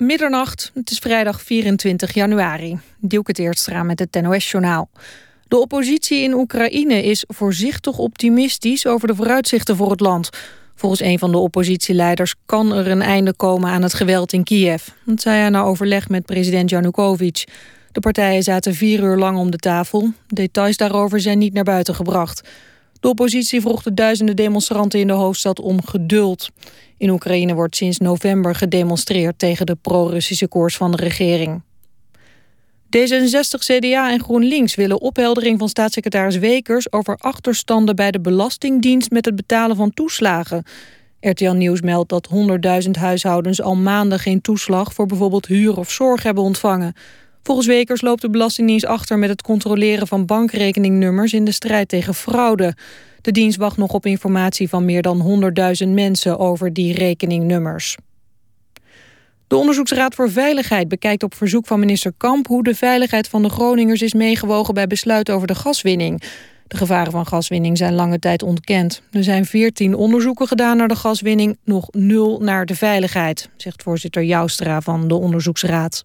middernacht. Het is vrijdag 24 januari. Dielke Teertstra met het NOS-journaal. De oppositie in Oekraïne is voorzichtig optimistisch over de vooruitzichten voor het land. Volgens een van de oppositieleiders kan er een einde komen aan het geweld in Kiev. Dat zei hij na overleg met president Janukovic. De partijen zaten vier uur lang om de tafel. Details daarover zijn niet naar buiten gebracht. De oppositie vroeg de duizenden demonstranten in de hoofdstad om geduld. In Oekraïne wordt sinds november gedemonstreerd tegen de pro-Russische koers van de regering. D66, CDA en GroenLinks willen opheldering van staatssecretaris Wekers... over achterstanden bij de Belastingdienst met het betalen van toeslagen. RTL Nieuws meldt dat 100.000 huishoudens al maanden geen toeslag... voor bijvoorbeeld huur of zorg hebben ontvangen. Volgens Wekers loopt de Belastingdienst achter met het controleren van bankrekeningnummers... in de strijd tegen fraude. De dienst wacht nog op informatie van meer dan 100.000 mensen over die rekeningnummers. De Onderzoeksraad voor Veiligheid bekijkt op verzoek van minister Kamp... hoe de veiligheid van de Groningers is meegewogen bij besluit over de gaswinning. De gevaren van gaswinning zijn lange tijd ontkend. Er zijn 14 onderzoeken gedaan naar de gaswinning, nog nul naar de veiligheid... zegt voorzitter Joustra van de Onderzoeksraad.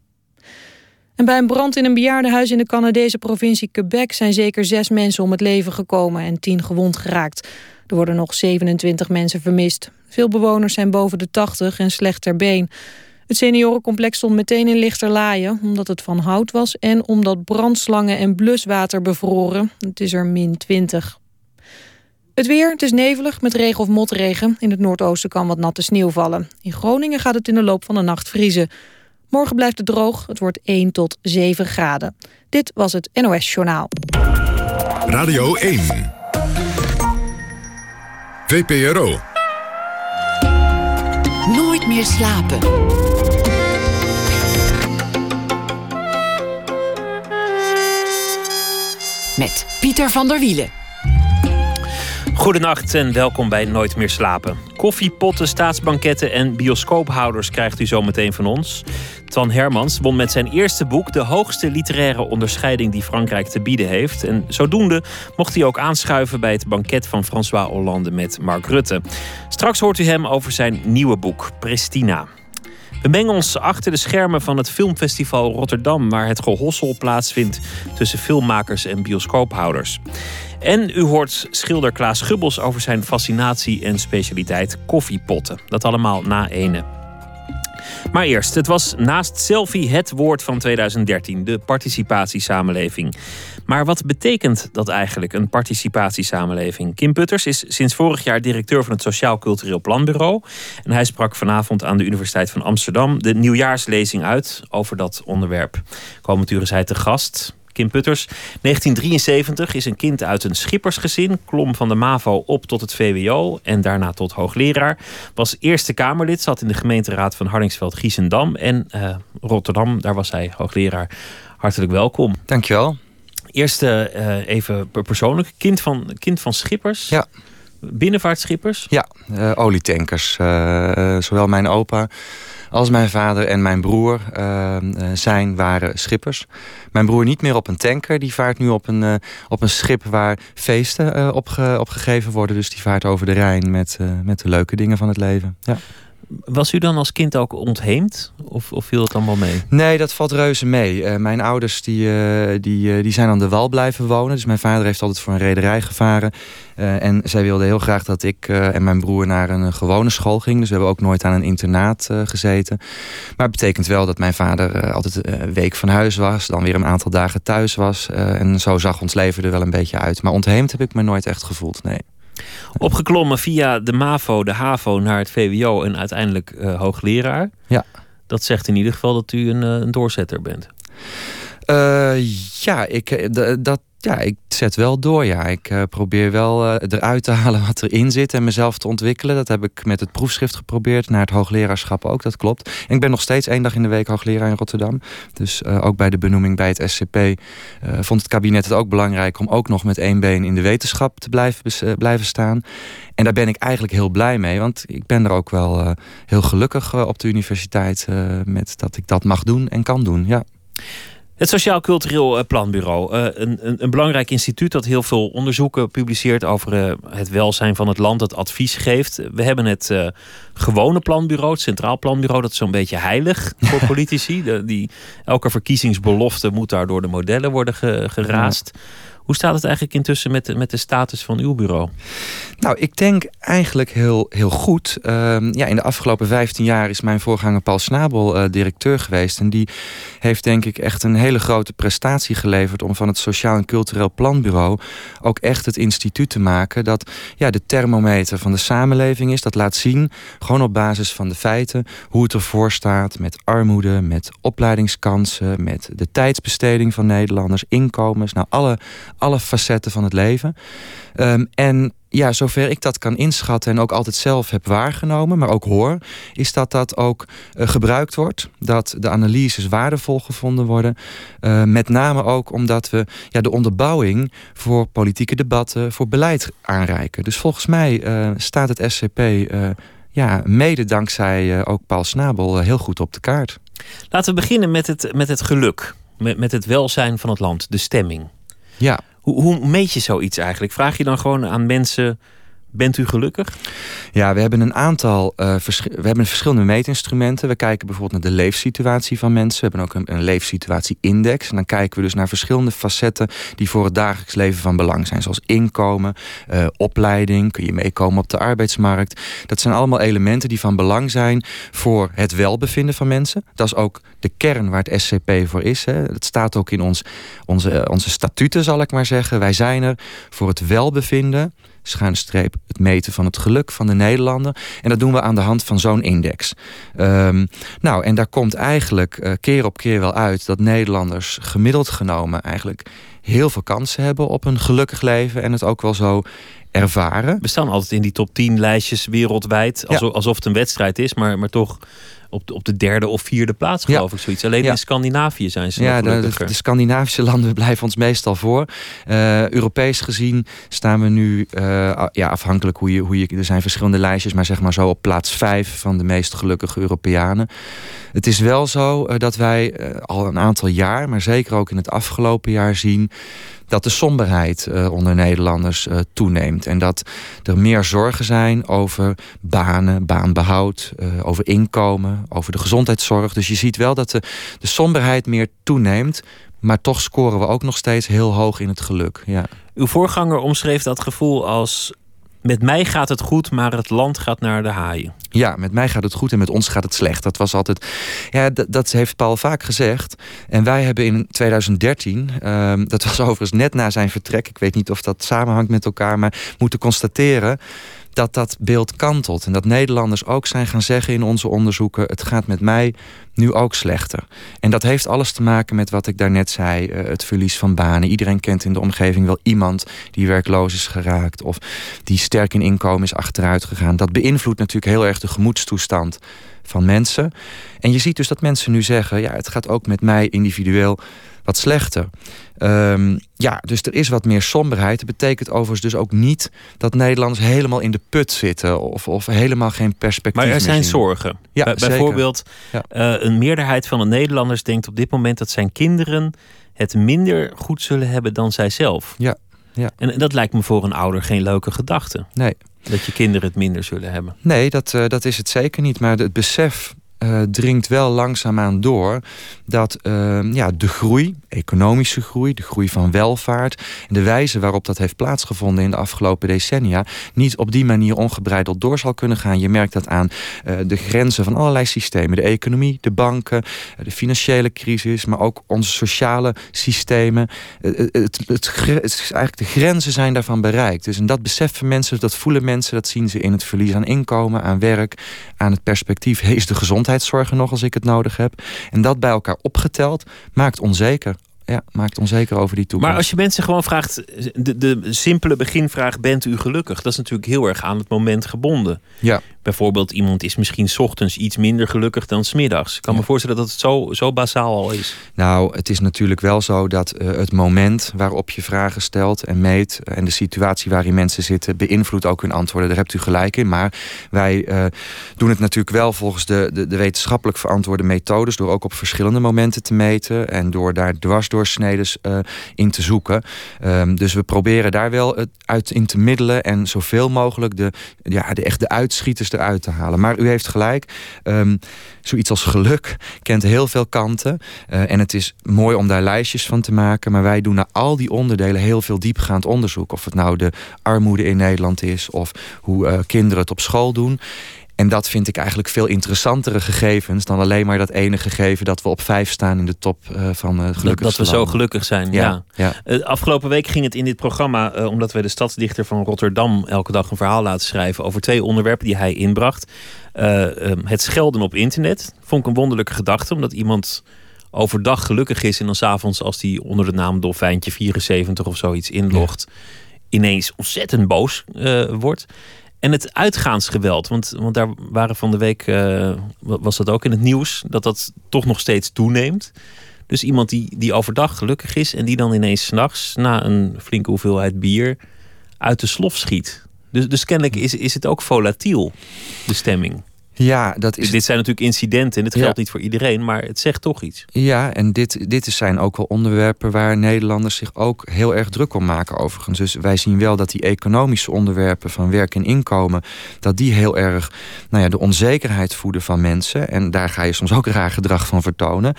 En bij een brand in een bejaardenhuis in de Canadese provincie Quebec... zijn zeker zes mensen om het leven gekomen en tien gewond geraakt. Er worden nog 27 mensen vermist. Veel bewoners zijn boven de 80 en slecht ter been. Het seniorencomplex stond meteen in lichterlaaien... omdat het van hout was en omdat brandslangen en bluswater bevroren. Het is er min 20. Het weer, het is nevelig met regen of motregen. In het noordoosten kan wat natte sneeuw vallen. In Groningen gaat het in de loop van de nacht vriezen. Morgen blijft het droog, het wordt 1 tot 7 graden. Dit was het NOS Journaal. Radio 1. VPRO. Nooit meer slapen. Met Pieter van der Wielen. Goedenacht en welkom bij Nooit meer slapen. Koffiepotten, staatsbanketten en bioscoophouders krijgt u zometeen van ons. Twan Hermans won met zijn eerste boek de hoogste literaire onderscheiding die Frankrijk te bieden heeft. En zodoende mocht hij ook aanschuiven bij het banket van François Hollande met Mark Rutte. Straks hoort u hem over zijn nieuwe boek, Pristina. We mengen ons achter de schermen van het Filmfestival Rotterdam, waar het gehossel plaatsvindt tussen filmmakers en bioscoophouders. En u hoort schilder Klaas Gubbels over zijn fascinatie en specialiteit koffiepotten. Dat allemaal na ene. Maar eerst, het was naast selfie het woord van 2013, de participatiesamenleving. Maar wat betekent dat eigenlijk, een participatiesamenleving? Kim Putters is sinds vorig jaar directeur van het Sociaal Cultureel Planbureau. En hij sprak vanavond aan de Universiteit van Amsterdam de nieuwjaarslezing uit over dat onderwerp. Komend uur is hij te gast. Kim Putters. 1973 is een kind uit een schippersgezin. Klom van de MAVO op tot het VWO en daarna tot hoogleraar. Was Eerste Kamerlid, zat in de gemeenteraad van Hardingsveld-Giessendam. En uh, Rotterdam, daar was hij hoogleraar. Hartelijk welkom. Dankjewel. Eerst uh, even persoonlijk. Kind van, kind van schippers. Ja. Binnenvaartschippers? Ja, uh, olietankers. zowel mijn opa als mijn vader en mijn broer zijn, waren schippers. Mijn broer niet meer op een tanker. Die vaart nu op een, op een schip waar feesten op, ge, op gegeven worden. Dus die vaart over de Rijn met, met de leuke dingen van het leven. Ja. Was u dan als kind ook ontheemd? Of, of viel het allemaal mee? Nee, dat valt reuze mee. Uh, mijn ouders die, uh, die, uh, die zijn aan de wal blijven wonen. Dus mijn vader heeft altijd voor een rederij gevaren. en zij wilde heel graag dat ik en mijn broer naar een gewone school gingen. Dus we hebben ook nooit aan een internaat gezeten. Maar het betekent wel dat mijn vader altijd een week van huis was. Dan weer een aantal dagen thuis was. en zo zag ons leven er wel een beetje uit. Maar ontheemd heb ik me nooit echt gevoeld, nee. Opgeklommen via de MAVO, de HAVO naar het VWO en uiteindelijk uh, hoogleraar. Ja. Dat zegt in ieder geval dat u een, een doorzetter bent. Uh, ja, ik, dat, ja, ik zet wel door. Ja. Ik probeer wel eruit te halen wat erin zit en mezelf te ontwikkelen. Dat heb ik met het proefschrift geprobeerd. Naar het hoogleraarschap ook, dat klopt. En ik ben nog steeds één dag in de week hoogleraar in Rotterdam. Dus ook bij de benoeming bij het SCP vond het kabinet het ook belangrijk... om ook nog met één been in de wetenschap te blijven, blijven staan. En daar ben ik eigenlijk heel blij mee. Want ik ben er ook wel heel gelukkig op de universiteit... met dat ik dat mag doen en kan doen, ja. Het Sociaal Cultureel eh, Planbureau. Uh, een, een, een, belangrijk instituut dat heel veel onderzoeken publiceert over uh, het welzijn van het land, dat advies geeft. We hebben het uh, gewone planbureau, het Centraal Planbureau, dat is zo'n beetje heilig voor politici. De, die, elke verkiezingsbelofte moet daar door de modellen worden ge, geraast. Ja. Hoe staat het eigenlijk intussen met de, met de status van uw bureau? Nou, ik denk eigenlijk heel, heel goed. Uh, ja, in de afgelopen 15 jaar is mijn voorganger Paul Snabel uh, directeur geweest. En die heeft denk ik echt een hele grote prestatie geleverd... om van het Sociaal en Cultureel Planbureau ook echt het instituut te maken... dat ja, de thermometer van de samenleving is. Dat laat zien, gewoon op basis van de feiten... hoe het ervoor staat met armoede, met opleidingskansen... met de tijdsbesteding van Nederlanders, inkomens. Nou, alle, alle facetten van het leven. Um, en ja, zover ik dat kan inschatten en ook altijd zelf heb waargenomen, maar ook hoor, is dat dat ook uh, gebruikt wordt. Dat de analyses waardevol gevonden worden. Uh, met name ook omdat we ja, de onderbouwing voor politieke debatten, voor beleid aanreiken. Dus volgens mij uh, staat het SCP ja, mede dankzij ook Paul Snabel heel goed op de kaart. Laten we beginnen met het, met het geluk, met, met het welzijn van het land, de stemming. Ja. Hoe, hoe meet je zoiets eigenlijk? Vraag je dan gewoon aan mensen Bent u gelukkig? Ja, we hebben een aantal uh, we hebben verschillende meetinstrumenten. We kijken bijvoorbeeld naar de leefsituatie van mensen. We hebben ook een, een leefsituatie-index. En dan kijken we dus naar verschillende facetten die voor het dagelijks leven van belang zijn. Zoals inkomen, uh, opleiding, kun je meekomen op de arbeidsmarkt. Dat zijn allemaal elementen die van belang zijn voor het welbevinden van mensen. Dat is ook de kern waar het SCP voor is. Hè. Dat staat ook in ons, onze, onze statuten, zal ik maar zeggen. Wij zijn er voor het welbevinden schuine streep het meten van het geluk van de Nederlander. En dat doen we aan de hand van zo'n index. Um, nou, en daar komt eigenlijk uh, keer op keer wel uit dat Nederlanders gemiddeld genomen eigenlijk heel veel kansen hebben op een gelukkig leven en het ook wel zo ervaren. We staan altijd in die top 10 lijstjes wereldwijd, alsof, ja. alsof het een wedstrijd is, maar, maar toch op de, op de derde of vierde plaats, geloof ja. ik, zoiets. Alleen ja. in Scandinavië zijn ze ja, de, de, Scandinavische landen blijven ons meestal voor. Uh, Europees gezien staan we nu, uh, ja, afhankelijk hoe je, hoe je... Er zijn verschillende lijstjes, maar zeg maar zo op plaats vijf... van de meest gelukkige Europeanen. Het is wel zo uh, dat wij al een aantal jaar... maar zeker ook in het afgelopen jaar zien dat de somberheid uh, onder Nederlanders uh, toeneemt. En dat er meer zorgen zijn over banen, baanbehoud, uh, over inkomen, over de gezondheidszorg. Dus je ziet wel dat de, de somberheid meer toeneemt. Maar toch scoren we ook nog steeds heel hoog in het geluk. Ja. Uw voorganger omschreef dat gevoel als met mij gaat het goed, maar het land gaat naar de haaien. Ja, met mij gaat het goed en met ons gaat het slecht. Dat was altijd. Ja, dat heeft Paul vaak gezegd. En wij hebben in 2013, um, dat was overigens net na zijn vertrek. Ik weet niet of dat samenhangt met elkaar, maar moeten constateren dat dat beeld kantelt. En dat Nederlanders ook zijn gaan zeggen in onze onderzoeken... het gaat met mij nu ook slechter. En dat heeft alles te maken met wat ik daarnet zei. Uh, het verlies van banen. Iedereen kent in de omgeving wel iemand die werkloos is geraakt... of die sterk in inkomen is achteruit gegaan. Dat beïnvloedt natuurlijk heel erg de gemoedstoestand van mensen. En je ziet dus dat mensen nu zeggen... ja, het gaat ook met mij individueel wat slechter. Um, ja, dus er is wat meer somberheid. Dat betekent overigens dus ook niet dat Nederlanders helemaal in de put zitten of, of helemaal geen perspectief Maar er zijn zien. zorgen. Ja, Bij, bijvoorbeeld, ja. uh, een meerderheid van de Nederlanders denkt op dit moment dat zijn kinderen het minder goed zullen hebben dan zijzelf. Ja. Ja. En dat lijkt me voor een ouder geen leuke gedachte. Nee. Dat je kinderen het minder zullen hebben. Nee, dat, uh, dat is het zeker niet. Maar het besef uh, dringt wel langzaamaan door dat uh, ja, de groei, economische groei, de groei van welvaart en de wijze waarop dat heeft plaatsgevonden in de afgelopen decennia niet op die manier ongebreideld door zal kunnen gaan. Je merkt dat aan uh, de grenzen van allerlei systemen, de economie, de banken, de financiële crisis, maar ook onze sociale systemen. Het, het, het, eigenlijk de grenzen zijn daarvan bereikt. Dus en dat beseffen mensen, dat voelen mensen, dat zien ze in het verlies aan inkomen, aan werk, aan het perspectief, is de gezondheidszorg er nog als ik het nodig heb. En dat bij elkaar opgeteld maakt onzeker. Ja, maakt onzeker over die toekomst. Maar als je mensen gewoon vraagt, de, de simpele beginvraag: bent u gelukkig? Dat is natuurlijk heel erg aan het moment gebonden. Ja. Bijvoorbeeld, iemand is misschien 's ochtends iets minder gelukkig dan smiddags. Ik kan me voorstellen dat het zo, zo basaal al is. Nou, het is natuurlijk wel zo dat uh, het moment waarop je vragen stelt en meet uh, en de situatie waarin mensen zitten, beïnvloedt ook hun antwoorden. Daar hebt u gelijk in. Maar wij uh, doen het natuurlijk wel volgens de, de, de, wetenschappelijk verantwoorde methodes, door ook op verschillende momenten te meten en door daar dwarsdoorsneden in te zoeken. Um, dus we proberen daar wel het uit in te middelen en zoveel mogelijk de, ja, de, echt de uitschieters eruit te halen. Maar u heeft gelijk. Um, zoiets als geluk kent heel veel kanten. Uh, en het is mooi om daar lijstjes van te maken. Maar wij doen naar al die onderdelen heel veel diepgaand onderzoek. Of het nou de armoede in Nederland is. Of hoe uh, kinderen het op school doen. En dat vind ik eigenlijk veel interessantere gegevens dan alleen maar dat ene gegeven dat we op vijf staan in de top uh, van uh, gelukkig. Dat, we zo gelukkig zijn. Ja. ja. Uh, afgelopen week ging het in dit programma, omdat wij de stadsdichter van Rotterdam elke dag een verhaal laten schrijven over twee onderwerpen die hij inbracht. Um, het schelden op internet vond ik een wonderlijke gedachte, omdat iemand overdag gelukkig is en dan s'avonds als hij onder de naam Dolfijntje 74 of zoiets inlogt, ja. ineens ontzettend boos wordt. En het uitgaansgeweld, want, want daar waren van de week, uh, was dat ook in het nieuws, dat dat toch nog steeds toeneemt. Dus iemand die, die overdag gelukkig is en die dan ineens s'nachts na een flinke hoeveelheid bier uit de slof schiet. Dus, dus kennelijk is, is het ook volatiel, de stemming. Ja, dat is. Dus dit zijn natuurlijk incidenten en dit geldt ja. niet voor iedereen, maar het zegt toch iets. Ja, en dit, dit zijn ook wel onderwerpen waar Nederlanders zich ook heel erg druk om maken, overigens. Dus wij zien wel dat die economische onderwerpen van werk en inkomen, dat die heel erg nou ja, de onzekerheid voeden van mensen. En daar ga je soms ook raar gedrag van vertonen.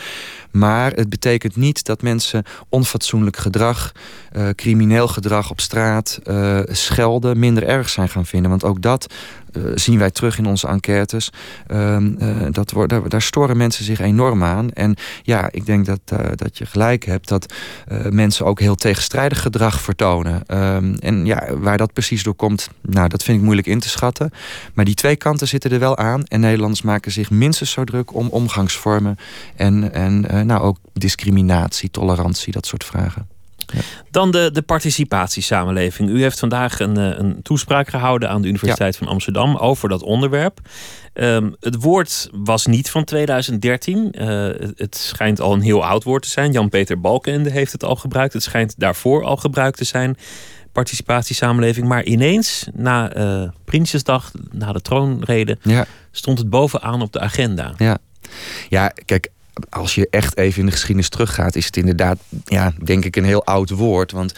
Maar het betekent niet dat mensen onfatsoenlijk gedrag, uh, crimineel gedrag op straat, uh, schelden, minder erg zijn gaan vinden. Want ook dat uh, zien wij terug in onze enquêtes. Dat wordt, daar, daar, storen mensen zich enorm aan. En ja, ik denk dat, dat je gelijk hebt dat mensen ook heel tegenstrijdig gedrag vertonen. en ja, waar dat precies door komt, nou, dat vind ik moeilijk in te schatten. Maar die twee kanten zitten er wel aan. En Nederlanders maken zich minstens zo druk om omgangsvormen en, en nou, ook discriminatie, tolerantie, dat soort vragen. Ja. Dan de, de participatiesamenleving. U heeft vandaag een, een toespraak gehouden aan de Universiteit ja. van Amsterdam over dat onderwerp. Um, het woord was niet van 2013. Uh, het schijnt al een heel oud woord te zijn. Jan-Peter Balkenende heeft het al gebruikt. Het schijnt daarvoor al gebruikt te zijn. Participatiesamenleving. Maar ineens, na uh, Prinsjesdag, na de troonrede, ja. stond het bovenaan op de agenda. Ja, ja kijk, als je echt even in de geschiedenis teruggaat, is het inderdaad, ja, denk ik, een heel oud woord. Want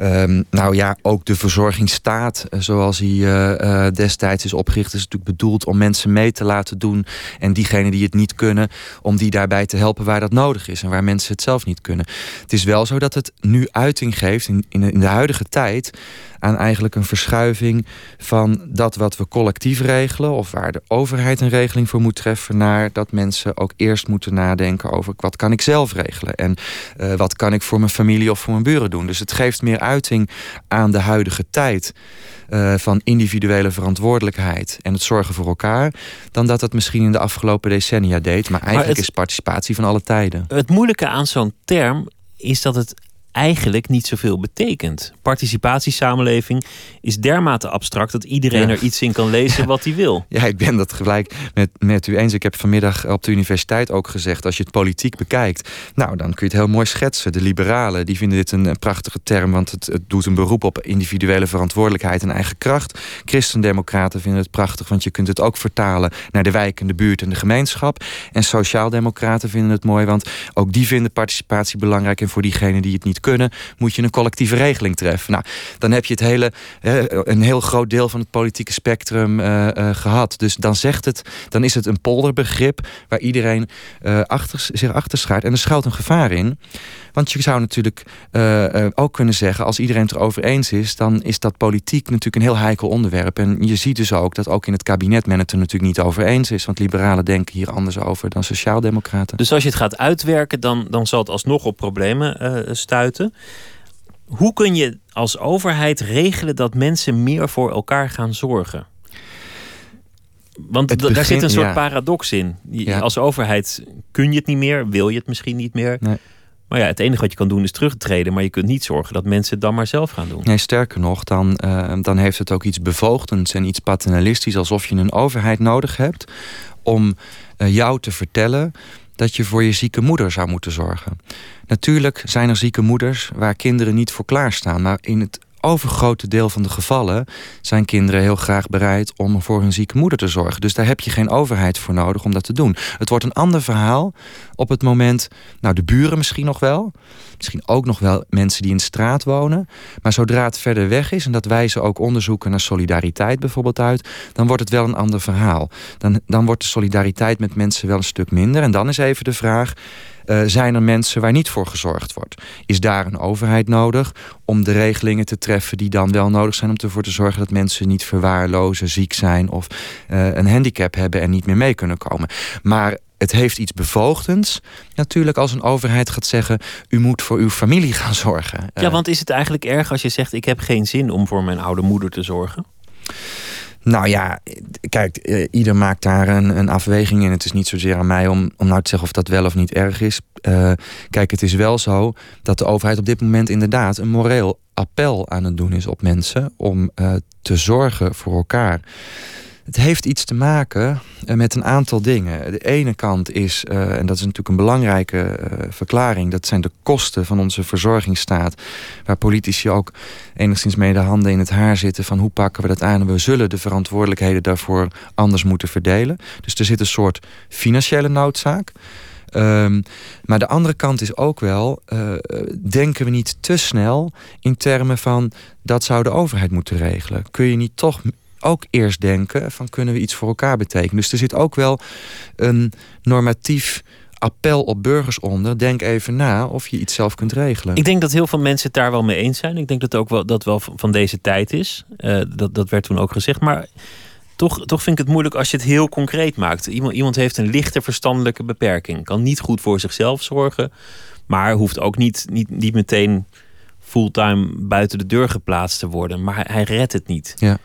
um, nou ja, ook de verzorgingsstaat, zoals hij uh, uh, destijds is opgericht, is natuurlijk bedoeld om mensen mee te laten doen. En diegenen die het niet kunnen, om die daarbij te helpen waar dat nodig is en waar mensen het zelf niet kunnen. Het is wel zo dat het nu uiting geeft in, in, de huidige tijd aan eigenlijk een verschuiving van dat wat we collectief regelen, of waar de overheid een regeling voor moet treffen, naar dat mensen ook eerst moeten nadenken over wat kan ik zelf regelen en wat kan ik voor mijn familie of voor mijn buren doen. Dus het geeft meer uiting aan de huidige tijd. Uh, van individuele verantwoordelijkheid en het zorgen voor elkaar, dan dat het misschien in de afgelopen decennia deed. Maar eigenlijk maar het, is participatie van alle tijden. Het moeilijke aan zo'n term is dat het eigenlijk niet zoveel betekent. Participatiesamenleving is dermate abstract dat iedereen ja. er iets in kan lezen wat hij wil. Ja, ik ben dat gelijk met, met u eens. Ik heb vanmiddag op de universiteit ook gezegd, als je het politiek bekijkt, nou dan kun je het heel mooi schetsen. De liberalen die vinden dit een, een prachtige term, want het, het, doet een beroep op individuele verantwoordelijkheid en eigen kracht. Christendemocraten vinden het prachtig, want je kunt het ook vertalen naar de wijk en de buurt en de gemeenschap. En sociaaldemocraten vinden het mooi, want ook die vinden participatie belangrijk en voor diegenen die het niet kunnen, moet je een collectieve regeling treffen. Nou, dan heb je het hele, een heel groot deel van het politieke spectrum uh, uh, gehad. Dus dan zegt het, dan is het een polderbegrip waar iedereen uh, achter, zich achter schaart. En er schuilt een gevaar in. Want je zou natuurlijk ook kunnen zeggen, als iedereen het erover eens is, dan is dat politiek natuurlijk een heel heikel onderwerp. En je ziet dus ook dat ook in het kabinet men het er natuurlijk niet over eens is. Want liberalen denken hier anders over dan sociaaldemocraten. Dus als je het gaat uitwerken, dan, dan zal het alsnog op problemen stuiten. Hoe kun je als overheid regelen dat mensen meer voor elkaar gaan zorgen? Want begin, daar zit een soort ja. paradox in. Je, ja. Als overheid kun je het niet meer, wil je het misschien niet meer. Nee. Maar ja, het enige wat je kan doen is terugtreden. Maar je kunt niet zorgen dat mensen het dan maar zelf gaan doen. Nee, sterker nog, dan, uh, dan heeft het ook iets bevoogdends en iets paternalistisch. Alsof je een overheid nodig hebt om uh, jou te vertellen dat je voor je zieke moeder zou moeten zorgen. Natuurlijk zijn er zieke moeders waar kinderen niet voor klaarstaan. Maar in het overgrote deel van de gevallen zijn kinderen heel graag bereid om voor hun zieke moeder te zorgen. Dus daar heb je geen overheid voor nodig om dat te doen. Het wordt een ander verhaal op het moment, nou de buren misschien nog wel, misschien ook nog wel mensen die in straat wonen. Maar zodra het verder weg is, en dat wijzen ook onderzoeken naar solidariteit bijvoorbeeld uit, dan wordt het wel een ander verhaal. Dan, dan wordt de solidariteit met mensen wel een stuk minder. En dan is even de vraag. Uh, zijn er mensen waar niet voor gezorgd wordt? Is daar een overheid nodig om de regelingen te treffen die dan wel nodig zijn om ervoor te zorgen dat mensen niet verwaarlozen, ziek zijn of uh, een handicap hebben en niet meer mee kunnen komen? Maar het heeft iets bevoogdends. Natuurlijk als een overheid gaat zeggen... u moet voor uw familie gaan zorgen. Ja, want is het eigenlijk erg als je zegt... ik heb geen zin om voor mijn oude moeder te zorgen? Nou ja, kijk, eh, ieder maakt daar een, een afweging in. Het is niet zozeer aan mij om, om nou te zeggen of dat wel of niet erg is. Uh, kijk, het is wel zo dat de overheid op dit moment inderdaad een moreel appel aan het doen is op mensen om uh, te zorgen voor elkaar. Het heeft iets te maken eh, met een aantal dingen. De ene kant is, uh, en dat is natuurlijk een belangrijke uh, verklaring... dat zijn de kosten van onze verzorgingsstaat... waar politici ook enigszins mee de handen in het haar zitten... van hoe pakken we dat aan en we zullen de verantwoordelijkheden daarvoor anders moeten verdelen. Dus er zit een soort financiële noodzaak... Um, maar de andere kant is ook wel, denken we niet te snel in termen van dat zou de overheid moeten regelen. Kun je niet toch ook eerst denken van kunnen we iets voor elkaar betekenen. Dus er zit ook wel een normatief appel op burgers onder. Denk even na of je iets zelf kunt regelen. Ik denk dat heel veel mensen het daar wel mee eens zijn. Ik denk dat ook wel, dat wel van deze tijd is. Uh, dat, dat werd toen ook gezegd. Maar toch, toch vind ik het moeilijk als je het heel concreet maakt. Iemand, iemand heeft een lichte verstandelijke beperking. Kan niet goed voor zichzelf zorgen. Maar hoeft ook niet, niet, niet meteen fulltime buiten de deur geplaatst te worden. Maar hij redt het niet. Ja.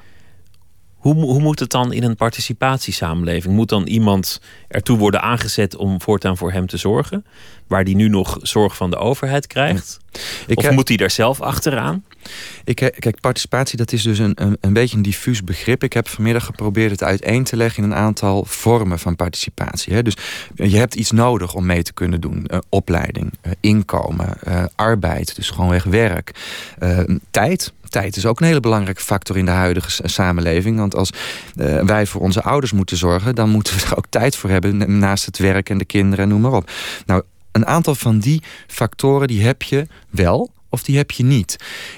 Hoe, hoe moet het dan in een participatiesamenleving? Moet dan iemand ertoe worden aangezet om voortaan voor hem te zorgen? Waar die nu nog zorg van de overheid krijgt? Ik, of moet hij daar zelf achteraan? Ik, kijk, participatie dat is dus een, een, een, beetje een diffuus begrip. Ik heb vanmiddag geprobeerd het uiteen te leggen in een aantal vormen van participatie. Hè. Dus je hebt iets nodig om mee te kunnen doen. Uh, opleiding, uh, inkomen, arbeid, dus gewoonweg werk, tijd tijd is ook een hele belangrijke factor in de huidige samenleving. Want als wij voor onze ouders moeten zorgen, dan moeten we er ook tijd voor hebben naast het werk en de kinderen en noem maar op. Nou, een aantal van die factoren die heb je wel of die heb je niet.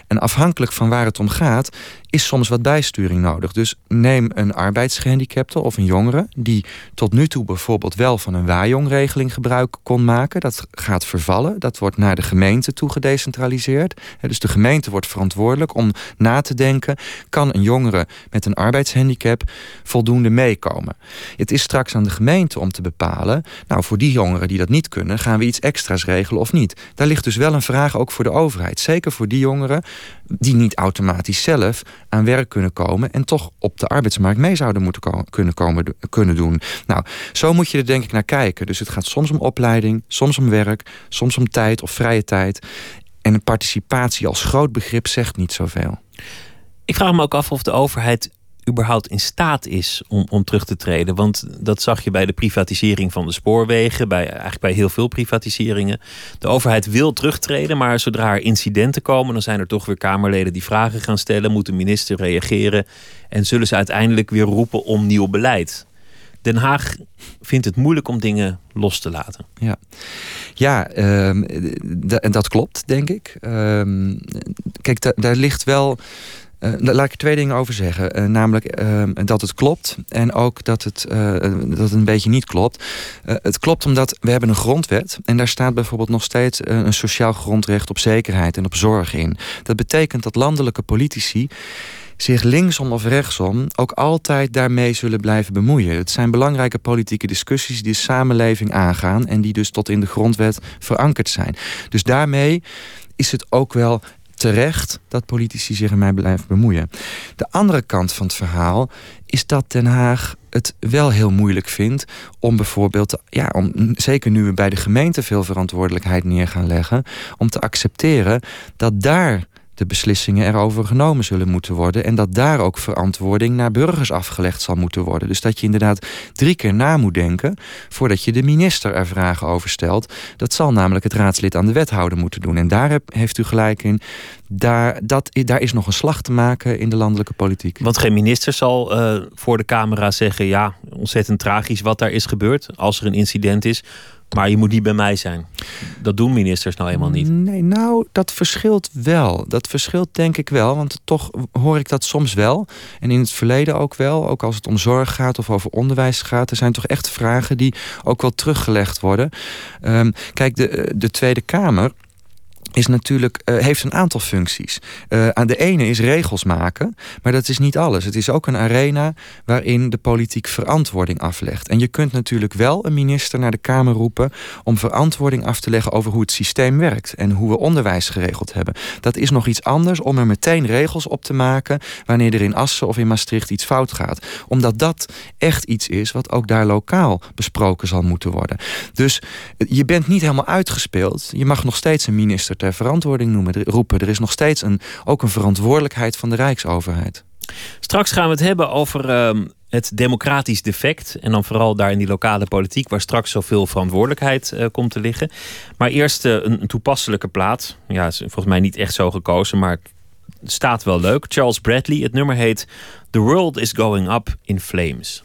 En afhankelijk van waar het om gaat, is soms wat bijsturing nodig. Dus neem een arbeidsgehandicapte of een jongere... die tot nu toe bijvoorbeeld wel van een waaijongregeling gebruik kon maken. Dat gaat vervallen. Dat wordt naar de gemeente toe gedecentraliseerd. Dus de gemeente wordt verantwoordelijk om na te denken... kan een jongere met een arbeidshandicap voldoende meekomen? Het is straks aan de gemeente om te bepalen... nou, voor die jongeren die dat niet kunnen... gaan we iets extra's regelen of niet. Daar ligt dus wel een vraag ook voor de overheid. Zeker voor die jongeren die niet automatisch zelf aan werk kunnen komen en toch op de arbeidsmarkt mee zouden moeten kunnen, komen, kunnen doen. Nou, zo moet je er denk ik naar kijken. Dus het gaat soms om opleiding, soms om werk, soms om tijd of vrije tijd. En participatie als groot begrip zegt niet zoveel. Ik vraag me ook af of de overheid überhaupt in staat is om, om terug te treden. Want dat zag je bij de privatisering van de spoorwegen, bij, eigenlijk bij heel veel privatiseringen. De overheid wil terugtreden, maar zodra er incidenten komen, dan zijn er toch weer Kamerleden die vragen gaan stellen, moet de minister reageren en zullen ze uiteindelijk weer roepen om nieuw beleid. Den Haag vindt het moeilijk om dingen los te laten. Ja, ja en ehm, dat klopt, denk ik. Uh, kijk, daar ligt wel uh, laat ik er twee dingen over zeggen. Uh, namelijk uh, dat het klopt en ook dat het, dat het een beetje niet klopt. het klopt omdat we hebben een grondwet en daar staat bijvoorbeeld nog steeds een sociaal grondrecht op zekerheid en op zorg in. Dat betekent dat landelijke politici zich linksom of rechtsom ook altijd daarmee zullen blijven bemoeien. Het zijn belangrijke politieke discussies die de samenleving aangaan en die dus tot in de grondwet verankerd zijn. Dus daarmee is het ook wel terecht dat politici zich ermee blijven bemoeien. De andere kant van het verhaal is dat Den Haag het wel heel moeilijk vind om bijvoorbeeld, ja, om, zeker nu we bij de gemeente veel verantwoordelijkheid neer gaan leggen, om te accepteren dat daar de beslissingen erover genomen zullen moeten worden. En dat daar ook verantwoording naar burgers afgelegd zal moeten worden. Dus dat je inderdaad drie keer na moet denken voordat je de minister er vragen over stelt. Dat zal namelijk het raadslid aan de wethouder moeten doen. En daar heeft u gelijk in. Daar, dat, daar is nog een slag te maken in de landelijke politiek. Want geen minister zal uh, voor de camera zeggen: ja, ontzettend tragisch wat daar is gebeurd. Als er een incident is. Maar je moet niet bij mij zijn. Dat doen ministers nou helemaal niet. Nee, nou, dat verschilt wel. Dat verschilt denk ik wel. Want toch hoor ik dat soms wel. En in het verleden ook wel. Ook als het om zorg gaat of over onderwijs gaat. Er zijn toch echt vragen die ook wel teruggelegd worden. Um, kijk, de, de Tweede Kamer is natuurlijk, uh, heeft een aantal functies. Uh, aan de ene is regels maken, maar dat is niet alles. Het is ook een arena waarin de politiek verantwoording aflegt. En je kunt natuurlijk wel een minister naar de Kamer roepen om verantwoording af te leggen over hoe het systeem werkt en hoe we onderwijs geregeld hebben. Dat is nog iets anders om er meteen regels op te maken wanneer er in Assen of in Maastricht iets fout gaat. Omdat dat echt iets is wat ook daar lokaal besproken zal moeten worden. Dus je bent niet helemaal uitgespeeld. Je mag nog steeds een minister ter verantwoording noemen, roepen. Er is nog steeds een, ook een verantwoordelijkheid van de Rijksoverheid. Straks gaan we het hebben over uh, het democratisch defect. En dan vooral daar in die lokale politiek, waar straks zoveel verantwoordelijkheid uh, komt te liggen. Maar eerst uh, een, een, toepasselijke plaat. Ja, is volgens mij niet echt zo gekozen, maar het staat wel leuk. Charles Bradley. Het nummer heet The World is Going Up in Flames.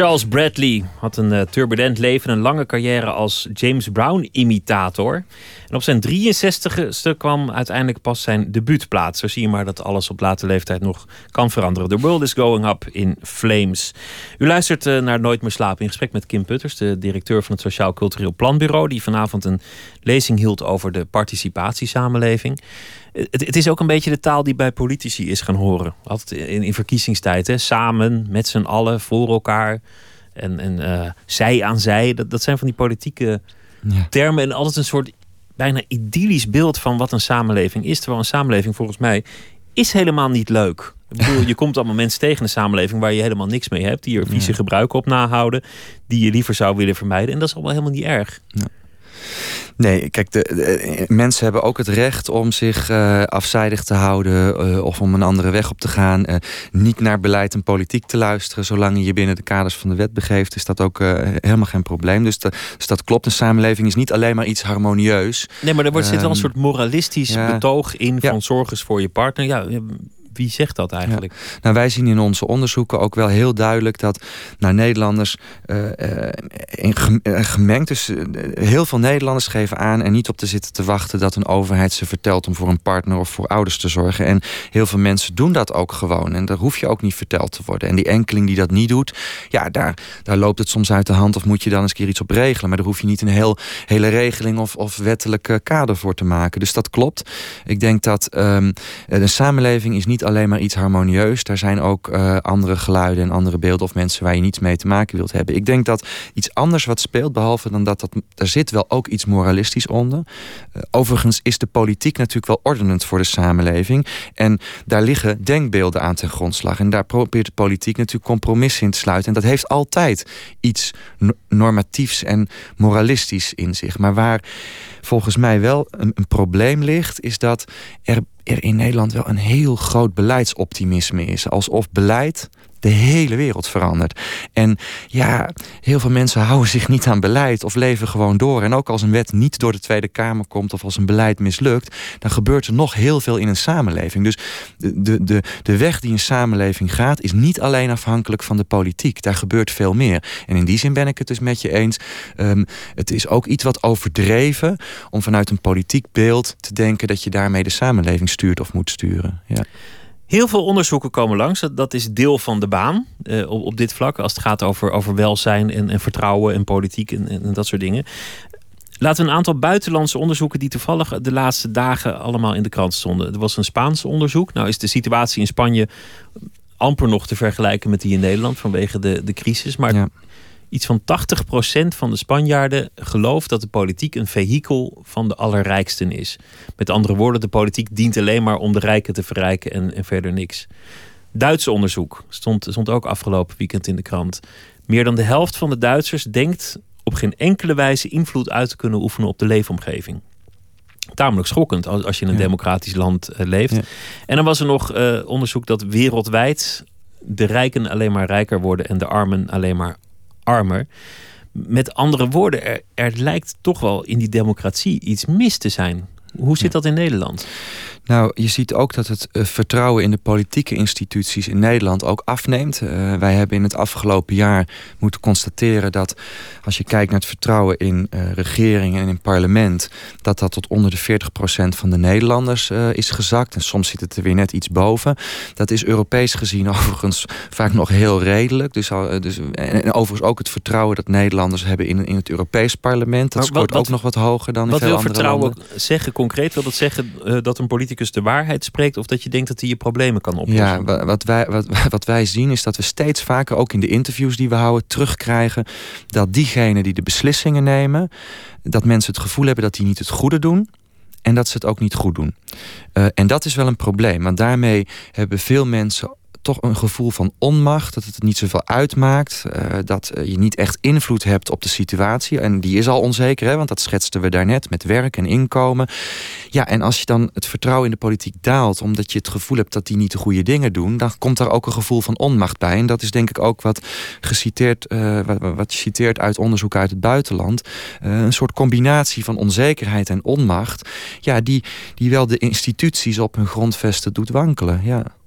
Charles Bradley had een uh, turbulent leven, een lange carrière als James Brown-imitator. En op zijn 63ste kwam uiteindelijk pas zijn debuutplaat. Zo zie je maar dat alles op late leeftijd nog kan veranderen. The World is Going Up in Flames. U luistert uh, naar Nooit meer slapen in gesprek met Kim Putters, de directeur van het Sociaal Cultureel Planbureau, die vanavond een lezing hield over de participatiesamenleving. Het, het, is ook een beetje de taal die bij politici is gaan horen. Altijd in, in verkiezingstijd. Hè? Samen, met z'n allen, voor elkaar. En, en uh, zij aan zij. Dat, dat zijn van die politieke ja. termen. En altijd een soort bijna idyllisch beeld van wat een samenleving is. Terwijl een samenleving volgens mij is helemaal niet leuk. Ik bedoel, je komt allemaal mensen tegen in de samenleving waar je helemaal niks mee hebt. Die er vieze gebruiken op nahouden. Die je liever zou willen vermijden. En dat is allemaal helemaal niet erg. Ja. Nee, kijk, de, mensen hebben ook het recht om zich uh, afzijdig te houden uh, of om een andere weg op te gaan. Uh, niet naar beleid en politiek te luisteren. Zolang je je binnen de kaders van de wet begeeft, is dat ook helemaal geen probleem. Dus, de, dus, dat klopt. Een samenleving is niet alleen maar iets harmonieus. Nee, maar er wordt, zit wel een ehm, soort moralistisch betoog in van zorg eens voor je partner. Ja, wie zegt dat eigenlijk? Nou, wij zien in onze onderzoeken ook wel heel duidelijk dat nou, Nederlanders uh, in eh, gemengd. Dus heel veel Nederlanders geven aan en niet op te zitten te wachten dat een overheid ze vertelt om voor een partner of voor ouders te zorgen. En heel veel mensen doen dat ook gewoon. En daar hoef je ook niet verteld te worden. En die enkeling die dat niet doet, ja, daar, daar loopt het soms uit de hand of moet je dan eens keer iets op regelen. Maar daar hoef je niet een heel, hele regeling of, of wettelijke kader voor te maken. Dus dat klopt. Ik denk dat um, de samenleving is niet alleen maar iets harmonieus. Daar zijn ook uh, andere geluiden en andere beelden of mensen waar je niets mee te maken wilt hebben. Ik denk dat iets anders wat speelt, behalve dan dat, dat er zit wel ook iets moralistisch onder. Uh, overigens is de politiek natuurlijk wel ordenend voor de samenleving. En daar liggen denkbeelden aan ten grondslag. En daar probeert de politiek natuurlijk compromissen in te sluiten. En dat heeft altijd iets normatiefs en moralistisch in zich. Maar waar volgens mij wel een, een probleem ligt, is dat er er in Nederland wel een heel groot beleidsoptimisme is. Alsof beleid de hele wereld verandert. En ja, heel veel mensen houden zich niet aan beleid of leven gewoon door. En ook als een wet niet door de Tweede Kamer komt of als een beleid mislukt, dan gebeurt er nog heel veel in een samenleving. Dus de, de, de, weg die een samenleving gaat, is niet alleen afhankelijk van de politiek. Daar gebeurt veel meer. En in die zin ben ik het dus met je eens. Um, het is ook iets wat overdreven om vanuit een politiek beeld te denken dat je daarmee de samenleving stuurt of moet sturen. Ja. Heel veel onderzoeken komen langs. Dat is deel van de baan uh, op, op, dit vlak. Als het gaat over, welzijn en, en vertrouwen en politiek en, en, dat soort dingen. Laten we een aantal buitenlandse onderzoeken die toevallig de laatste dagen allemaal in de krant stonden. Er was een Spaans onderzoek. Nou is de situatie in Spanje amper nog te vergelijken met die in Nederland vanwege de, de crisis. Maar iets van 80% van de Spanjaarden gelooft dat de politiek een vehikel van de allerrijksten is. Met andere woorden, de politiek dient alleen maar om de rijken te verrijken en, en verder niks. Duits onderzoek stond, stond ook afgelopen weekend in de krant. Meer dan de helft van de Duitsers denkt op geen enkele wijze invloed uit te kunnen oefenen op de leefomgeving. Tamelijk schokkend als, als je in een democratisch land uh, leeft. En dan was er nog uh, onderzoek dat wereldwijd de rijken alleen maar rijker worden en de armen alleen maar armer. Met andere woorden, er, er lijkt toch wel in die democratie iets mis te zijn. Hoe zit dat in Nederland? Nou, je ziet ook dat het eh, vertrouwen in de politieke instituties in Nederland ook afneemt. Uh, wij hebben in het afgelopen jaar moeten constateren dat als je kijkt naar het vertrouwen in uh, regeringen en in parlement, dat dat tot onder de 40% van de Nederlanders uh, is gezakt. En soms zit het er weer net iets boven. Dat is Europees gezien overigens vaak nog heel redelijk. Dus, dus, en, overigens ook het vertrouwen dat Nederlanders hebben in, in het Europees parlement. Dat scoort ook nog wat hoger dan in veel andere landen. Wat wil vertrouwen zeggen concreet? Wil dat zeggen dat een politicus de waarheid spreekt of dat je denkt dat hij je problemen kan oplossen? Ja, wat wij, wat, wat wij zien is dat we steeds vaker, ook in de interviews die we houden, terugkrijgen dat diegenen die de beslissingen nemen, dat mensen het gevoel hebben dat die niet het goede doen en dat ze het ook niet goed doen. Uh, en dat is wel een probleem, want daarmee hebben veel mensen toch een gevoel van onmacht. Dat het niet zoveel uitmaakt. Uh, dat je niet echt invloed hebt op de situatie. En die is al onzeker, hè, want dat schetsten we daarnet met werk en inkomen. Ja, en als je dan het vertrouwen in de politiek daalt, omdat je het gevoel hebt dat die niet de goede dingen doen, dan komt daar ook een gevoel van onmacht bij. En dat is denk ik ook wat geciteerd, uh, wat, je citeert uit onderzoek uit het buitenland. Een soort combinatie van onzekerheid en onmacht. Ja, die, die wel de instituties op hun grondvesten doet wankelen. Ja.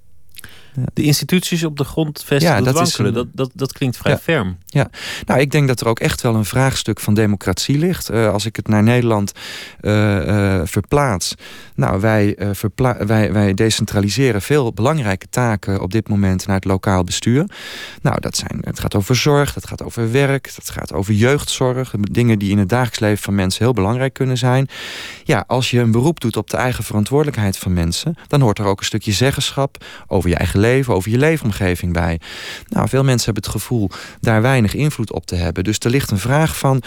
De instituties op de grond vestigen, ja, dat wankelen. Een... Dat, dat, dat klinkt vrij ferm. Ja, nou, ik denk dat er ook echt wel een vraagstuk van democratie ligt. Uh, als ik het naar Nederland uh, uh, verplaats. Nou, wij, wij, wij decentraliseren veel belangrijke taken op dit moment naar het lokaal bestuur. Nou, dat zijn, het gaat over zorg, dat gaat over werk, dat gaat over jeugdzorg. Dingen die in het dagelijks leven van mensen heel belangrijk kunnen zijn. Ja, als je een beroep doet op de eigen verantwoordelijkheid van mensen, dan hoort er ook een stukje zeggenschap over je eigen leven, over je leefomgeving bij. Nou, veel mensen hebben het gevoel daar weinig invloed op te hebben. Dus er ligt een vraag van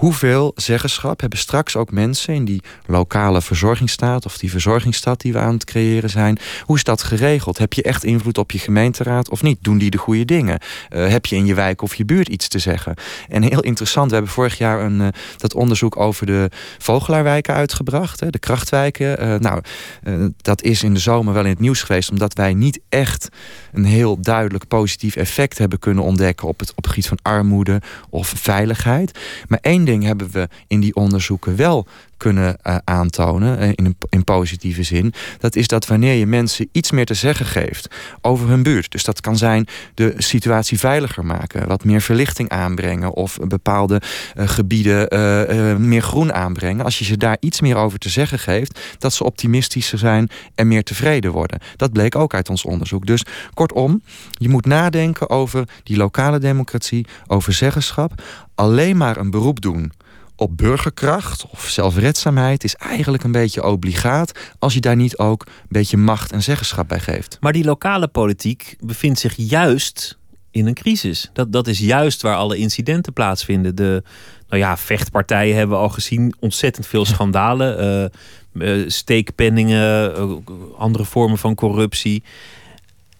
hoeveel zeggenschap hebben straks ook mensen in die lokale verzorgingsstaat of die verzorgingsstad die we aan het creëren zijn? Hoe is dat geregeld? Heb je echt invloed op je gemeenteraad of niet? Doen die de goede dingen? Uh, heb je in je wijk of je buurt iets te zeggen? En heel interessant, we hebben vorig jaar een, uh, dat onderzoek over de vogelaarwijken uitgebracht, hè, de krachtwijken. Uh, nou, dat is in de zomer wel in het nieuws geweest, omdat wij niet echt een heel duidelijk positief effect hebben kunnen ontdekken op het, op gebied van armoede of veiligheid. Maar één hebben we in die onderzoeken wel kunnen uh, aantonen, eh, in, in positieve zin. Dat is dat wanneer je mensen iets meer te zeggen geeft over hun buurt. Dus dat kan zijn de situatie veiliger maken, wat meer verlichting aanbrengen of bepaalde uh, gebieden meer groen aanbrengen. Als je ze daar iets meer over te zeggen geeft, dat ze optimistischer zijn en meer tevreden worden. Dat bleek ook uit ons onderzoek. Dus kortom, je moet nadenken over die lokale democratie, over zeggenschap. Alleen maar een beroep doen op burgerkracht of zelfredzaamheid is eigenlijk een beetje obligaat als je daar niet ook een beetje macht en zeggenschap bij geeft. Maar die lokale politiek bevindt zich juist in een crisis. Dat, dat is juist waar alle incidenten plaatsvinden. De nou ja, vechtpartijen hebben we al gezien, ontzettend veel schandalen, uh, steekpenningen, uh, andere vormen van corruptie.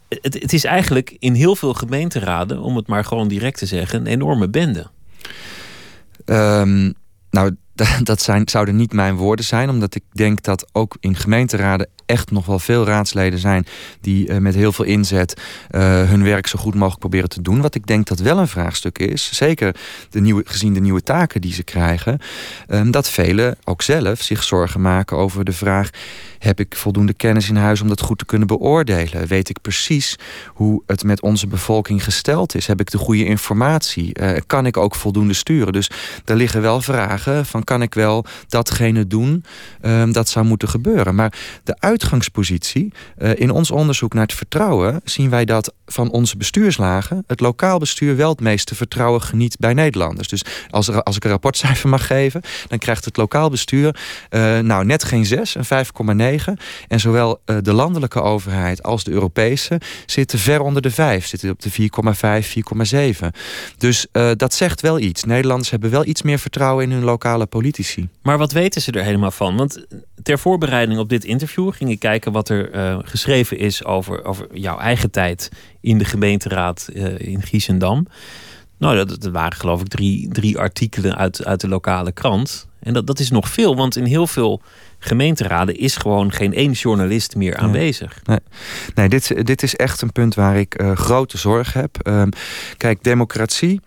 Het, het is eigenlijk in heel veel gemeenteraden, om het maar gewoon direct te zeggen, een enorme bende. Um, nou, dat zijn, zouden niet mijn woorden zijn, omdat ik denk dat ook in gemeenteraden echt nog wel veel raadsleden zijn die uh, met heel veel inzet uh, hun werk zo goed mogelijk proberen te doen. Wat ik denk dat wel een vraagstuk is, zeker de nieuwe, gezien de nieuwe taken die ze krijgen, uh, dat velen ook zelf zich zorgen maken over de vraag: heb ik voldoende kennis in huis om dat goed te kunnen beoordelen? Weet ik precies hoe het met onze bevolking gesteld is? Heb ik de goede informatie? kan ik ook voldoende sturen? Dus daar liggen wel vragen van kan ik wel datgene doen ehm, dat zou moeten gebeuren. Maar de uitgangspositie, uh, in ons onderzoek naar het vertrouwen, zien wij dat van onze bestuurslagen het lokaal bestuur wel het meeste vertrouwen geniet bij Nederlanders. Dus als, er, als ik een rapportcijfer mag geven, dan krijgt het lokaal bestuur uh, nou net geen 6, een 5,9. En zowel uh, de landelijke overheid als de Europese zitten ver onder de 5, zitten op de 4,5, 4,7. Dus dat zegt wel iets. Nederlanders hebben wel iets meer vertrouwen in hun lokale politici. Maar wat weten ze er helemaal van? Want ter voorbereiding op dit interview ging ik kijken wat er uh, geschreven is over, over jouw eigen tijd in de gemeenteraad uh, in Giesendam. Nou, dat, dat, waren geloof ik drie, drie artikelen uit, uit de lokale krant. En dat, dat is nog veel, want in heel veel gemeenteraden is gewoon geen één journalist meer aanwezig. Nee, nee dit, dit is echt een punt waar ik uh, grote zorg heb. Um, kijk, democratie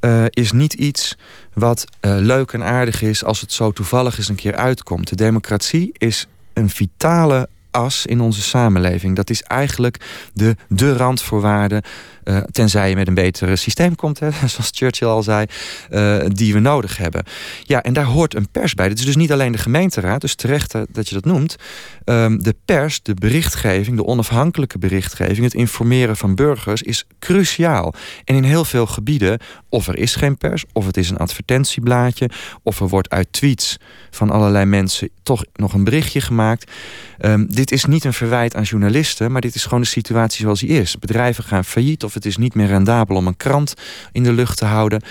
uh, is niet iets wat uh, leuk en aardig is als het zo toevallig eens een keer uitkomt. De democratie is een vitale as in onze samenleving. Dat is eigenlijk de, de randvoorwaarde uh, tenzij je met een beter systeem komt, hè, zoals Churchill al zei, uh, die we nodig hebben. Ja, en daar hoort een pers bij. Het is dus niet alleen de gemeenteraad, dus terecht dat je dat noemt. Um, de pers, de berichtgeving, de onafhankelijke berichtgeving, het informeren van burgers is cruciaal. En in heel veel gebieden, of er is geen pers, of het is een advertentieblaadje, of er wordt uit tweets van allerlei mensen toch nog een berichtje gemaakt. Um, dit is niet een verwijt aan journalisten, maar dit is gewoon de situatie zoals die is. Bedrijven gaan failliet of het is niet meer rendabel om een krant in de lucht te houden.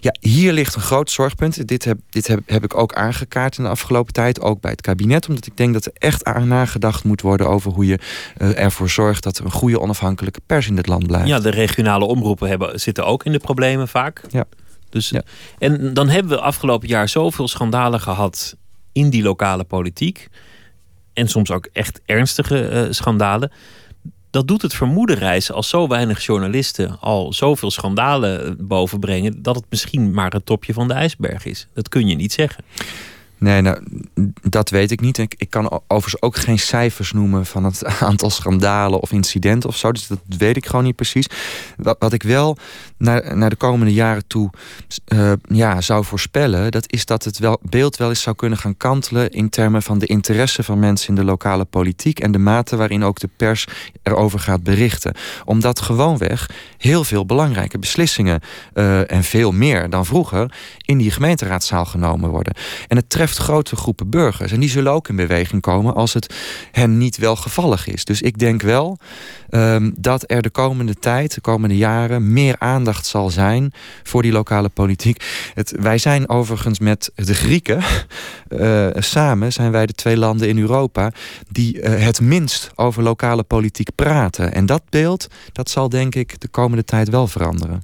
Ja, hier ligt een groot zorgpunt. Dit heb, dit heb, heb ik ook aangekaart in de afgelopen tijd, ook bij het kabinet, omdat ik denk dat er echt aan nagedacht moet worden over hoe je uh, ervoor zorgt dat er een goede onafhankelijke pers in dit land blijft. Ja, de regionale omroepen hebben, zitten ook in de problemen vaak. Ja. Dus, ja. En dan hebben we afgelopen jaar zoveel schandalen gehad in die lokale politiek. En soms ook echt ernstige uh, schandalen dat doet het vermoeden reizen als zo weinig journalisten al zoveel schandalen bovenbrengen, dat het misschien maar het topje van de ijsberg is. Dat kun je niet zeggen. Nee, nou, dat weet ik niet. Ik, ik kan overigens ook geen cijfers noemen van het aantal schandalen of incidenten of zo. Dus dat weet ik gewoon niet precies. Wat, ik wel naar, naar de komende jaren toe uh, ja, zou voorspellen, dat is dat het wel, beeld wel eens zou kunnen gaan kantelen in termen van de interesse van mensen in de lokale politiek en de mate waarin ook de pers erover gaat berichten. Omdat gewoonweg heel veel belangrijke beslissingen uh, en veel meer dan vroeger in die gemeenteraadzaal genomen worden. En het treft grote groepen burgers. En die zullen ook in beweging komen als het hen niet welgevallig is. Dus ik denk wel um, dat er de komende tijd, de komende jaren, meer aandacht zal zijn voor die lokale politiek. Het, wij zijn overigens met de Grieken uh, samen, zijn wij de twee landen in Europa die uh, het minst over lokale politiek praten. En dat beeld, dat zal denk ik de komende tijd wel veranderen.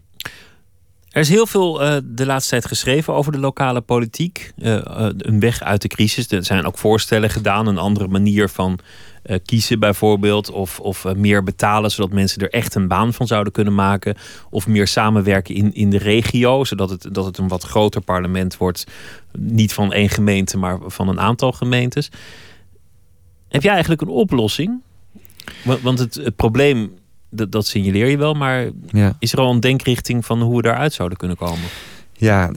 Er is heel veel uh, de laatste tijd geschreven over de lokale politiek. Uh, uh, een weg uit de crisis. Er zijn ook voorstellen gedaan. Een andere manier van kiezen bijvoorbeeld. Of, of meer betalen zodat mensen er echt een baan van zouden kunnen maken. Of meer samenwerken in, in de regio. Zodat het, dat het een wat groter parlement wordt. Niet van één gemeente, maar van een aantal gemeentes. Heb jij eigenlijk een oplossing? Want het, het probleem dat, dat signaleer je wel, maar ja. is er al een denkrichting van hoe we daaruit zouden kunnen komen? Ja,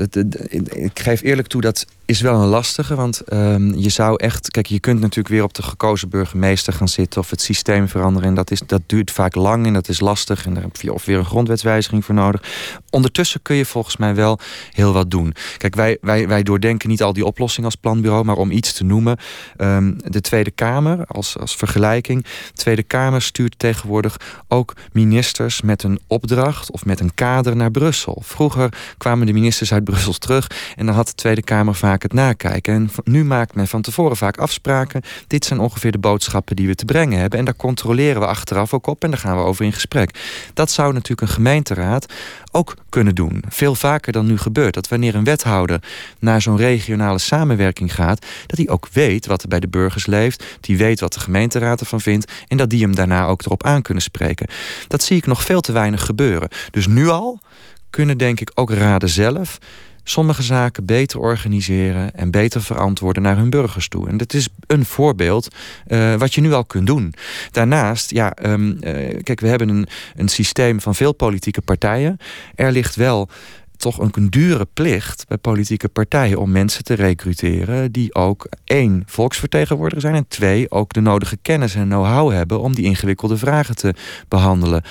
ik geef eerlijk toe dat is wel een lastige. Want um, je zou echt. Kijk, je kunt natuurlijk weer op de gekozen burgemeester gaan zitten. of het systeem veranderen. En dat, is, dat duurt vaak lang en dat is lastig. En daar heb je of weer een grondwetswijziging voor nodig. Ondertussen kun je volgens mij wel heel wat doen. Kijk, wij, wij, wij doordenken niet al die oplossingen als planbureau. maar om iets te noemen. Um, de Tweede Kamer, als, als vergelijking. De Tweede Kamer stuurt tegenwoordig ook ministers met een opdracht. of met een kader naar Brussel. Vroeger kwamen de ministers uit Brussel terug. en dan had de Tweede Kamer vaak het nakijken. En nu maakt men van tevoren vaak afspraken. Dit zijn ongeveer de boodschappen die we te brengen hebben. En daar controleren we achteraf ook op en daar gaan we over in gesprek. Dat zou natuurlijk een gemeenteraad ook kunnen doen. Veel vaker dan nu gebeurt. Dat wanneer een wethouder naar zo'n regionale samenwerking gaat... dat hij ook weet wat er bij de burgers leeft. Die weet wat de gemeenteraad ervan vindt. En dat die hem daarna ook erop aan kunnen spreken. Dat zie ik nog veel te weinig gebeuren. Dus nu al kunnen denk ik ook raden zelf sommige zaken beter organiseren en beter verantwoorden naar hun burgers toe. En dat is een voorbeeld uh, wat je nu al kunt doen. Daarnaast, ja, um, uh, kijk, we hebben een, een systeem van veel politieke partijen. Er ligt wel toch een dure plicht bij politieke partijen om mensen te recruteren die ook één volksvertegenwoordiger zijn en twee ook de nodige kennis en know-how hebben om die ingewikkelde vragen te behandelen.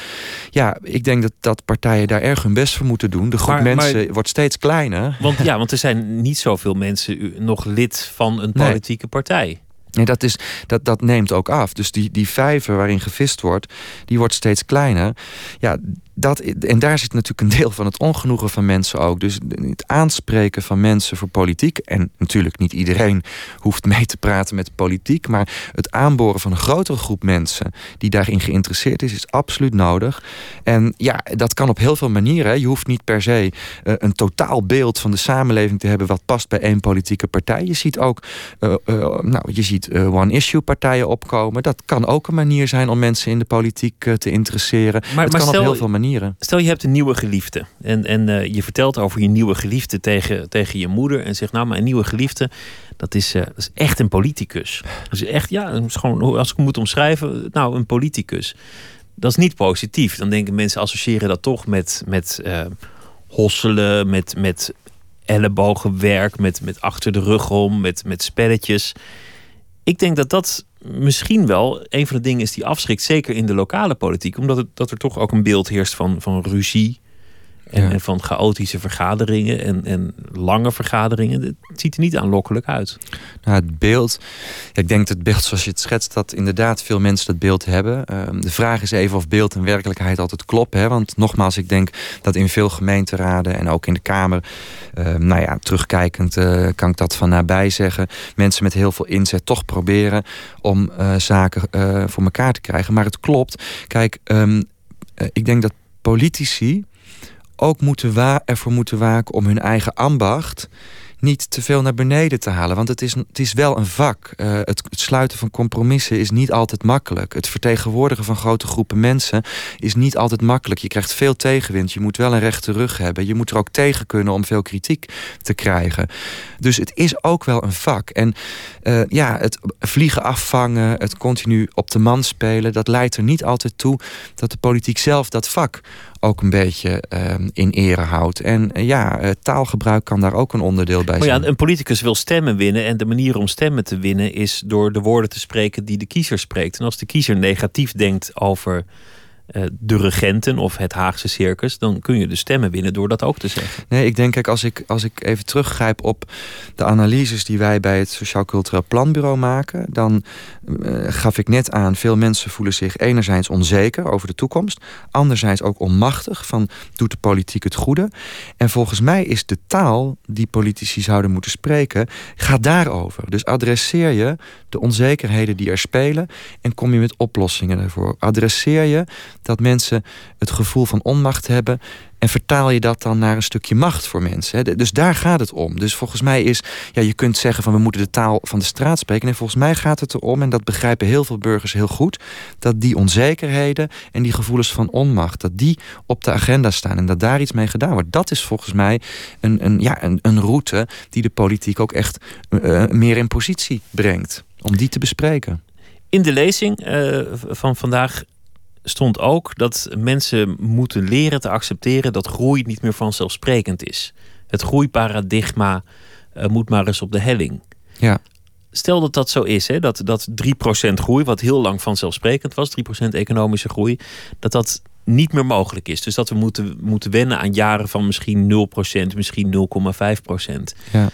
Ja, ik denk dat, dat partijen daar erg hun best voor moeten doen. De groep mensen wordt steeds kleiner. Want ja, want er zijn niet zoveel mensen nog lid van een politieke partij. Nee, dat, is, dat, dat neemt ook af. Dus die, die vijver waarin gevist wordt, die wordt steeds kleiner. Ja, dat, en daar zit natuurlijk een deel van het ongenoegen van mensen ook. Dus het aanspreken van mensen voor politiek. En natuurlijk niet iedereen hoeft mee te praten met de politiek. Maar het aanboren van een grotere groep mensen die daarin geïnteresseerd is, is absoluut nodig. En ja, dat kan op heel veel manieren. Je hoeft niet per se uh, een totaal beeld van de samenleving te hebben wat past bij één politieke partij. Je ziet ook, uh, uh, nou, je ziet one-issue partijen opkomen. Dat kan ook een manier zijn om mensen in de politiek te interesseren. Maar, het maar kan op heel veel manieren. Stel je hebt een nieuwe geliefde en, en uh, je vertelt over je nieuwe geliefde tegen, tegen je moeder en zegt nou mijn nieuwe geliefde dat is, uh, dat is echt een politicus. Dat is echt ja, is gewoon, als ik moet omschrijven, nou een politicus. Dat is niet positief. Dan denken mensen associëren dat toch met, met uh, hosselen, met, met ellebogenwerk, met, met achter de rug om, met, met spelletjes. Ik denk dat dat misschien wel een van de dingen is die afschrikt, zeker in de lokale politiek, omdat het, dat er toch ook een beeld heerst van, van ruzie. En, en, van chaotische vergaderingen en, en lange vergaderingen. Het ziet er niet aanlokkelijk uit. Nou, het beeld. Ik denk dat het beeld zoals je het schetst, dat inderdaad veel mensen dat beeld hebben. Ehm, de vraag is even of beeld en werkelijkheid altijd kloppen. Hè? Want nogmaals, ik denk dat in veel gemeenteraden en ook in de Kamer. Ehm, nou ja, terugkijkend uh, kan ik dat van nabij zeggen. Mensen met heel veel inzet toch proberen om uh, zaken uh, voor elkaar te krijgen. Maar het klopt. Kijk, um, ik denk dat politici ook moeten ervoor moeten waken om hun eigen ambacht niet te veel naar beneden te halen. Want het is, het is wel een vak. Uh, het, sluiten van compromissen is niet altijd makkelijk. Het vertegenwoordigen van grote groepen mensen is niet altijd makkelijk. Je krijgt veel tegenwind. Je moet wel een rechte rug hebben. Je moet er ook tegen kunnen om veel kritiek te krijgen. Dus het is ook wel een vak. En uh, ja, het vliegen afvangen, het continu op de man spelen, dat leidt er niet altijd toe dat de politiek zelf dat vak ook een beetje uh, in ere houdt. En uh, ja, taalgebruik kan daar ook een onderdeel bij zijn. ja, een politicus wil stemmen winnen. En de manier om stemmen te winnen is door de woorden te spreken die de kiezer spreekt. En als de kiezer negatief denkt over eh, de regenten of het Haagse circus, dan kun je de stemmen winnen door dat ook te zeggen. Nee, ik denk, kijk, als ik, als ik even teruggrijp op de analyses die wij bij het Sociaal Cultureel Planbureau maken, dan uh, gaf ik net aan, veel mensen voelen zich enerzijds onzeker over de toekomst, anderzijds ook onmachtig van doet de politiek het goede. En volgens mij is de taal die politici zouden moeten spreken, gaat daarover. Dus adresseer je de onzekerheden die er spelen en kom je met oplossingen ervoor. Adresseer je dat mensen het gevoel van onmacht hebben. En vertaal je dat dan naar een stukje macht voor mensen. Dus daar gaat het om. Dus volgens mij is, ja, je kunt zeggen van we moeten de taal van de straat spreken. En volgens mij gaat het erom, en dat begrijpen heel veel burgers heel goed, dat die onzekerheden en die gevoelens van onmacht, dat die op de agenda staan en dat daar iets mee gedaan wordt. Dat is volgens mij een, een, ja, een, een route die de politiek ook echt uh, meer in positie brengt. Om die te bespreken. In de lezing uh, van vandaag stond ook dat mensen moeten leren te accepteren dat groei niet meer vanzelfsprekend is. Het groeiparadigma uh, moet maar eens op de helling. Ja. Stel dat dat zo is, hè, dat, dat 3% groei, wat heel lang vanzelfsprekend was, 3% economische groei, dat dat niet meer mogelijk is. Dus dat we moeten, moeten wennen aan jaren van misschien 0%, misschien 0,5%. Ja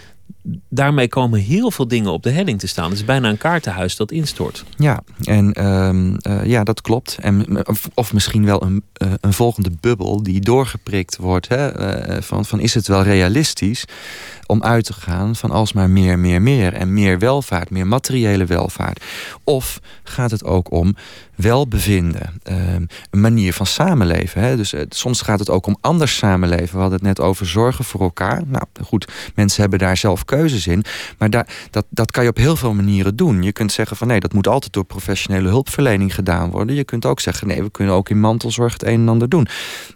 daarmee komen heel veel dingen op de helling te staan. Het is bijna een kaartenhuis dat instort. Ja, en uh, uh, ja, dat klopt. En, of, misschien wel een, uh, een volgende bubbel die doorgeprikt wordt. Hè? van, van is het wel realistisch om uit te gaan van alsmaar meer, meer, meer. En meer welvaart, meer materiële welvaart. Of gaat het ook om welbevinden, ehm, een manier van samenleven. Hè? Dus soms gaat het ook om anders samenleven. We hadden het net over zorgen voor elkaar. Nou goed, mensen hebben daar zelf keuzes in. Maar daar, dat, dat kan je op heel veel manieren doen. Je kunt zeggen van nee, dat moet altijd door professionele hulpverlening gedaan worden. Je kunt ook zeggen nee, we kunnen ook in mantelzorg het een en ander doen.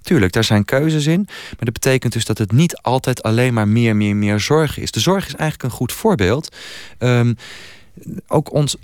Tuurlijk, daar zijn keuzes in. Maar dat betekent dus dat het niet altijd alleen maar meer, meer, meer zorg is. De zorg is eigenlijk een goed voorbeeld. Um, ook ons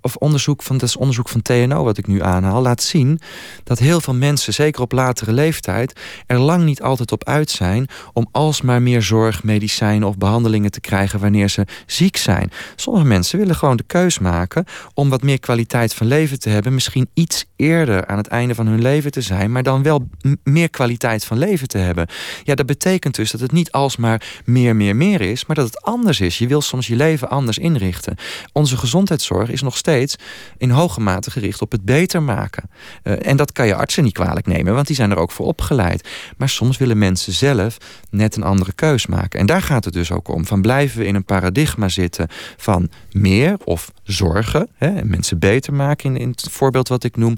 of onderzoek van, dat is onderzoek van TNO wat ik nu aanhaal, laat zien dat heel veel mensen, zeker op latere leeftijd, er lang niet altijd op uit zijn om alsmaar meer zorg, medicijnen of behandelingen te krijgen wanneer ze ziek zijn. Sommige mensen willen gewoon de keus maken om wat meer kwaliteit van leven te hebben, misschien iets eerder aan het einde van hun leven te zijn, maar dan wel meer kwaliteit van leven te hebben. Ja, dat betekent dus dat het niet alsmaar meer, meer, meer is, maar dat het anders is. Je wil soms je leven anders inrichten onze gezondheidszorg is nog steeds in hoge mate gericht op het beter maken. Uh, en dat kan je artsen niet kwalijk nemen, want die zijn er ook voor opgeleid. Maar soms willen mensen zelf net een andere keus maken. En daar gaat het dus ook om. Van blijven we in een paradigma zitten van meer of zorgen, hè, mensen beter maken in, in het voorbeeld wat ik noem,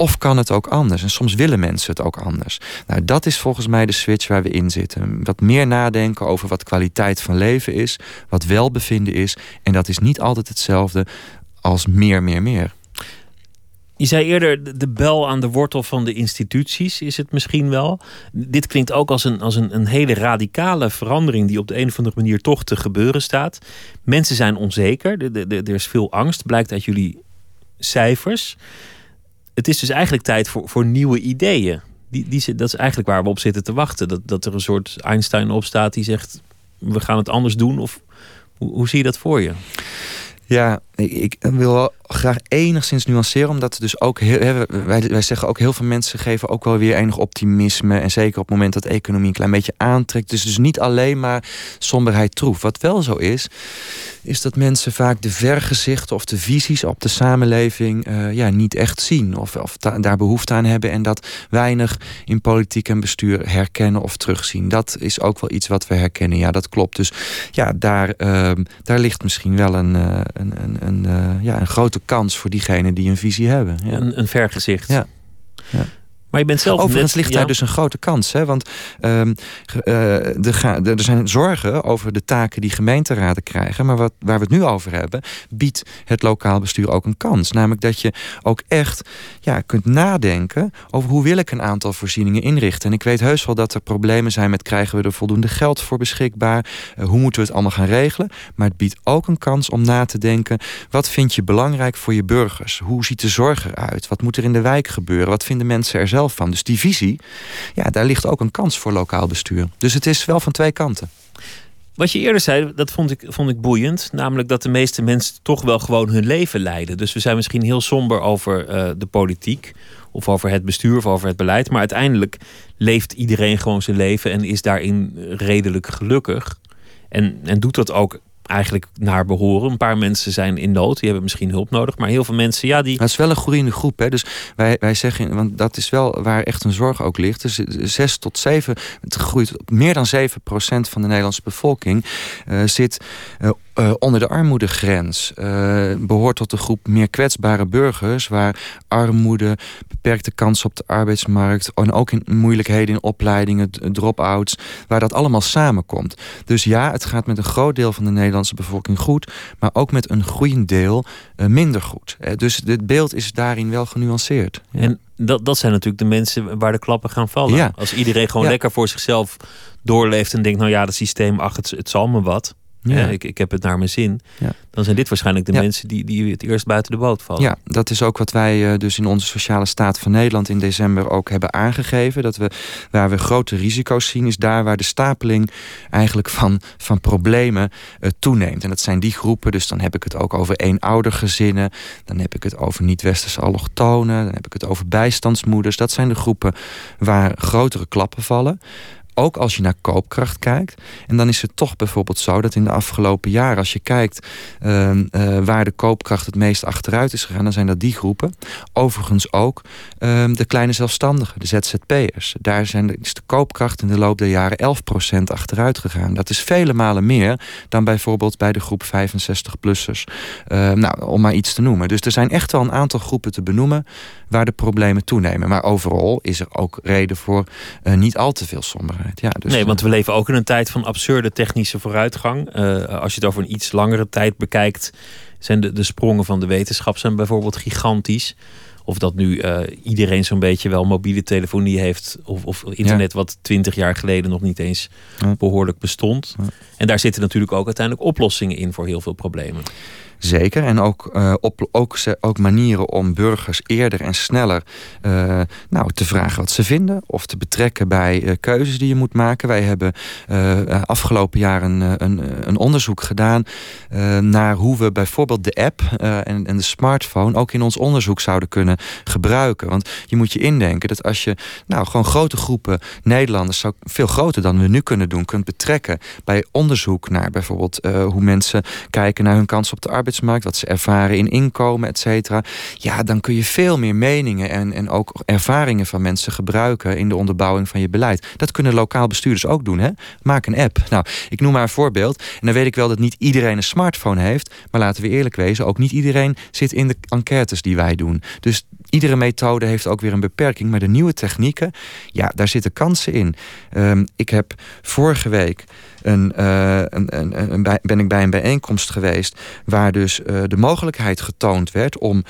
of kan het ook anders? En soms willen mensen het ook anders. Nou, dat is volgens mij de switch waar we in zitten. Wat meer nadenken over wat kwaliteit van leven is, wat welbevinden is. En dat is niet altijd hetzelfde als meer, meer, meer. Je zei eerder de bel aan de wortel van de instituties is het misschien wel. Dit klinkt ook als een, als een, een hele radicale verandering die op de een of andere manier toch te gebeuren staat. Mensen zijn onzeker, er is veel angst, blijkt uit jullie cijfers het is dus eigenlijk tijd voor, voor nieuwe ideeën. Die, die, dat is eigenlijk waar we op zitten te wachten. Dat, dat er een soort Einstein opstaat die zegt: we gaan het anders doen. Of hoe, hoe zie je dat voor je? Ja, ik, wil graag enigszins nuanceren, omdat dus ook heel, wij, wij zeggen ook heel veel mensen geven ook wel weer enig optimisme. En zeker op het moment dat de economie een klein beetje aantrekt. Dus, dus niet alleen maar somberheid troef. Wat wel zo is, is dat mensen vaak de vergezichten of de visies op de samenleving uh, ja, niet echt zien. Of, of daar behoefte aan hebben. En dat weinig in politiek en bestuur herkennen of terugzien. Dat is ook wel iets wat we herkennen. Ja, dat klopt. Dus ja, daar, uh, daar ligt misschien wel een, uh, een, een, een, uh, ja, een grote kans voor diegenen die een visie hebben. Ja. Een, een vergezicht. Ja. ja. Maar je bent zelf Overigens net- ligt daar dus een grote kans. Hè? Want ehm, eh, er, er zijn zorgen over de taken die gemeenteraden krijgen. Maar wat, waar we het nu over hebben, biedt het lokaal bestuur ook een kans. Namelijk dat je ook echt ja, kunt nadenken over hoe wil ik een aantal voorzieningen inrichten. En ik weet heus wel dat er problemen zijn met krijgen we er voldoende geld voor beschikbaar. Eh, hoe moeten we het allemaal gaan regelen. Maar het biedt ook een kans om na te denken. Wat vind je belangrijk voor je burgers? Hoe ziet de zorg eruit? Wat moet er in de wijk gebeuren? Wat vinden mensen er zelf van? Dus die visie, ja, daar ligt ook een kans voor lokaal bestuur. Dus het is wel van twee kanten. Wat je eerder zei, dat vond ik, vond ik boeiend. Namelijk dat de meeste mensen toch wel gewoon hun leven leiden. Dus we zijn misschien heel somber over eh, de politiek. Of over het bestuur of over het beleid. Maar uiteindelijk leeft iedereen gewoon zijn leven en is daarin redelijk gelukkig. En, en doet dat ook eigenlijk naar behoren. Een paar mensen zijn in nood, die hebben misschien hulp nodig. Maar heel veel mensen, ja, die. Het is wel een groeiende groep. Hè? Dus wij, wij zeggen, want dat is wel waar echt een zorg ook ligt. Dus 6 tot 7, het groeit meer dan 7 procent van de Nederlandse bevolking eh, zit eh, eh, onder de armoedegrens. Eh, behoort tot de groep meer kwetsbare burgers, waar armoede, beperkte kansen op de arbeidsmarkt en ook in moeilijkheden in opleidingen, drop-outs, waar dat allemaal samenkomt. Dus ja, het gaat met een groot deel van de Nederlandse bevolking goed, maar ook met een groeiend deel eh, minder goed. Dus het beeld is daarin wel genuanceerd. En dat, dat zijn natuurlijk de mensen waar de klappen gaan vallen. Ja. Als iedereen gewoon Ja. lekker voor zichzelf doorleeft en denkt, nou ja, dat systeem, ach, het, het zal me wat. Ja. Ja, ik, ik heb het naar mijn zin. Ja. Dan zijn dit waarschijnlijk de Ja. mensen die, die het eerst buiten de boot vallen. Ja, dat is ook wat wij eh, dus in onze sociale staat van Nederland in december ook hebben aangegeven. Dat we waar we grote risico's zien, is daar waar de stapeling eigenlijk van, van problemen eh, toeneemt. En dat zijn die groepen, dus dan heb ik het ook over eenoudergezinnen, dan heb ik het over niet-westerse allochtonen, dan heb ik het over bijstandsmoeders. Dat zijn de groepen waar grotere klappen vallen. Ook als je naar koopkracht kijkt. En dan is het toch bijvoorbeeld zo dat in de afgelopen jaren, als je kijkt ehm, eh, waar de koopkracht het meest achteruit is gegaan, dan zijn dat die groepen. Overigens ook ehm, de kleine zelfstandigen, de ZZP'ers. Daar zijn is de koopkracht in de loop der jaren 11% achteruit gegaan. Dat is vele malen meer dan bijvoorbeeld bij de groep 65-plussers. nou, om maar iets te noemen. Dus er zijn echt wel een aantal groepen te benoemen waar de problemen toenemen. Maar overal is er ook reden voor eh, niet al te veel somberheid. Ja, dus, nee, want we leven ook in een tijd van absurde technische vooruitgang. Eh, als je het over een iets langere tijd bekijkt, zijn de, de sprongen van de wetenschap zijn bijvoorbeeld gigantisch. Of dat nu eh, iedereen zo'n beetje wel mobiele telefonie heeft. Of, of internet wat twintig jaar geleden nog niet eens Ja. behoorlijk bestond. Ja. En daar zitten natuurlijk ook uiteindelijk oplossingen in voor heel veel problemen. Zeker. En ook, eh, ook, ook manieren om burgers eerder en sneller eh, nou, te vragen wat ze vinden. Of te betrekken bij eh, keuzes die je moet maken. Wij hebben afgelopen jaar een, een, een onderzoek gedaan naar hoe we bijvoorbeeld de app en, en de smartphone ook in ons onderzoek zouden kunnen gebruiken. Want je moet je indenken dat als je nou, gewoon grote groepen Nederlanders, veel groter dan we nu kunnen doen, kunt betrekken bij onderzoek naar bijvoorbeeld hoe mensen kijken naar hun kansen op de wat ze ervaren in inkomen, et cetera. Ja, dan kun je veel meer meningen en, en ook ervaringen van mensen gebruiken in de onderbouwing van je beleid. Dat kunnen lokaal bestuurders ook doen. Hè? Maak een app. Nou, ik noem maar een voorbeeld. En dan weet ik wel dat niet iedereen een smartphone heeft. Maar laten we eerlijk wezen, ook niet iedereen zit in de enquêtes die wij doen. Dus iedere methode heeft ook weer een beperking. Maar de nieuwe technieken, ja, daar zitten kansen in. Ehm, ik heb vorige week een, eh, een, een, een bij- ben ik bij een bijeenkomst geweest waar dus eh, de mogelijkheid getoond werd om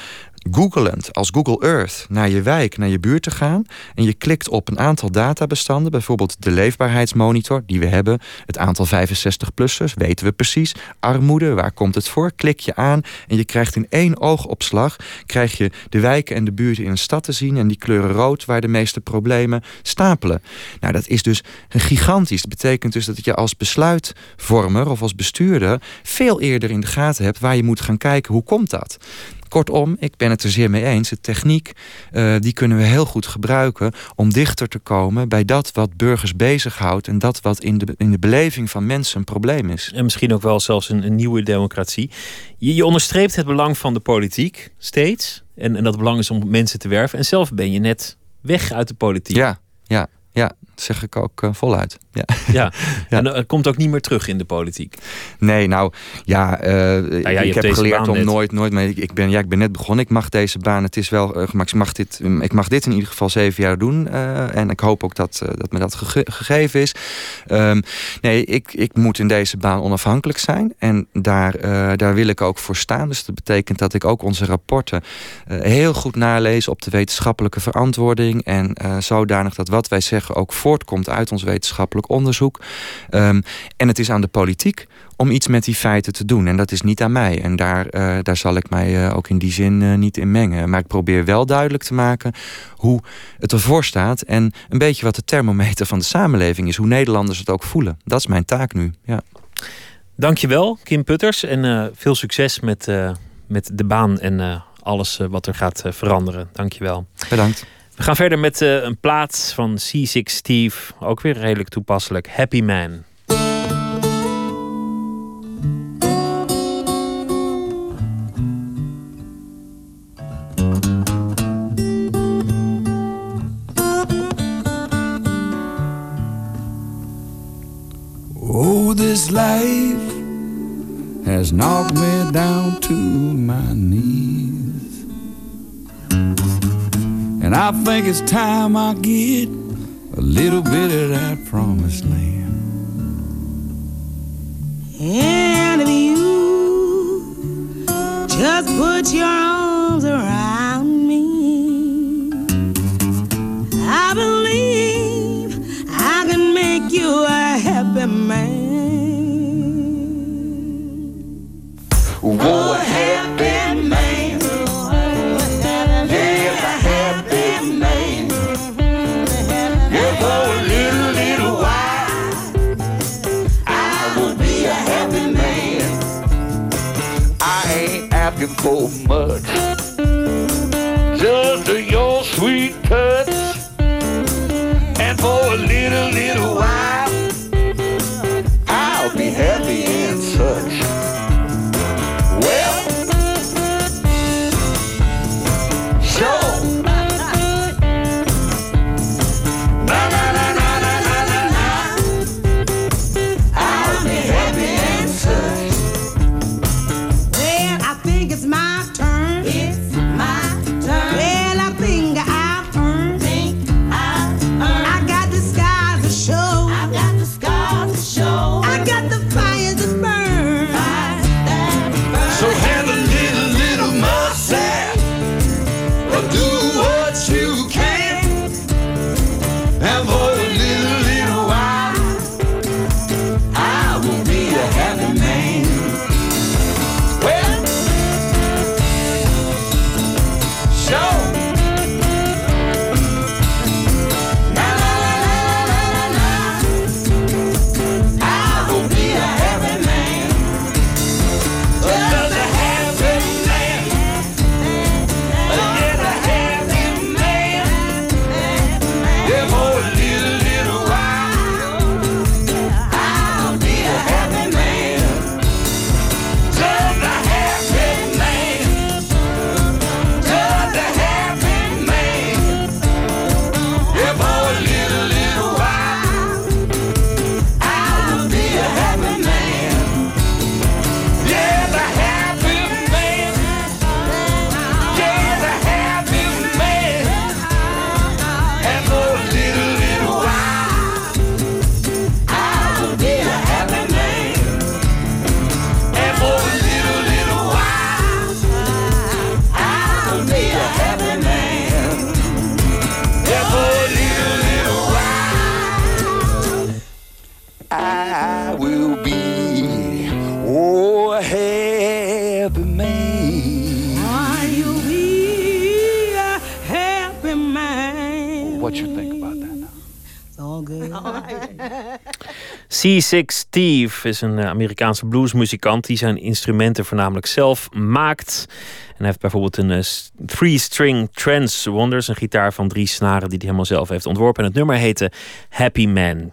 googelend als Google Earth naar je wijk, naar je buurt te gaan. En je klikt op een aantal databestanden, bijvoorbeeld de leefbaarheidsmonitor die we hebben. Het aantal 65-plussers weten we precies. Armoede, waar komt het voor? Klik je aan en je krijgt in één oogopslag krijg je de wijken en de buurten in een stad te zien. En die kleuren rood waar de meeste problemen stapelen. Nou, dat is dus gigantisch. Dat betekent dus dat je als besluitvormer of als bestuurder veel eerder in de gaten hebt waar je moet gaan kijken hoe komt dat. Kortom, ik ben het er zeer mee eens. De techniek eh, die kunnen we heel goed gebruiken om dichter te komen bij dat wat burgers bezighoudt en dat wat in de, in de beleving van mensen een probleem is. En misschien ook wel zelfs een, een nieuwe democratie. Je, je onderstreept het belang van de politiek steeds. En, en dat belang is om mensen te werven. En zelf ben je net weg uit de politiek. Ja, ja. Ja, zeg ik ook uh, voluit. Ja. ja. en het komt ook niet meer terug in de politiek. Nee, nou ja, uh, ja ik heb geleerd om nooit, nooit mee. Ik ben, ja, ik ben net begonnen. Ik mag deze baan. Het is wel, uh, ik mag dit, ik mag dit in ieder geval zeven jaar doen. en ik hoop ook dat, dat me dat gegeven is. Um, nee, ik, ik moet in deze baan onafhankelijk zijn. En daar, daar wil ik ook voor staan. Dus dat betekent dat ik ook onze rapporten heel goed nalees op de wetenschappelijke verantwoording. En zodanig dat wat wij zeggen ook voortkomt uit ons wetenschappelijk onderzoek. Um, en het is aan de politiek om iets met die feiten te doen. En dat is niet aan mij. En daar, uh, daar zal ik mij uh, ook in die zin uh, niet in mengen. Maar ik probeer wel duidelijk te maken hoe het ervoor staat. En een beetje wat de thermometer van de samenleving is. Hoe Nederlanders het ook voelen. Dat is mijn taak nu. Ja. Dankjewel, Kim Putters. En veel succes met, met de baan en alles wat er gaat veranderen. Dankjewel. Bedankt. We gaan verder met uh, een plaat van C6 Steve. Ook weer redelijk toepasselijk. Happy Man. Oh, this life has knocked me down to my knees. And I think it's time I get a little bit of that promised land. And if you just put your arms around me, I believe I can make you a happy man. Whoa, happy man. For much. C6 Steve is een eh, Amerikaanse bluesmuzikant die zijn instrumenten voornamelijk zelf maakt. En hij heeft bijvoorbeeld een uh, three-string trance wonders, een gitaar van drie snaren die hij helemaal zelf heeft ontworpen. En het nummer heette Happy Man.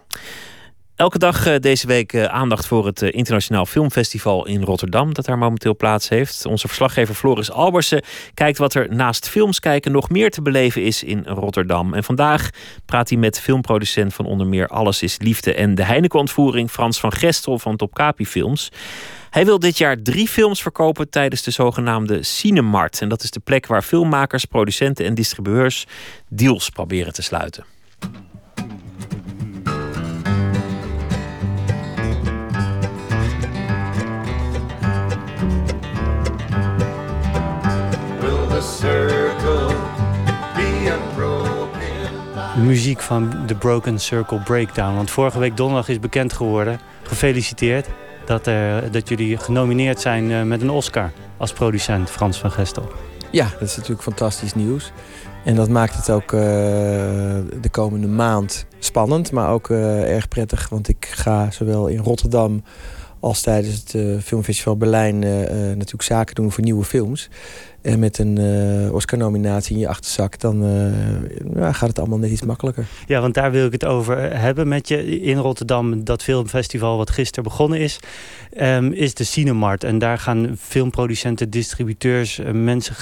Elke dag eh, deze week eh, aandacht voor het eh, Internationaal Filmfestival in Rotterdam, dat daar momenteel plaats heeft. Onze verslaggever Floris Albersen kijkt wat er naast films kijken nog meer te beleven is in Rotterdam. En vandaag praat hij met filmproducent van onder meer Alles is Liefde en de Heineken-ontvoering Frans van Gestel van Topkapi Films. Hij wil dit jaar drie films verkopen tijdens de zogenaamde Cinemart. En dat is de plek waar filmmakers, producenten en distribueurs deals proberen te sluiten. Muziek van The Broken Circle Breakdown. Want vorige week donderdag is bekend geworden, gefeliciteerd, dat, er, dat jullie genomineerd zijn eh, met een Oscar als producent, Frans van Gestel. Ja, dat is natuurlijk fantastisch nieuws. En dat maakt het ook uh, de komende maand spannend, maar ook erg prettig. Want ik ga zowel in Rotterdam als tijdens het uh, Filmfestival Berlijn natuurlijk zaken doen voor nieuwe films. En met een Oscar-nominatie in je achterzak, dan ja, gaat het allemaal net iets makkelijker. Ja, want daar wil ik het over hebben met je. In Rotterdam, dat filmfestival wat gisteren begonnen is, um, is de Cinemart. En daar gaan filmproducenten, distributeurs, mensen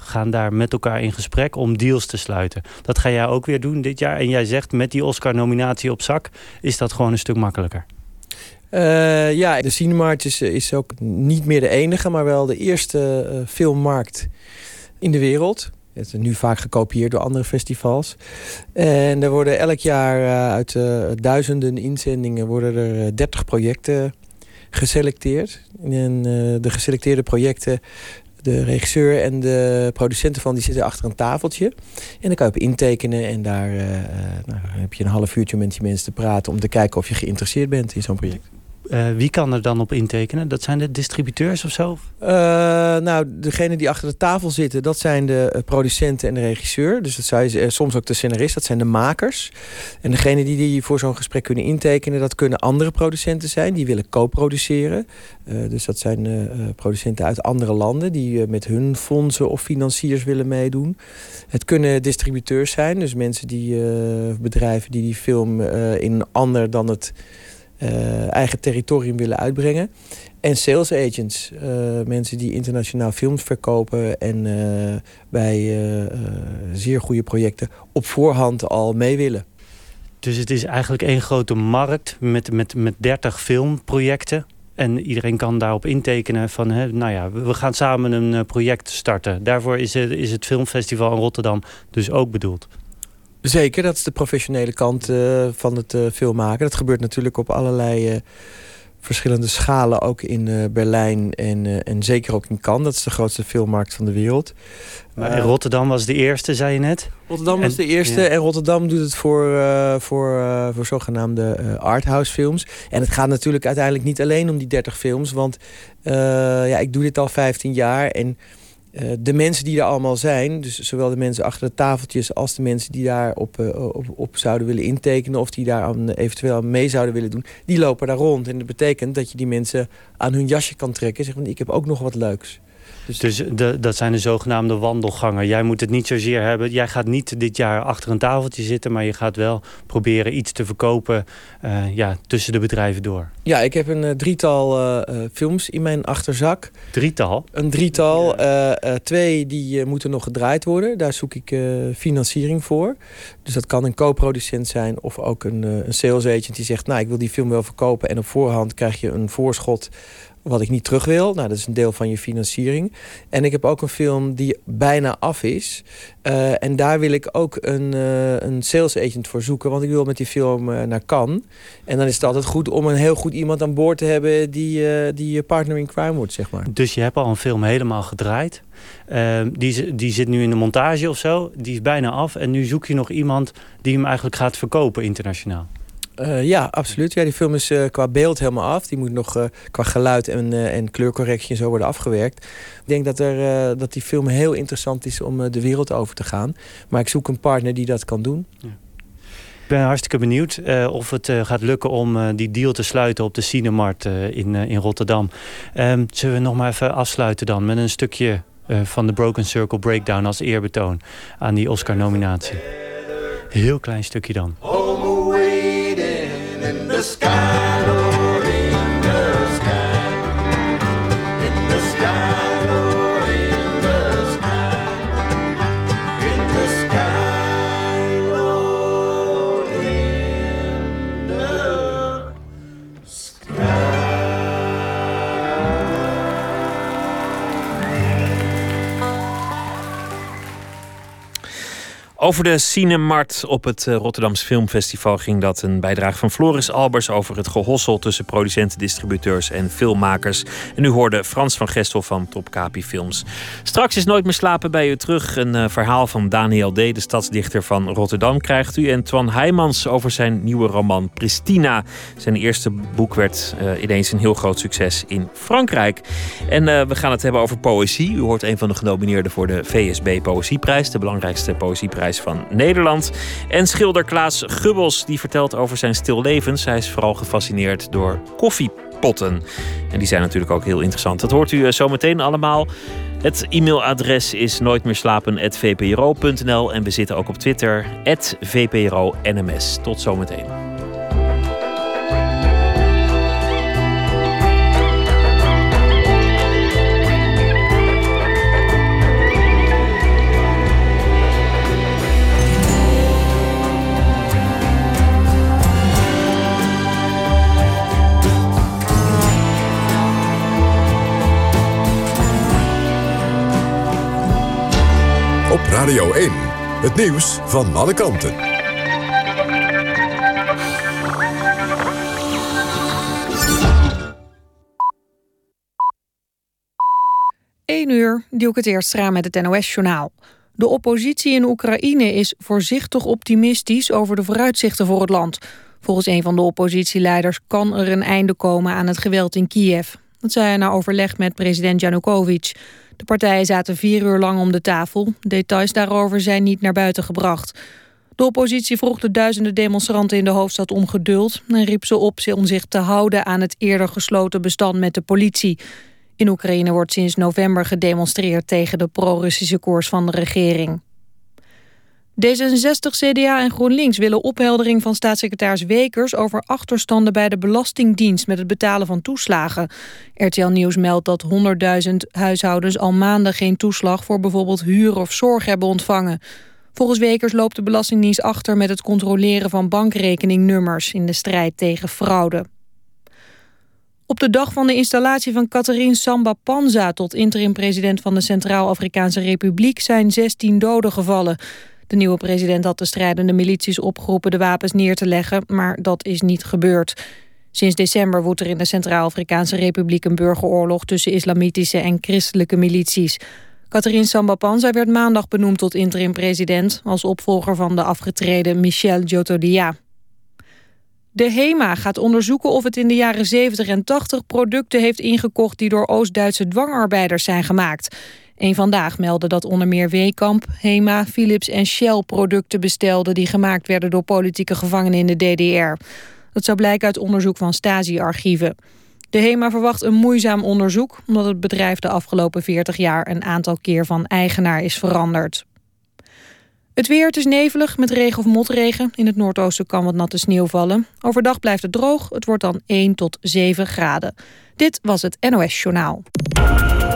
gaan daar met elkaar in gesprek om deals te sluiten. Dat ga jij ook weer doen dit jaar. En jij zegt, met die Oscar-nominatie op zak, is dat gewoon een stuk makkelijker. Uh, ja, de Cinemarkt is, is ook niet meer de enige, maar wel de eerste uh, filmmarkt in de wereld. Het is nu vaak gekopieerd door andere festivals. En er worden elk jaar uit duizenden inzendingen worden er 30 projecten geselecteerd. En de geselecteerde projecten de regisseur en de producenten van die zitten achter een tafeltje. En dan kan je op intekenen en daar nou, heb je een half uurtje met die mensen te praten om te kijken of je geïnteresseerd bent in zo'n project. Uh, wie kan er dan op intekenen? Dat zijn de distributeurs of zo? Uh, nou, degene die achter de tafel zitten, dat zijn de producenten en de regisseur. Dus dat zijn soms ook de scenarist, dat zijn de makers. En degene die, die voor zo'n gesprek kunnen intekenen, dat kunnen andere producenten zijn. Die willen co-produceren. Dus dat zijn producenten uit andere landen die met hun fondsen of financiers willen meedoen. Het kunnen distributeurs zijn, dus mensen die, bedrijven die die film in ander dan het eigen territorium willen uitbrengen. En sales agents, uh, mensen die internationaal films verkopen en uh, bij zeer goede projecten op voorhand al mee willen. Dus het is eigenlijk één grote markt met, met, met 30 filmprojecten. En iedereen kan daarop intekenen van, hè, nou ja, we gaan samen een project starten. Daarvoor is het, is het filmfestival in Rotterdam dus ook bedoeld. Zeker, dat is de professionele kant uh, van het uh, filmmaken. Dat gebeurt natuurlijk op allerlei uh, verschillende schalen, ook in Berlijn en, en zeker ook in Cannes. Dat is de grootste filmmarkt van de wereld. Maar Rotterdam was de eerste, zei je net? Rotterdam was de eerste ja. en Rotterdam doet het voor, voor, voor zogenaamde arthouse films. En het gaat natuurlijk uiteindelijk niet alleen om die 30 films, want ja, ik doe dit al 15 jaar en... Uh, de mensen die er allemaal zijn, dus zowel de mensen achter de tafeltjes als de mensen die daar op, uh, op, zouden willen intekenen of die daar aan, eventueel mee zouden willen doen, die lopen daar rond. En dat betekent dat je die mensen aan hun jasje kan trekken. Zeggen, ik heb ook nog wat leuks. Dus, dus de, dat zijn de zogenaamde wandelgangen. Jij moet het niet zozeer hebben. Jij gaat niet dit jaar achter een tafeltje zitten, maar je gaat wel proberen iets te verkopen uh, ja, tussen de bedrijven door. Ja, ik heb een uh, drietal uh, films in mijn achterzak. Drietal? Een drietal. twee die moeten nog gedraaid worden. Daar zoek ik financiering voor. Dus dat kan een co-producent zijn of ook een, een sales agent die zegt... nou, ik wil die film wel verkopen en op voorhand krijg je een voorschot wat ik niet terug wil. Nou, dat is een deel van je financiering. En ik heb ook een film die bijna af is. Uh, en daar wil ik ook een, uh, een sales agent voor zoeken. Want ik wil met die film uh, naar Cannes. En dan is het altijd goed om een heel goed iemand aan boord te hebben... die, die je partner in crime wordt, zeg maar. Dus je hebt al een film helemaal gedraaid. Ehm, die, die zit nu in de montage of zo. Die is bijna af. En nu zoek je nog iemand die hem eigenlijk gaat verkopen internationaal. Uh, ja, absoluut. Ja, die film is uh, qua beeld helemaal af. Die moet nog uh, qua geluid en, en kleurcorrectie en zo worden afgewerkt. Ik denk dat, er, dat die film heel interessant is om de wereld over te gaan. Maar ik zoek een partner die dat kan doen. Ja. Ik ben hartstikke benieuwd of het gaat lukken om die deal te sluiten op de Cinemart in, in Rotterdam. Um, zullen we nog maar even afsluiten dan met een stukje van de Broken Circle Breakdown als eerbetoon aan die Oscar-nominatie. Heel klein stukje dan. In the the sky, Over de Cinemart op het eh, Rotterdamse Filmfestival ging dat een bijdrage van Floris Albers over het gehossel tussen producenten, distributeurs en filmmakers. En u hoorde Frans van Gestel van Top Capi Films. Straks is Nooit meer slapen bij u terug. Een eh, verhaal van Daniel D., de stadsdichter van Rotterdam, krijgt u. En Twan Heijmans over zijn nieuwe roman Pristina. Zijn eerste boek werd eh, ineens een heel groot succes in Frankrijk. En we gaan het hebben over poëzie. U hoort een van de genomineerden voor de VSB Poëzieprijs, de belangrijkste poëzieprijs van Nederland. En schilder Klaas Gubbels, die vertelt over zijn stillevens. Hij is vooral gefascineerd door koffiepotten. En die zijn natuurlijk ook heel interessant. Dat hoort u eh, zometeen allemaal. Het e-mailadres is nooitmeerslapen.vpro.nl en we zitten ook op Twitter, @vpro_nms. Tot zometeen. Radio 1. Het nieuws van alle kanten. 1 uur, Dielke het eerst raam met het NOS-journaal. De oppositie in Oekraïne is voorzichtig optimistisch over de vooruitzichten voor het land. Volgens een van de oppositieleiders kan er een einde komen aan het geweld in Kiev. Dat zei hij na overleg met president Janukovic. De partijen zaten vier uur lang om de tafel. Details daarover zijn niet naar buiten gebracht. De oppositie vroeg de duizenden demonstranten in de hoofdstad om geduld... en riep ze op om zich te houden aan het eerder gesloten bestand met de politie. In Oekraïne wordt sinds november gedemonstreerd tegen de pro-Russische koers van de regering. D66, CDA en GroenLinks willen opheldering van staatssecretaris Wekers over achterstanden bij de Belastingdienst met het betalen van toeslagen. RTL Nieuws meldt dat 100.000 huishoudens al maanden geen toeslag voor bijvoorbeeld huur of zorg hebben ontvangen. Volgens Wekers loopt de Belastingdienst achter met het controleren van bankrekeningnummers in de strijd tegen fraude. Op de dag van de installatie van Catherine Samba Panza tot interim-president van de Centraal-Afrikaanse Republiek zijn 16 doden gevallen. De nieuwe president had de strijdende milities opgeroepen de wapens neer te leggen, maar dat is niet gebeurd. Sinds december woedt er in de Centraal-Afrikaanse Republiek een burgeroorlog tussen islamitische en christelijke milities. Catherine Samba Panza werd maandag benoemd tot interim-president als opvolger van de afgetreden Michel Djotodia. De HEMA gaat onderzoeken of het in de jaren 70 en 80 producten heeft ingekocht die door Oost-Duitse dwangarbeiders zijn gemaakt. Een vandaag meldde dat onder meer Weekamp, HEMA, Philips en Shell producten bestelden die gemaakt werden door politieke gevangenen in de DDR. Dat zou blijken uit onderzoek van Stasi-archieven. De HEMA verwacht een moeizaam onderzoek omdat het bedrijf de afgelopen 40 jaar een aantal keer van eigenaar is veranderd. Het weer, is nevelig met regen of motregen. In het noordoosten kan wat natte sneeuw vallen. Overdag blijft het droog. Het wordt dan 1 tot 7 graden. Dit was het NOS Journaal.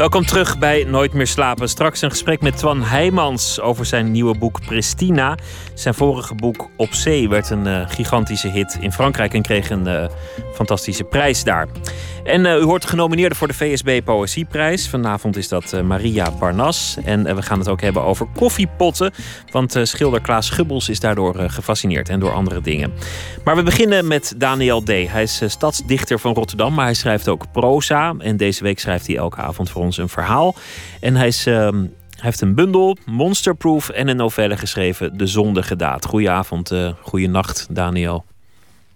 Welkom terug bij Nooit meer slapen. Straks een gesprek met Twan Heijmans over zijn nieuwe boek Pristina. Zijn vorige boek Op Zee werd een uh, gigantische hit in Frankrijk en kreeg een uh, fantastische prijs daar. En uh, u hoort de genomineerde voor de VSB Poëzieprijs. Vanavond is dat Maria Barnas. En we gaan het ook hebben over koffiepotten. Want schilder Klaas Gubbels is daardoor gefascineerd en door andere dingen. Maar we beginnen met Daniel D. Hij is stadsdichter van Rotterdam, maar hij schrijft ook proza. En deze week schrijft hij elke avond voor ons een verhaal. En hij, is, uh, hij heeft een bundel, Monsterproof, en een novelle geschreven, De Zondige Daad. Goedenavond, uh, goeienacht, Daniel.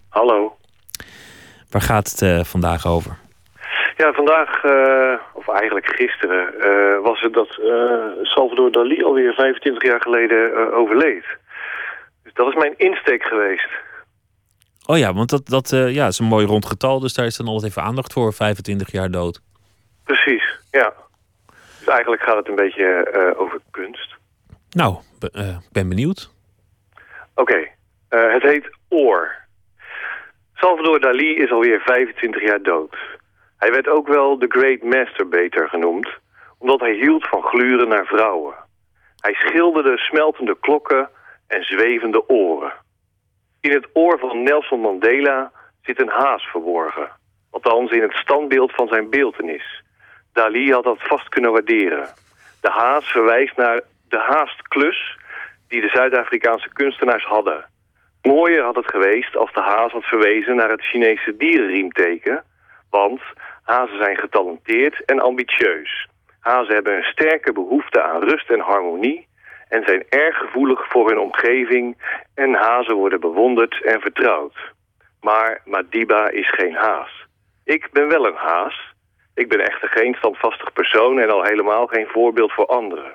Hallo. Waar gaat het uh, vandaag over? Ja, vandaag, uh, of eigenlijk gisteren, was het dat Salvador Dali alweer 25 jaar geleden overleed. Dus dat is mijn insteek geweest. Oh ja, want dat, dat eh, ja, is een mooi rond getal, dus daar is dan altijd even aandacht voor. 25 jaar dood. Precies, ja. Dus eigenlijk gaat het een beetje eh, over kunst. Nou, eh, ben benieuwd. Oké, eh, het heet Oor. Salvador Dali is alweer 25 jaar dood. Hij werd ook wel de Great Masturbator genoemd, omdat hij hield van gluren naar vrouwen. Hij schilderde smeltende klokken en zwevende oren. In het oor van Nelson Mandela zit een haas verborgen. Althans in het standbeeld van zijn beeltenis. Dali had dat vast kunnen waarderen. De haas verwijst naar de haastklus die de Zuid-Afrikaanse kunstenaars hadden. Mooier had het geweest als de haas had verwezen naar het Chinese dierenriemteken. Want hazen zijn getalenteerd en ambitieus. Hazen hebben een sterke behoefte aan rust en harmonie en zijn erg gevoelig voor hun omgeving en hazen worden bewonderd en vertrouwd. Maar Madiba is geen haas. Ik ben wel een haas. Ik ben echter geen standvastig persoon en al helemaal geen voorbeeld voor anderen.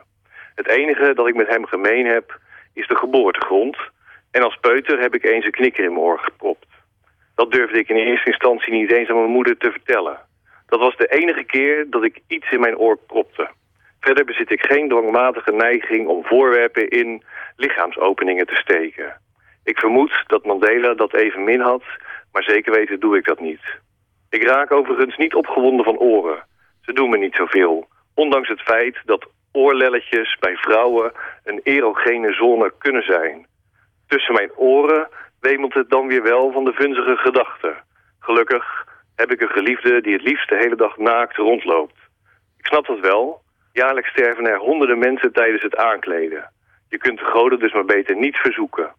Het enige dat ik met hem gemeen heb, is de geboortegrond. En als peuter heb ik eens een knikker in mijn oor gepropt. Dat durfde ik in eerste instantie niet eens aan mijn moeder te vertellen. Dat was de enige keer dat ik iets in mijn oor propte. Verder bezit ik geen dwangmatige neiging om voorwerpen in lichaamsopeningen te steken. Ik vermoed dat Mandela dat evenmin had, maar zeker weten doe ik dat niet. Ik raak overigens niet opgewonden van oren. Ze doen me niet zoveel. Ondanks het feit dat oorlelletjes bij vrouwen een erogene zone kunnen zijn. Tussen mijn oren wemelt het dan weer wel van de vunzige gedachten. Gelukkig heb ik een geliefde die het liefst de hele dag naakt rondloopt. Ik snap dat wel. Jaarlijks sterven er honderden mensen tijdens het aankleden. Je kunt de goden dus maar beter niet verzoeken.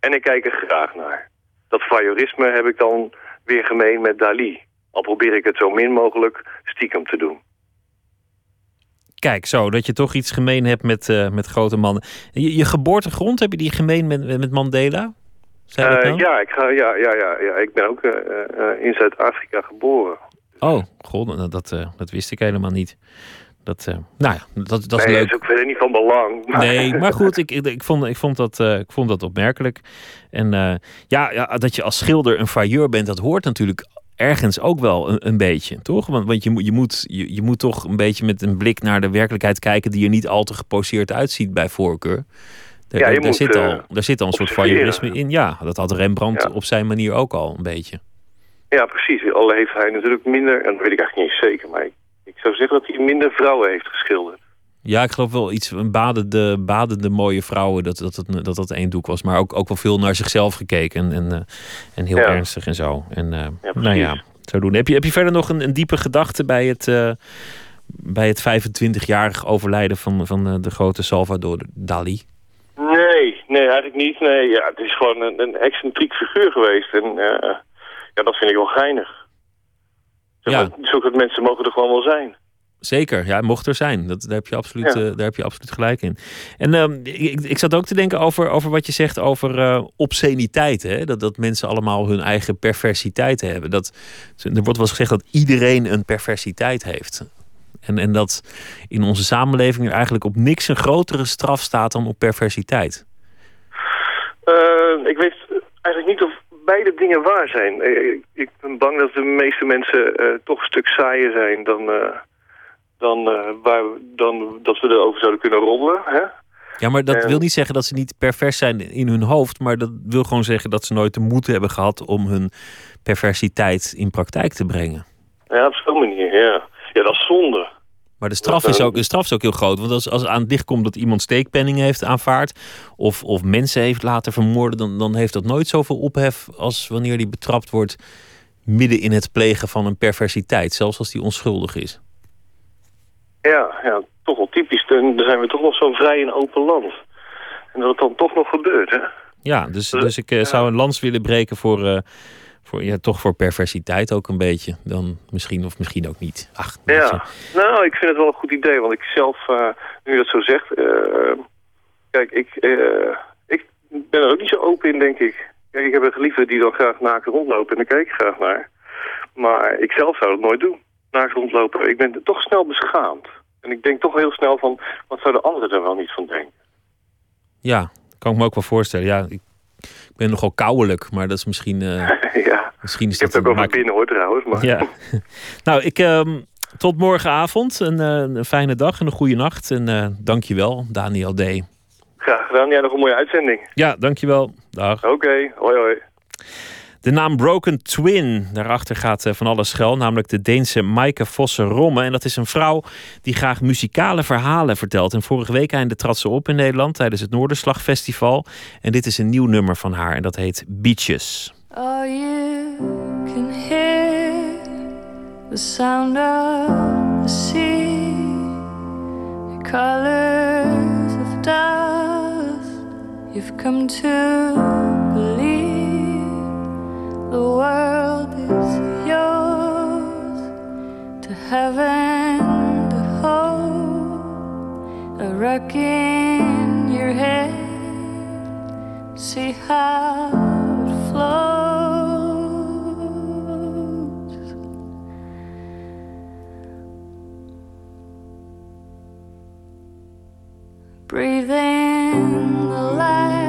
En ik kijk er graag naar. Dat voyeurisme heb ik dan weer gemeen met Dali. Al probeer ik het zo min mogelijk stiekem te doen. Kijk, zo, dat je toch iets gemeen hebt met, eh, met grote mannen. Je, je geboortegrond, heb je die gemeen met, met Mandela? Eh, nou? ja, ik ga, ja, ja, ja, ja, ik ben ook eh, in Zuid-Afrika geboren. Oh, god, nou, dat, dat wist ik helemaal niet. Dat, eh, nou ja, dat, dat is nee, leuk. is ook verder niet van belang. maar- Nee, maar goed, ik, ik, ik, vond, ik, vond dat, eh, ik vond dat opmerkelijk. En eh, ja, ja, dat je als schilder een failleur bent, dat hoort natuurlijk ergens ook wel een, een beetje, toch? Want, want je, moet, je, moet, je, je moet toch een beetje met een blik naar de werkelijkheid kijken... die er niet al te geposeerd uitziet bij voorkeur. Daar, Ja, je daar, moet, zit, al, daar zit al een soort voyeurisme in. Ja, dat had Rembrandt op zijn manier ook al een beetje. Ja, precies. Al heeft hij natuurlijk minder, en dat weet ik eigenlijk niet eens zeker, maar ik, ik zou zeggen dat hij minder vrouwen heeft geschilderd. Ja, ik geloof wel iets, een badende, badende mooie vrouwen, dat dat, dat, dat, dat één doek was. Maar ook, ook wel veel naar zichzelf gekeken en, eh, en heel Ja. ernstig en zo. En eh, nou ja, zo doen. Heb je, heb je verder nog een, een diepe gedachte bij het, eh, bij het 25-jarig overlijden van, van de grote Salvador Dali? Nee, nee, eigenlijk niet. Nee, ja, het is gewoon een, een excentriek figuur geweest. En ja, dat vind ik wel geinig. Ja. Zulke mensen mogen er gewoon wel zijn. Zeker, ja, mocht er zijn. Dat, daar, heb je absoluut, Ja. eh, daar heb je absoluut gelijk in. En ehm, ik, ik zat ook te denken over, over wat je zegt over eh obsceniteit. Hè? Dat, dat mensen allemaal hun eigen perversiteit hebben. Dat, er wordt wel eens gezegd dat iedereen een perversiteit heeft. En, en dat in onze samenleving er eigenlijk op niks een grotere straf staat dan op perversiteit. Eh, ik weet eigenlijk niet of beide dingen waar zijn. Eh, Ik, ik ben bang dat de meeste mensen eh, toch een stuk saaier zijn dan, eh, dan, eh, waar, dan dat we erover zouden kunnen roddelen. Hè? Ja, maar dat wil niet zeggen dat ze niet pervers zijn in hun hoofd. Maar dat wil gewoon zeggen dat ze nooit de moed hebben gehad om hun perversiteit in praktijk te brengen. Ja, op zo'n manier, ja. Ja, dat is zonde. Maar de straf, is ook, de straf is ook heel groot. Want als, als aan het licht komt dat iemand steekpenningen heeft aanvaard. Of, of mensen heeft laten vermoorden. Dan, dan heeft dat nooit zoveel ophef als wanneer die betrapt wordt. midden in het plegen van een perversiteit. Zelfs als die onschuldig is. Ja, ja, toch wel typisch. Dan dan zijn we toch nog zo'n vrij en open land. En dat het dan toch nog gebeurt, hè? Ja, dus, dus ik eh, zou een lans willen breken voor. eh, voor ja, toch voor perversiteit ook een beetje. Dan misschien of misschien ook niet. Ach. Ja, nou, ik vind het wel een goed idee. Want ik zelf, eh, nu je dat zo zegt... eh, kijk, ik, eh, ik ben er ook niet zo open in, denk ik. Kijk, ik heb een geliefde die dan graag naakt rondlopen. En daar kijk ik graag naar. Maar ik zelf zou dat nooit doen. Naakt rondlopen. Ik ben toch snel beschaamd. En ik denk toch heel snel van... wat zouden anderen er wel niet van denken? Ja, kan ik me ook wel voorstellen. Ja, ik ben nogal kouwelijk, maar dat is misschien... eh, ja, misschien is ik heb het ook over binnen hoor trouwens. Maar... Ja. nou, ik, ehm, tot morgenavond. Een, eh, een fijne dag en een goede nacht. En eh dank je wel, Daniel D. Graag gedaan. Ja, nog een mooie uitzending. Ja, dankjewel. Dag. Oké, hoi hoi. De naam Broken Twin, daarachter gaat eh, van alles schuil. Namelijk de Deense Maaike Vosse Romme. En dat is een vrouw die graag muzikale verhalen vertelt. En vorige week einde trad ze op in Nederland tijdens het Noorderslag-festival. En dit is een nieuw nummer van haar en dat heet Beaches. Oh, you can hear the sound of the sea, the colors of dust. You've come to the world is yours, to have and to hold, a rock in your head. See how it flows. Breathe in the light,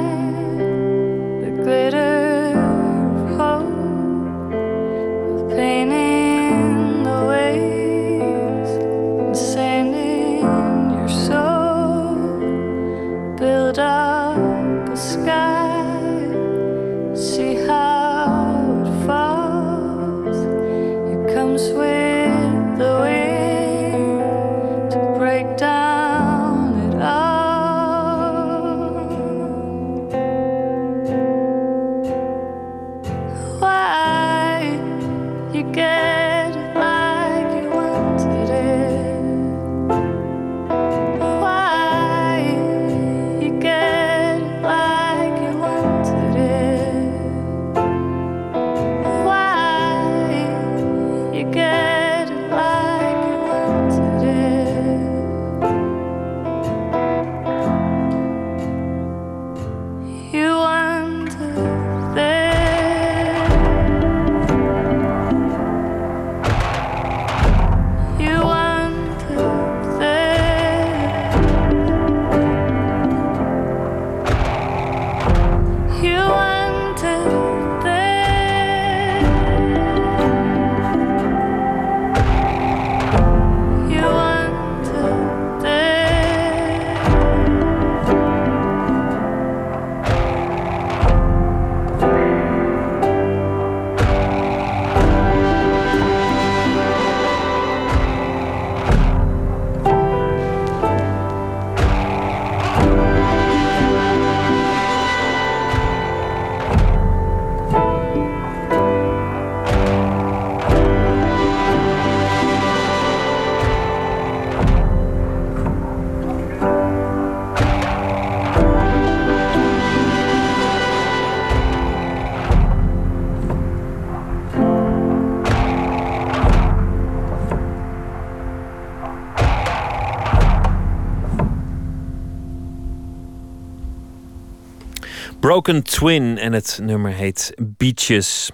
Broken Twin en het nummer heet Beaches.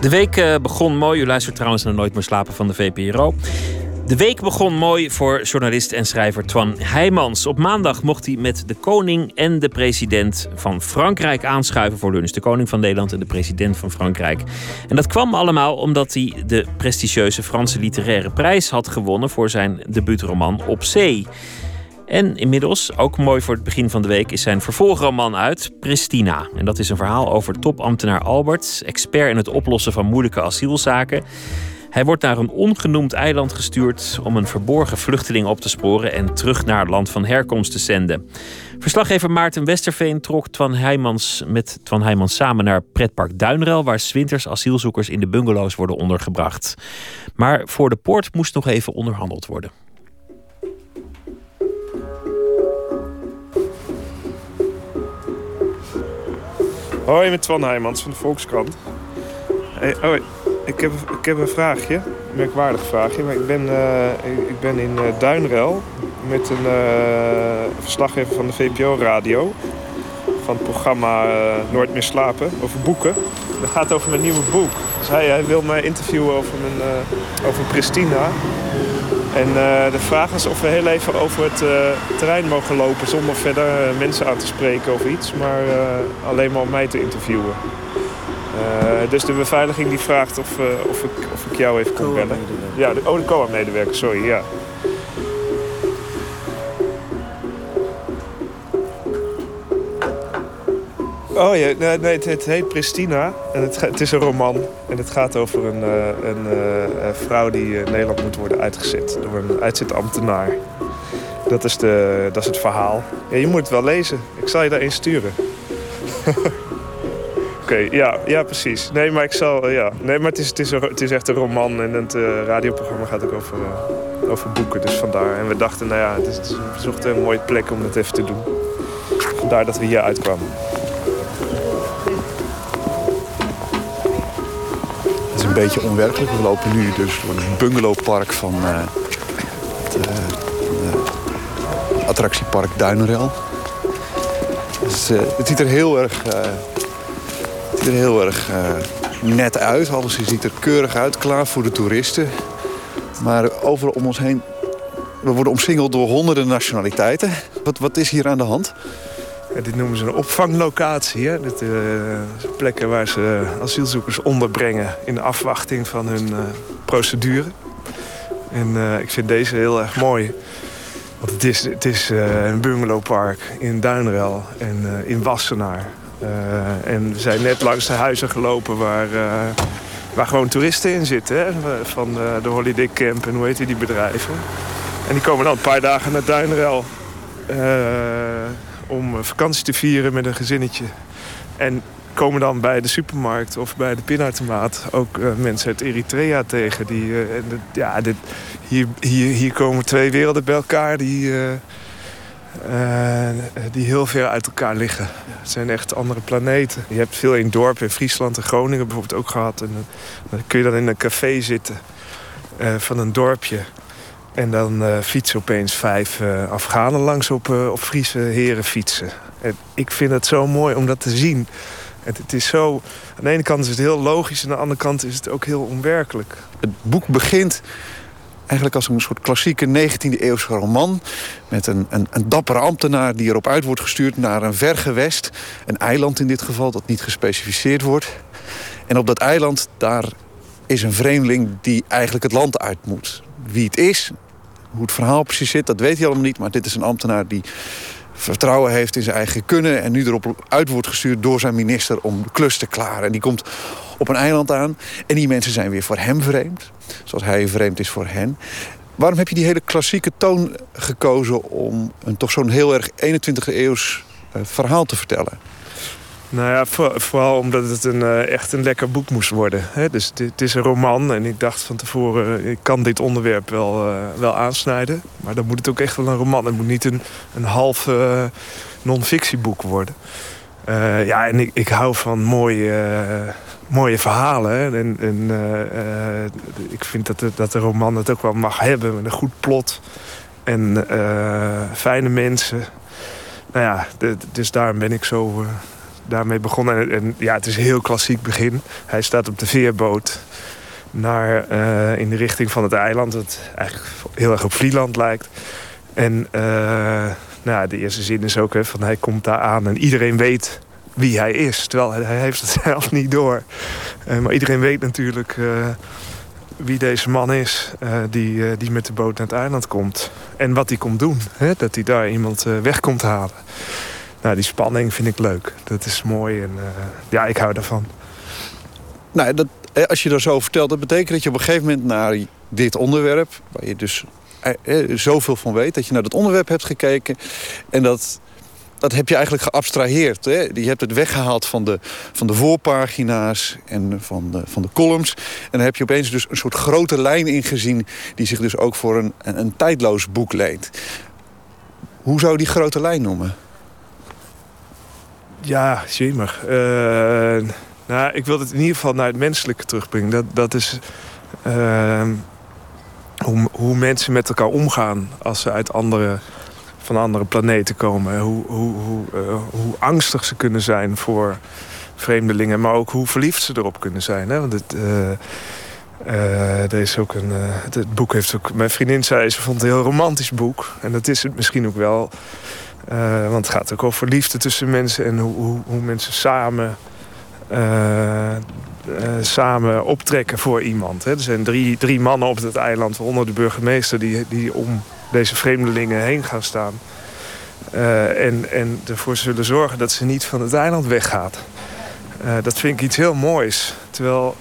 De week eh, begon mooi. U luistert trouwens naar Nooit meer slapen van de VPRO. De week begon mooi voor journalist en schrijver Twan Heijmans. Op maandag mocht hij met de koning en de president van Frankrijk aanschuiven voor lunch. De koning van Nederland en de president van Frankrijk. En dat kwam allemaal omdat hij de prestigieuze Franse literaire prijs had gewonnen voor zijn debuutroman Op Zee. En inmiddels, ook mooi voor het begin van de week, is zijn vervolgroman uit, Pristina. En dat is een verhaal over topambtenaar Albert, expert in het oplossen van moeilijke asielzaken. Hij wordt naar een ongenoemd eiland gestuurd om een verborgen vluchteling op te sporen en terug naar het land van herkomst te zenden. Verslaggever Maarten Westerveen trok Twan Heijmans met Twan Heijmans samen naar pretpark Duinrel, waar 's winters asielzoekers in de bungalows worden ondergebracht. Maar voor de poort moest nog even onderhandeld worden. Hoi, met Twan Heijmans van de Volkskrant. Oh, ik, heb, ik heb een vraagje, een merkwaardig vraagje. Ik ben, eh, ik- ben in eh, Duinrel met een eh, verslaggever van de VPO-radio. van het programma Nooit meer slapen, over boeken. Dat gaat over mijn nieuwe boek. Dus hij, hij wil mij interviewen over, mijn, over Pristina. En de vraag is of we heel even over het terrein mogen lopen... zonder verder mensen aan te spreken of iets, maar alleen maar om mij te interviewen. Eh, dus de beveiliging die vraagt of, eh, of, ik, of ik jou even kan bellen. Ja, de, oh, de COA-medewerker, sorry, ja. Oh ja, nee, nee, het, het heet Pristina en het, het is een roman. En het gaat over een, eh, een vrouw die in Nederland moet worden uitgezet door een uitzetambtenaar. Dat is, de, dat is het verhaal. Ja, je moet het wel lezen. Ik zal je daarin sturen. Oké, ja, ja, precies. Nee, maar ik zal, ja. Nee, maar het is, het is, een, het is echt een roman en het eh, radioprogramma gaat ook over, eh, over boeken. Dus vandaar. En we dachten, nou ja, het is, het zochten een mooie plek om dat even te doen. Vandaar dat we hier uitkwamen. Het is een beetje onwerkelijk. We lopen nu dus door het bungalowpark van eh, het attractiepark Duinrel. Dus, het ziet er heel erg, het ziet er heel erg eh, net uit. Alles ziet er keurig uit, klaar voor de toeristen. Maar overal om ons heen, we worden omsingeld door honderden nationaliteiten. Wat, wat is hier aan de hand? Dit noemen ze een opvanglocatie. Hè? Dit, eh, plekken waar ze asielzoekers onderbrengen in de afwachting van hun eh, procedure. En eh, ik vind deze heel erg mooi. Want het is, het is eh, een bungalowpark in Duinrel en eh, in Wassenaar. Eh, en we zijn net langs de huizen gelopen waar, eh, waar gewoon toeristen in zitten. Van eh, de Holiday Camp en hoe heet die, bedrijven. En die komen dan een paar dagen naar Duinrel. om vakantie te vieren met een gezinnetje. En komen dan bij de supermarkt of bij de pinautomaat ook mensen uit Eritrea tegen. Die, ja, dit, hier, hier, hier komen twee werelden bij elkaar die, eh, die heel ver uit elkaar liggen. Het zijn echt andere planeten. Je hebt veel in dorpen, in Friesland en Groningen bijvoorbeeld ook gehad. En dan, kun je dan in een café zitten eh, van een dorpje. En dan eh, fietsen opeens vijf Afghanen langs op, op Friese heren fietsen. En ik vind het zo mooi om dat te zien. Het, het is zo, aan de ene kant is het heel logisch... en aan de andere kant is het ook heel onwerkelijk. Het boek begint eigenlijk als een soort klassieke 19e eeuwse roman... met een, een, een dappere ambtenaar die erop uit wordt gestuurd naar een ver gewest. Een eiland in dit geval, dat niet gespecificeerd wordt. En op dat eiland, daar is een vreemdeling die eigenlijk het land uit moet. Wie het is, hoe het verhaal precies zit, dat weet hij allemaal niet. Maar dit is een ambtenaar die vertrouwen heeft in zijn eigen kunnen... en nu erop uit wordt gestuurd door zijn minister om de klus te klaren. En die komt op een eiland aan en die mensen zijn weer voor hem vreemd. Zoals hij vreemd is voor hen. Waarom heb je die hele klassieke toon gekozen... om een toch zo'n heel erg 21e eeuws eh, verhaal te vertellen? Nou ja, voor- vooral omdat het een, eh, echt een lekker boek moest worden. Dus het is een roman en ik dacht van tevoren... eh, ik kan dit onderwerp wel, wel aansnijden. Maar dan moet het ook echt wel een roman. Het moet niet een, een half non-fictieboek worden. Eh, ja, en ik, ik hou van mooie, mooie verhalen. En, eh, ik vind dat de, dat de roman het ook wel mag hebben. Met een goed plot. En eh, fijne mensen. Nou ja, dus daarom ben ik zo daarmee begonnen. En, ja, het is een heel klassiek begin. Hij staat op de veerboot naar, in de richting van het eiland. Dat eigenlijk heel erg op Vlieland lijkt. En nou de eerste zin is ook hè, van hij komt daar aan en iedereen weet wie hij is. Terwijl hij, heeft het zelf niet door. Eh, maar iedereen weet natuurlijk eh, wie deze man is eh, die, die met de boot naar het eiland komt. En wat hij komt doen. Hè? Dat hij daar iemand weg komt halen. Nou, die spanning vind ik leuk. Dat is mooi en ja, ik hou daarvan. Nou, dat, als je dat zo vertelt, dat betekent dat je op een gegeven moment naar dit onderwerp, waar je dus eh, eh, zoveel van weet, dat je naar dat onderwerp hebt gekeken en dat, dat heb je eigenlijk geabstraheerd. Hè? Je hebt het weggehaald van de, van de voorpagina's en van de, van de columns. En dan heb je opeens dus een soort grote lijn ingezien die zich dus ook voor een, een, tijdloos boek leent. Hoe zou je die grote lijn noemen? Ja, jemig. Eh, nou, ik wil het in ieder geval naar het menselijke terugbrengen. Dat, dat is eh, hoe, hoe mensen met elkaar omgaan als ze uit andere van andere planeten komen. Hoe, hoe, hoe, eh, hoe angstig ze kunnen zijn voor vreemdelingen, maar ook hoe verliefd ze erop kunnen zijn. Hè? Want het, er is ook een, het, boek heeft ook. Mijn vriendin zei ze vond het een heel romantisch boek. En dat is het misschien ook wel. Want het gaat ook over liefde tussen mensen en hoe, hoe, hoe mensen samen, samen optrekken voor iemand. Hè. Er zijn drie, drie mannen op het eiland, waaronder de burgemeester, die, die om deze vreemdelingen heen gaan staan. Eh, en, en ervoor zullen zorgen dat ze niet van het eiland weggaat. Eh, dat vind ik iets heel moois. Terwijl,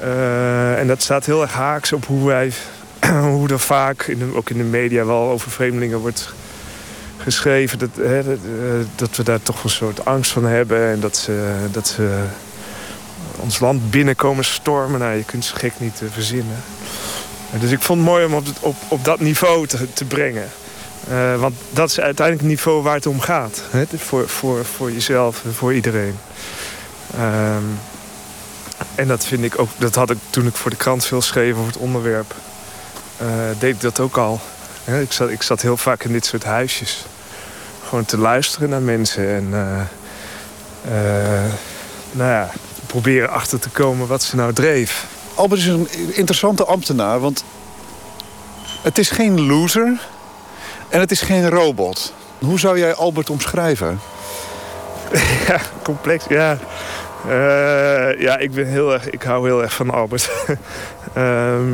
eh, en dat staat heel erg haaks op hoe wij, hoe er vaak, in de- ook in de media wel over vreemdelingen wordt geschreven. Dat, hè, dat, eh, dat we daar toch een soort angst van hebben. En dat ze, dat ze ons land binnenkomen stormen. Nou, je kunt ze gek niet eh, verzinnen. Dus ik vond het mooi om op, op, dat niveau te, te brengen. Eh, want dat is uiteindelijk het niveau waar het om gaat. Hè? Voor, voor, voor jezelf en voor iedereen. Ehm, en dat vind ik ook, dat had ik toen ik voor de krant veel schreef over het onderwerp. eh, deed ik dat ook al. Hè, ik, zat, ik zat heel vaak in dit soort huisjes. Gewoon te luisteren naar mensen. En nou ja, proberen achter te komen wat ze nou dreef. Albert is een interessante ambtenaar, want het is geen loser en het is geen robot. Hoe zou jij Albert omschrijven? ja, complex. Ja. Eh, ja, ik ben heel erg. Ik hou heel erg van Albert. Ehm,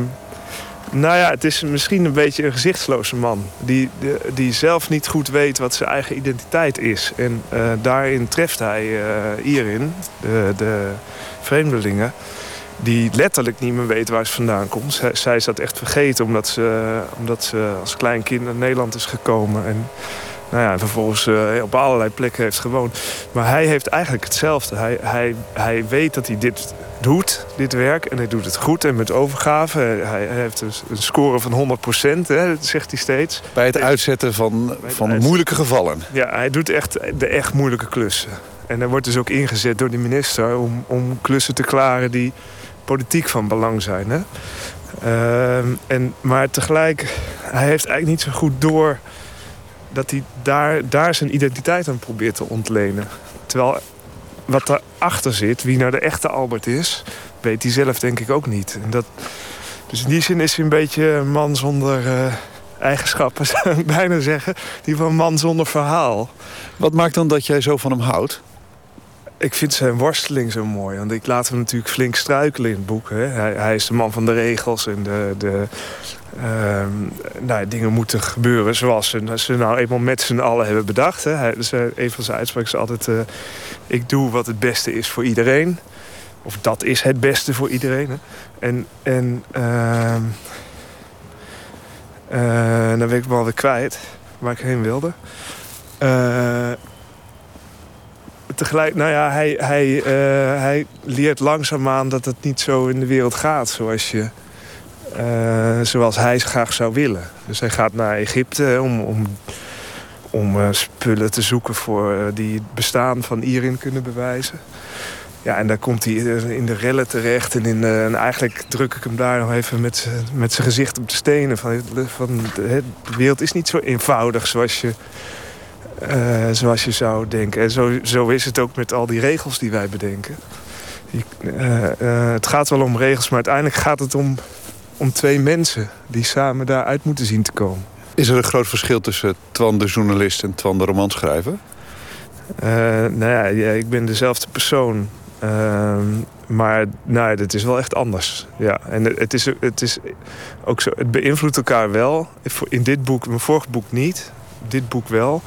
nou ja, het is misschien een beetje een gezichtsloze man. Die, die, zelf niet goed weet wat zijn eigen identiteit is. En eh, daarin treft hij eh, hierin, de, de vreemdelingen. Die letterlijk niet meer weet waar ze vandaan komt. Zij, is dat echt vergeten omdat ze, omdat ze als klein kind naar Nederland is gekomen. En nou ja, vervolgens eh, op allerlei plekken heeft gewoond. Maar hij heeft eigenlijk hetzelfde. Hij, hij, hij weet dat hij dit doet, dit werk. En hij doet het goed en met overgave. Hij, hij heeft een, een score van 100%, hè, zegt hij steeds. Bij het uitzetten van, van moeilijke gevallen. Ja, hij doet echt de echt moeilijke klussen. En hij wordt dus ook ingezet door de minister om, om klussen te klaren die politiek van belang zijn. Hè? Ehm, en, maar tegelijk, hij heeft eigenlijk niet zo goed door dat hij daar, daar zijn identiteit aan probeert te ontlenen. Terwijl wat daarachter zit, wie nou de echte Albert is, weet hij zelf denk ik ook niet. En dat, dus in die zin is hij een beetje een man zonder eh, eigenschappen, zou ik bijna zeggen. Die van man zonder verhaal. Wat maakt dan dat jij zo van hem houdt? Ik vind zijn worsteling zo mooi. Want ik laat hem natuurlijk flink struikelen in het boek. Hè. Hij, hij is de man van de regels en de, de ehm, nou, dingen moeten gebeuren zoals ze, ze nou eenmaal met z'n allen hebben bedacht. Hè. Hij, dus, eh, een van zijn uitspraken is altijd... eh, ik doe wat het beste is voor iedereen. Of dat is het beste voor iedereen. Hè. En, en eh, dan ben ik me alweer kwijt waar ik heen wilde. Tegelijk, nou ja, hij, hij, eh, hij leert langzaamaan dat het niet zo in de wereld gaat zoals, je, eh, zoals hij graag zou willen. Dus hij gaat naar Egypte om, om, om eh, spullen te zoeken voor, die het bestaan van Irin kunnen bewijzen. Ja, en daar komt hij in de rellen terecht. En, in, en eigenlijk druk ik hem daar nog even met, met zijn gezicht op de stenen. Van, van, de wereld is niet zo eenvoudig zoals je, eh, zoals je zou denken. En zo, zo is het ook met al die regels die wij bedenken. Je- eh, eh, het gaat wel om regels, maar uiteindelijk gaat het om, om twee mensen... die samen daaruit moeten zien te komen. Is er een groot verschil tussen Twan de journalist en Twan de romanschrijver? Nou ja, ja, ik ben dezelfde persoon. Ehm, maar nou, het is wel echt anders. Ja, en het- het is, het is ook zo. Het beïnvloedt elkaar wel. In dit boek, mijn vorige boek niet. Dit boek wel.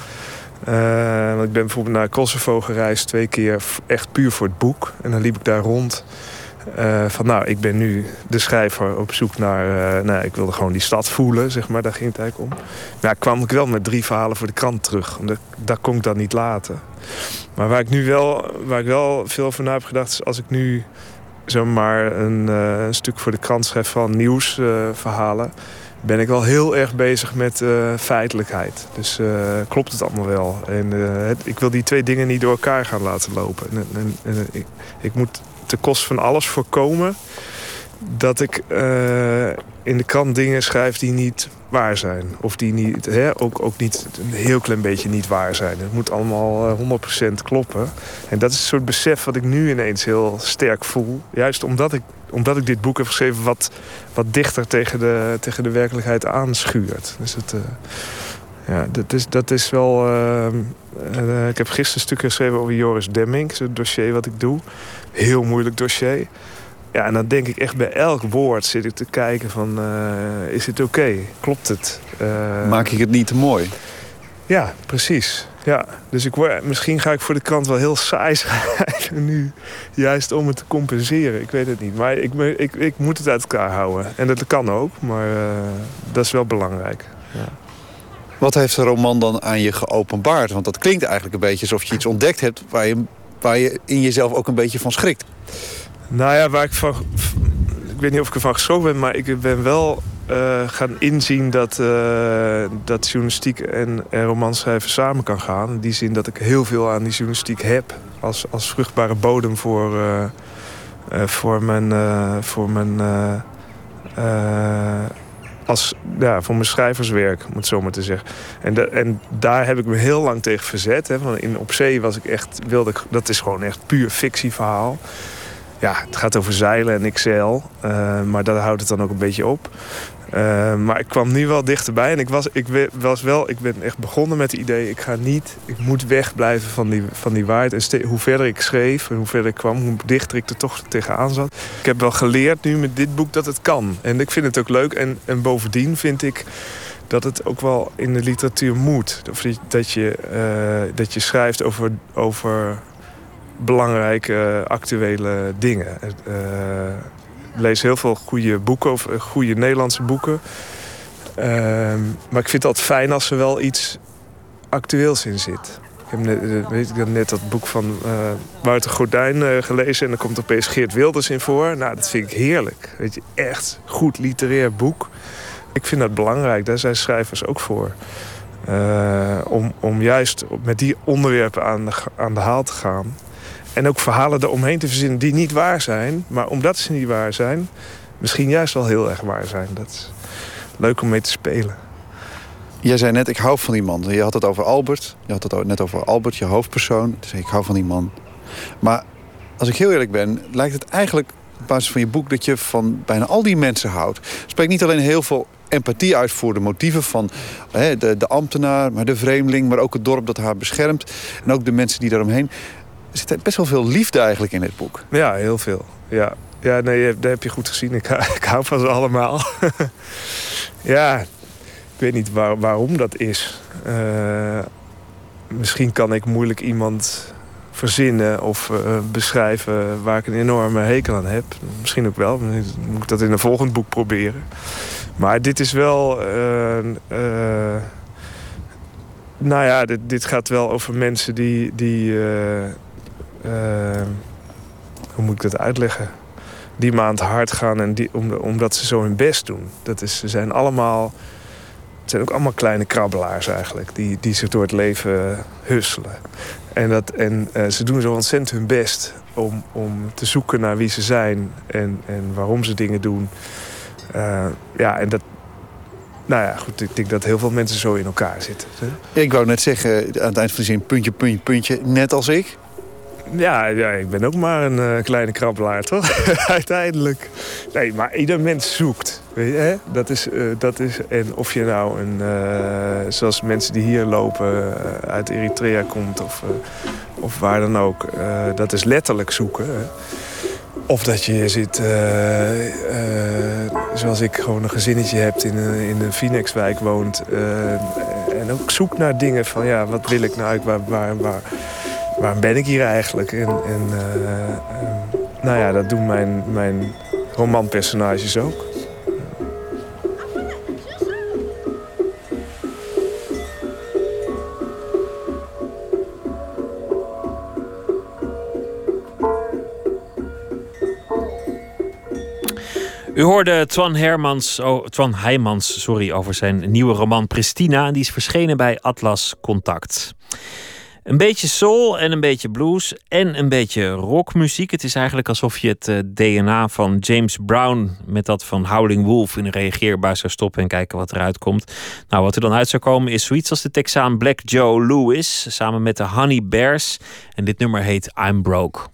Eh, ik ben bijvoorbeeld naar Kosovo gereisd twee keer echt puur voor het boek. En dan liep ik daar rond. Eh, van nou, ik ben nu de schrijver op zoek naar... eh, nou, ik wilde gewoon die stad voelen, zeg maar. Daar ging het eigenlijk om. Nou, kwam ik wel met drie verhalen voor de krant terug. Omdat, dat kon ik dan niet laten. Maar waar ik nu wel, waar ik wel veel na heb gedacht... is als ik nu zomaar een, een stuk voor de krant schrijf van nieuwsverhalen... ben ik wel heel erg bezig met eh, feitelijkheid. Dus eh, klopt het allemaal wel. En eh, het- ik wil die twee dingen niet door elkaar gaan laten lopen. En, en, ik, ik moet ten koste van alles voorkomen... dat ik in de krant dingen schrijf die niet waar zijn. Of die niet, hè, ook, ook niet een heel klein beetje niet waar zijn. Het moet allemaal eh, 100% kloppen. En dat is een soort besef wat ik nu ineens heel sterk voel. Juist omdat ik, omdat ik dit boek heb geschreven wat, wat dichter tegen de, tegen de werkelijkheid aanschuurt. Dus het, eh, ja, dat is, dat is wel... eh, eh, ik heb gisteren een stuk geschreven over Joris Demming. Het dossier wat ik doe. Heel moeilijk dossier. Ja, en dan denk ik echt bij elk woord zit ik te kijken van... eh, is het oké? Klopt het? Eh, Maak ik het niet te mooi? Ja, precies. Ja, dus ik word, misschien ga ik voor de krant wel heel saai schrijven nu. Juist om het te compenseren. Ik weet het niet. Maar ik, ik, ik moet het uit elkaar houden. En dat kan ook, maar eh, dat is wel belangrijk. Ja. Wat heeft de roman dan aan je geopenbaard? Want dat klinkt eigenlijk een beetje alsof je iets ontdekt hebt... waar je, waar je in jezelf ook een beetje van schrikt. Nou ja, waar ik van. Ik weet niet of ik ervan geschrokken ben, maar ik ben wel eh, gaan inzien dat, eh, dat journalistiek en, en romanschrijven samen kan gaan. In die zin dat ik heel veel aan die journalistiek heb als, als vruchtbare bodem voor, eh, voor mijn. voor mijn als, ja, voor mijn schrijverswerk, om het zo maar te zeggen. En, en daar heb ik me heel lang tegen verzet. Hè. Want in Op Zee was ik echt, wilde ik, dat is gewoon echt puur fictieverhaal. Ja, het gaat over zeilen en zeil. eh, maar daar houdt het dan ook een beetje op. Eh, maar ik kwam nu wel dichterbij. En ik was, ik was wel, ik ben echt begonnen met het idee... ik ga niet, ik moet wegblijven van die, van die waarheid. En hoe verder ik schreef en hoe verder ik kwam... hoe dichter ik er toch tegenaan zat. Ik heb wel geleerd nu met dit boek dat het kan. En ik vind het ook leuk. En, en bovendien vind ik dat het ook wel in de literatuur moet. Dat je, eh, dat je schrijft over... over belangrijke actuele dingen. Eh, ik lees heel veel goede boeken, of eh, goede Nederlandse boeken. Ehm, maar ik vind altijd fijn als er wel iets actueels in zit. Ik heb net, eh, weet ik, net dat boek van eh Wouter Gordijn eh, gelezen... en er komt opeens Geert Wilders in voor. Nou, dat vind ik heerlijk. Weet je, echt goed literair boek. Ik vind dat belangrijk, daar zijn schrijvers ook voor. Eh, om, om juist met die onderwerpen aan de, aan de haal te gaan. En ook verhalen eromheen te verzinnen die niet waar zijn. Maar omdat ze niet waar zijn, misschien juist wel heel erg waar zijn. Dat is leuk om mee te spelen. Jij zei net, ik hou van die man. Je had het over Albert. Je had het net over Albert, je hoofdpersoon. Dus ik hou van die man. Maar als ik heel eerlijk ben, lijkt het eigenlijk op basis van je boek... dat je van bijna al die mensen houdt. Spreekt niet alleen heel veel empathie uit voor de motieven van hè, de, de ambtenaar... maar de vreemdeling, maar ook het dorp dat haar beschermt. En ook de mensen die daaromheen... Er zit best wel veel liefde eigenlijk in dit boek. Ja, heel veel. Ja, ja nee, dat heb je goed gezien. Ik, ik hou van ze allemaal. ja, ik weet niet waar, waarom dat is. Eh, misschien kan ik moeilijk iemand verzinnen of eh, beschrijven waar ik een enorme hekel aan heb. Misschien ook wel. Moet ik dat in een volgend boek proberen. Maar dit is wel. eh, nou ja, dit, dit gaat wel over mensen die. die hoe moet ik dat uitleggen? Die me aan het hart gaan en die, om, omdat ze zo hun best doen. Dat is, ze zijn allemaal. Het zijn ook allemaal kleine krabbelaars eigenlijk. Die, die zich door het leven husselen. En, dat, en eh, ze doen zo ontzettend hun best om, om te zoeken naar wie ze zijn en, en waarom ze dingen doen. Eh, ja, en dat. Nou ja, goed, ik denk dat heel veel mensen zo in elkaar zitten. Ik wou net zeggen, aan het eind van de zin, puntje, puntje, puntje, net als ik. Ja, ja, ik ben ook maar een eh, kleine krabbelaar, toch? Uiteindelijk. Nee, maar ieder mens zoekt. Weet je, hè? Dat is, eh, dat is, en of je nou een, eh, zoals mensen die hier lopen uit Eritrea komt of, of waar dan ook. dat is letterlijk zoeken. Of dat je zit, zoals ik, gewoon een gezinnetje hebt in een, in een Phoenixwijk woont. en ook zoekt naar dingen van, ja, wat wil ik nou? Waar, waar, waar, waarom ben ik hier eigenlijk? En, eh, eh, nou ja, dat doen mijn, mijn romanpersonages ook. U hoorde Twan, Hermans, Heijmans sorry, over zijn nieuwe roman Pristina. Die is verschenen bij Atlas Contact. Een beetje soul en een beetje blues en een beetje rockmuziek. Het is eigenlijk alsof je het eh, DNA van James Brown met dat van Howling Wolf in een reageerbaar zou stoppen en kijken wat eruit komt. Nou, wat er dan uit zou komen is zoiets als de Texaan Black Joe Lewis samen met de Honey Bears. En dit nummer heet I'm Broke.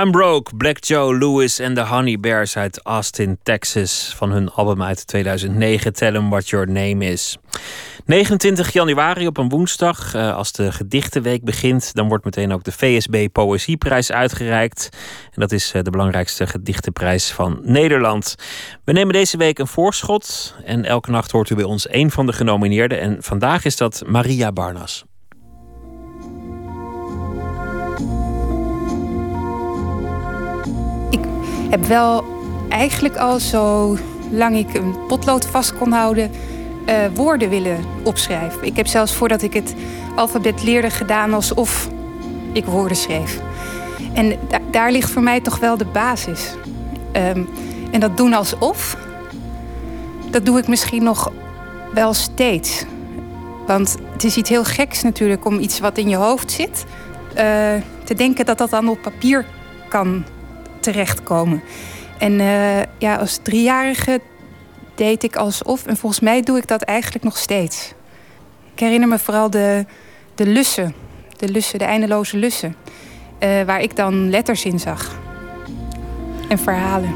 I'm Broke, Black Joe Lewis en de Honey Bears uit Austin, Texas. Van hun album uit 2009, Tell 'em What Your Name Is. 29 januari op een woensdag, eh, als de gedichtenweek begint... dan wordt meteen ook de VSB Poëzieprijs uitgereikt. En dat is eh, de belangrijkste gedichtenprijs van Nederland. We nemen deze week een voorschot. En elke nacht hoort u bij ons één van de genomineerden. En vandaag is dat Maria Barnas. Heb wel eigenlijk al zo lang ik een potlood vast kon houden, eh, woorden willen opschrijven. Ik heb zelfs voordat ik het alfabet leerde gedaan alsof ik woorden schreef. En da- daar ligt voor mij toch wel de basis. Ehm, en dat doen alsof, dat doe ik misschien nog wel steeds. Want het is iets heel geks natuurlijk om iets wat in je hoofd zit... eh, te denken dat dat dan op papier kan terechtkomen. En eh, ja, als driejarige deed ik alsof... en volgens mij doe ik dat eigenlijk nog steeds. Ik herinner me vooral de, de lussen. De lussen, de eindeloze lussen. eh, waar ik dan letters in zag. En verhalen.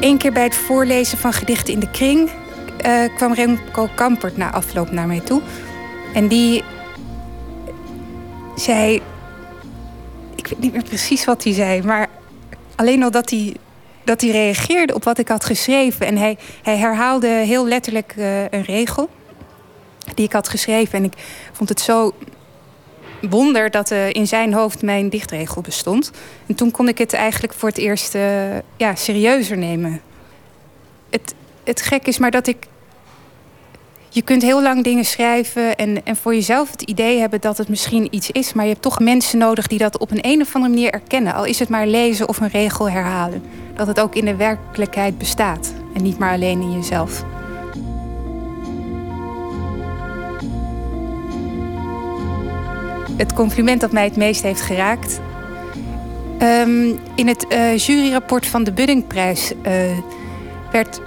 Eén keer bij het voorlezen van gedichten in de kring... eh, kwam Remco Kampert na afloop naar mij toe. En die zei... Ik weet niet meer precies wat hij zei, maar alleen al dat hij, dat hij reageerde op wat ik had geschreven. En hij, hij herhaalde heel letterlijk eh, een regel die ik had geschreven. En ik vond het zo wonder dat eh, in zijn hoofd mijn dichtregel bestond. En toen kon ik het eigenlijk voor het eerst eh, ja, serieuzer nemen. Het, het gek is maar dat ik. Je kunt heel lang dingen schrijven en, en voor jezelf het idee hebben dat het misschien iets is. Maar je hebt toch mensen nodig die dat op een, een of andere manier erkennen. Al is het maar lezen of een regel herhalen. Dat het ook in de werkelijkheid bestaat en niet maar alleen in jezelf. het compliment dat mij het meest heeft geraakt. Ehm, in het eh, juryrapport van de Buddingprijs eh, werd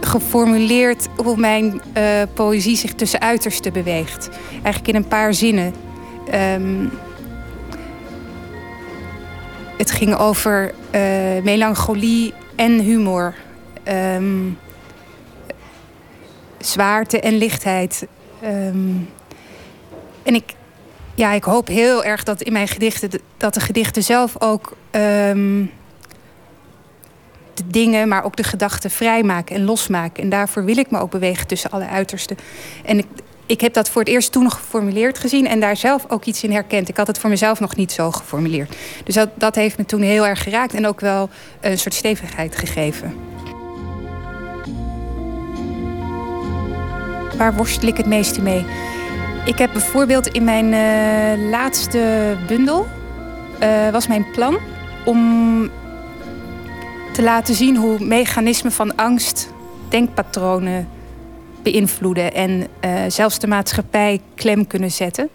geformuleerd hoe mijn eh, poëzie zich tussen uitersten beweegt. Eigenlijk in een paar zinnen. Ehm, het ging over eh, melancholie en humor. Ehm, zwaarte en lichtheid. Ehm, en ik, ja, ik hoop heel erg dat in mijn gedichten, dat de gedichten zelf ook de dingen, maar ook de gedachten vrijmaken en losmaken. En daarvoor wil ik me ook bewegen tussen alle uitersten. En ik, ik heb dat voor het eerst toen geformuleerd gezien en daar zelf ook iets in herkend. Ik had het voor mezelf nog niet zo geformuleerd. Dus dat, dat heeft me toen heel erg geraakt en ook wel een soort stevigheid gegeven. Waar worstel ik het meeste mee? Ik heb bijvoorbeeld in mijn eh, laatste bundel eh, was mijn plan om te laten zien hoe mechanismen van angst denkpatronen beïnvloeden en eh, zelfs de maatschappij klem kunnen zetten.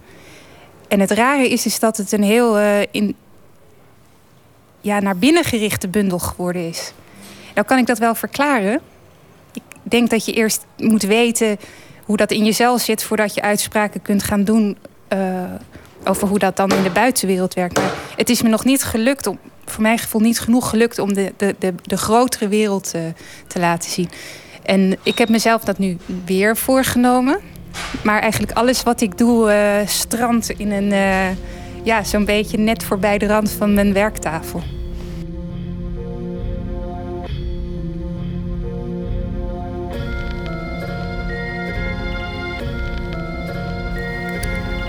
En het rare is, is dat het een heel eh, in, ja, naar binnen gerichte bundel geworden is. Nou kan ik dat wel verklaren. Ik denk dat je eerst moet weten hoe dat in jezelf zit voordat je uitspraken kunt gaan doen eh, over hoe dat dan in de buitenwereld werkt. Maar het is me nog niet gelukt, om, voor mijn gevoel niet genoeg gelukt om de, de, de, de grotere wereld eh, te laten zien. En ik heb mezelf dat nu weer voorgenomen. Maar eigenlijk alles wat ik doe eh strandt in een, eh, ja, zo'n beetje net voorbij de rand van mijn werktafel.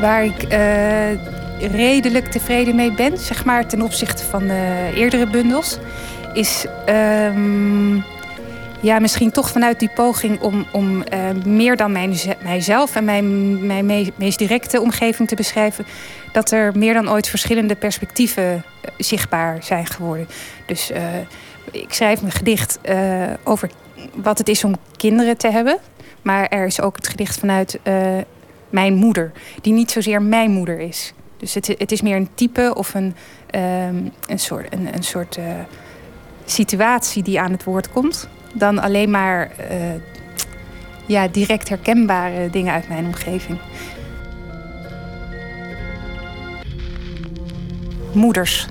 Waar ik redelijk tevreden mee ben, zeg maar, ten opzichte van de eerdere bundels, is ehm, ja, misschien toch vanuit die poging om, om eh, meer dan mijzelf en mijn, mijn me- meest directe omgeving te beschrijven, dat er meer dan ooit verschillende perspectieven eh, zichtbaar zijn geworden. Dus eh, ik schrijf een gedicht over wat het is om kinderen te hebben. Maar er is ook het gedicht vanuit mijn moeder, die niet zozeer mijn moeder is. Dus het, het is meer een type of een, ehm, een soort, een, een soort eh, situatie die aan het woord komt. Dan alleen maar eh, ja, direct herkenbare dingen uit mijn omgeving. Moeders.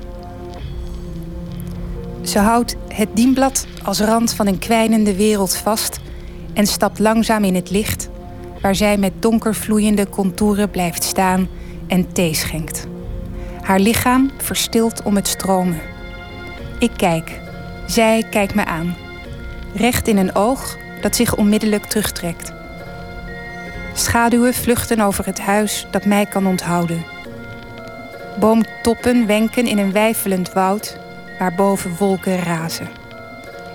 Ze houdt het dienblad als rand van een kwijnende wereld vast en stapt langzaam in het licht, waar zij met donker vloeiende contouren blijft staan en thee schenkt. Haar lichaam verstilt om het stromen. Ik kijk, zij kijkt me aan, recht in een oog dat zich onmiddellijk terugtrekt. Schaduwen vluchten over het huis dat mij kan onthouden. Boomtoppen wenken in een weifelend woud waarboven wolken razen.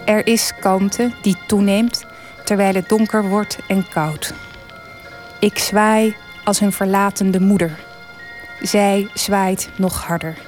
Er is kalmte die toeneemt terwijl het donker wordt en koud. Ik zwaai als een verlatende moeder. Zij zwaait nog harder.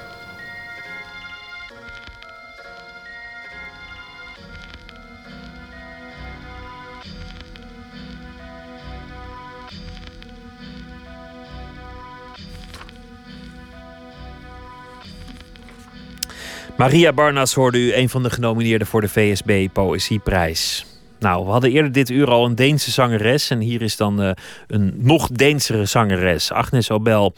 Maria Barnas hoorde u een van de genomineerden voor de VSB Poëzieprijs. Nou, we hadden eerder dit uur al een Deense zangeres. En hier is dan eh, een nog Deensere zangeres, Agnes Obel.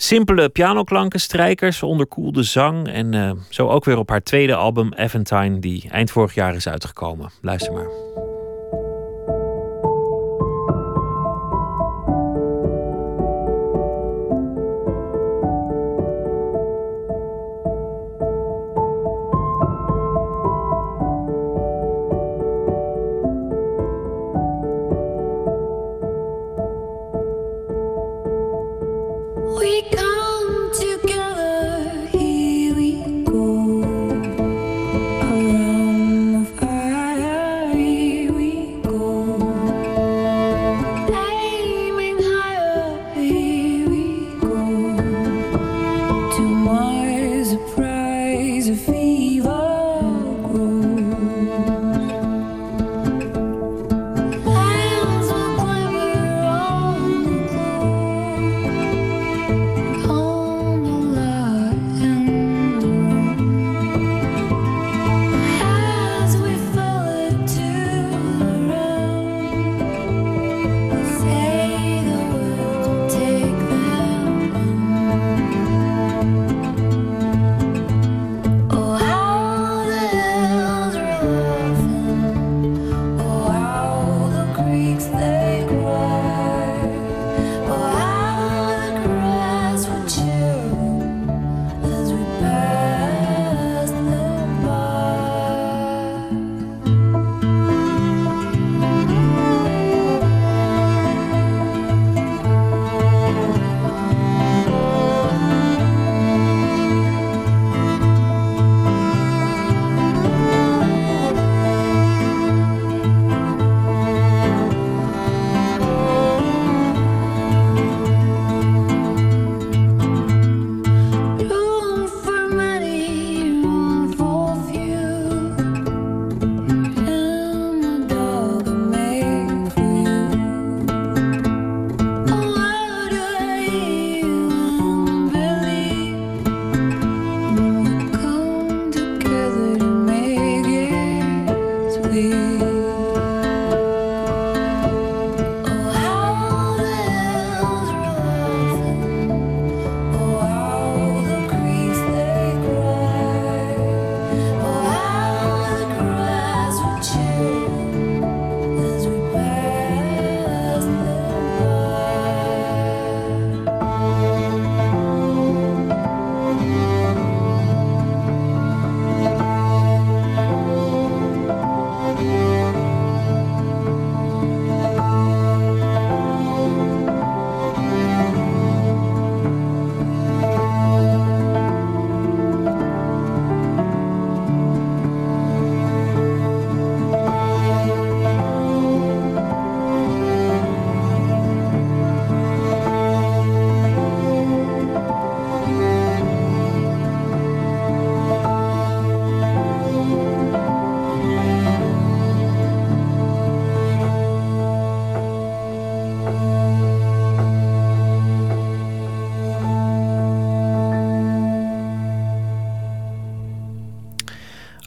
Simpele pianoklanken, strijkers, onderkoelde zang. En eh, zo ook weer op haar tweede album, Aventine, die eind vorig jaar is uitgekomen. Luister maar.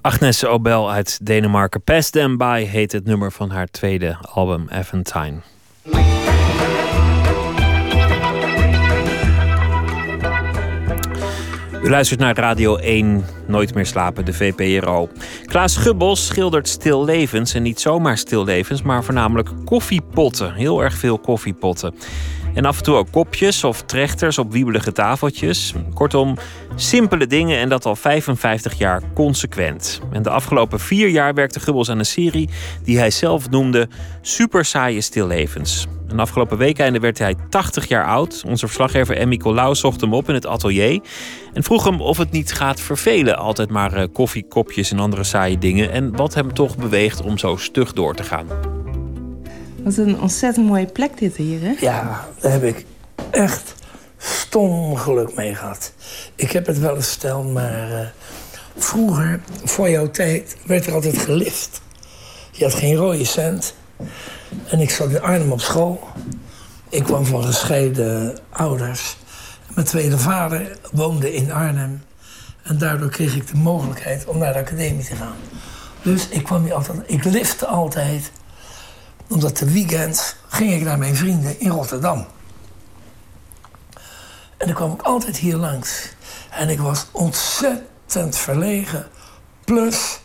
Agnes Obel uit Denemarken. Pass Them By heet het nummer van haar tweede album Aventine. U luistert naar Radio 1, Nooit meer slapen, de VPRO. Klaas Gubbels schildert stillevens. En niet zomaar stillevens, maar voornamelijk koffiepotten. Heel erg veel koffiepotten. En af en toe ook kopjes of trechters op wiebelige tafeltjes. Kortom, simpele dingen en dat al 55 jaar consequent. En de afgelopen vier jaar werkte Gubbels aan een serie die hij zelf noemde Super saaie stillevens. En afgelopen weekende werd hij 80 jaar oud. Onze verslaggever Emmy Colau zocht hem op in het atelier. En vroeg hem of het niet gaat vervelen. Altijd maar eh, koffiekopjes en andere saaie dingen. En wat hem toch beweegt om zo stug door te gaan. Wat een ontzettend mooie plek dit hier, hè? Ja, daar heb ik echt stom geluk mee gehad. Ik heb het wel eens verteld, maar eh, vroeger, voor jouw tijd, werd er altijd gelift. Je had geen rode cent. En ik zat in Arnhem op school. Ik kwam van gescheiden ouders. Mijn tweede vader woonde in Arnhem. En daardoor kreeg ik de mogelijkheid om naar de academie te gaan. Dus ik kwam hier altijd, ik lifte altijd. Omdat de weekends ging ik naar mijn vrienden in Rotterdam. En dan kwam ik altijd hier langs. En ik was ontzettend verlegen. Plus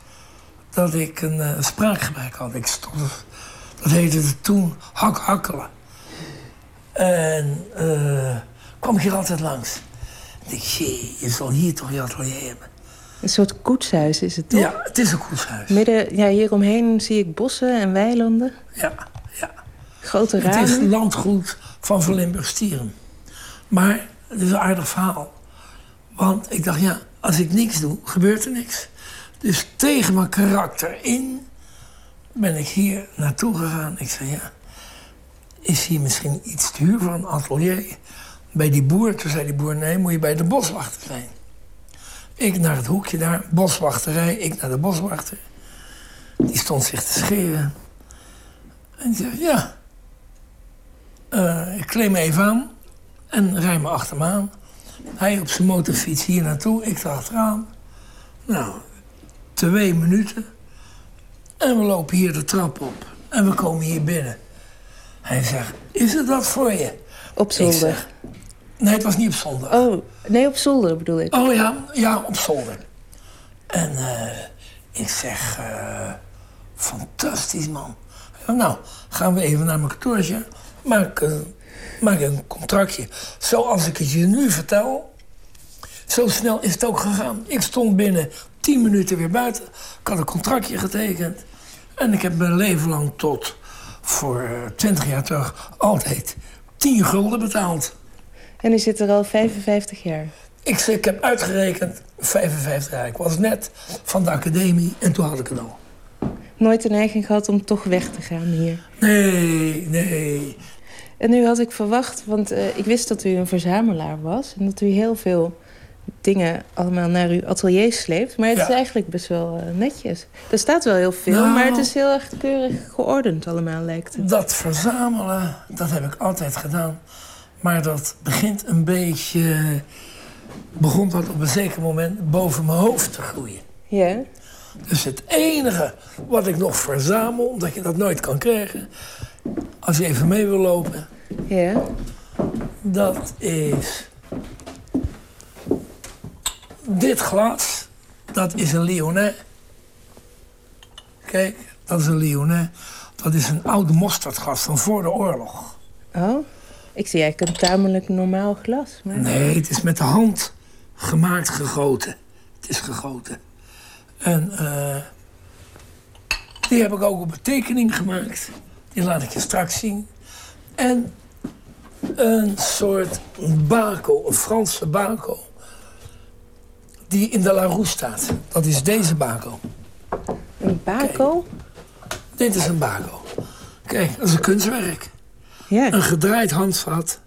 dat ik een eh, spraakgebrek had. Ik stond, dat heette het toen hak-hakkelen. En eh, kwam ik hier altijd langs. Ik dacht, jee, je zal hier toch je atelier hebben. Een soort koetshuis is het toch? Ja, het is een koetshuis. Midden, ja, hieromheen zie ik bossen en weilanden. Ja, ja. Grote Het is landgoed van Van Limburg Stieren. Maar het is een aardig verhaal. Want ik dacht, ja, als ik niks doe, gebeurt er niks. Dus tegen mijn karakter in ben ik hier naartoe gegaan. Ik zei, ja, is hier misschien iets te huur voor een atelier? Bij die boer, toen zei die boer, nee, moet je bij de boswachter zijn. Ik naar het hoekje daar, boswachterij, ik naar de boswachter. Die stond zich te scheren. En die zei, ja, eh, ik kleed me even aan en rij me achter me aan. Hij op zijn motorfiets hier naartoe, ik erachteraan. Nou, twee minuten. En we lopen hier de trap op. En we komen hier binnen. Hij zegt, is het dat voor je? Op zeg, nee, het was niet op zolder. Oh, nee, op zolder bedoel ik. Oh ja, ja, op zolder. En eh, ik zeg, eh, fantastisch man. Nou, gaan we even naar mijn kantoortje. Maak, eh, maak een contractje. Zoals ik het je nu vertel. Zo snel is het ook gegaan. Ik stond binnen 10 minuten weer buiten. Ik had een contractje getekend. En ik heb mijn leven lang tot voor 20 jaar terug altijd 10 gulden betaald. En u zit er al 55 jaar. Ik, ik heb uitgerekend 55 jaar. Ik was net van de academie en toen had ik het al. Nooit de neiging gehad om toch weg te gaan hier. Nee, nee. En nu had ik verwacht, want eh, ik wist dat u een verzamelaar was... en dat u heel veel dingen allemaal naar uw atelier sleept. Maar het Ja. is eigenlijk best wel eh, netjes. Er staat wel heel veel, Nou. maar het is heel erg keurig geordend allemaal, lijkt het. Dat verzamelen, dat heb ik altijd gedaan. Maar dat begint een beetje... Begon dat op een zeker moment boven mijn hoofd te groeien. Ja? Dus het enige wat ik nog verzamel, omdat je dat nooit kan krijgen... als je even mee wil lopen, Ja? dat is... Dit glas, dat is een Lyonnais. Kijk, dat is een Lyonnais. Dat is een oude mosterdglas van voor de oorlog. Oh, ik zie eigenlijk een tamelijk normaal glas. Maar... Nee, het is met de hand gemaakt gegoten. Het is gegoten. En eh, die heb ik ook op een tekening gemaakt. Die laat ik je straks zien. En een soort bako, een Franse bako. Die in de Larousse staat. Dat is deze bako. Een bako? Dit is een bako. Kijk, dat is een kunstwerk. Ja. Een gedraaid handvat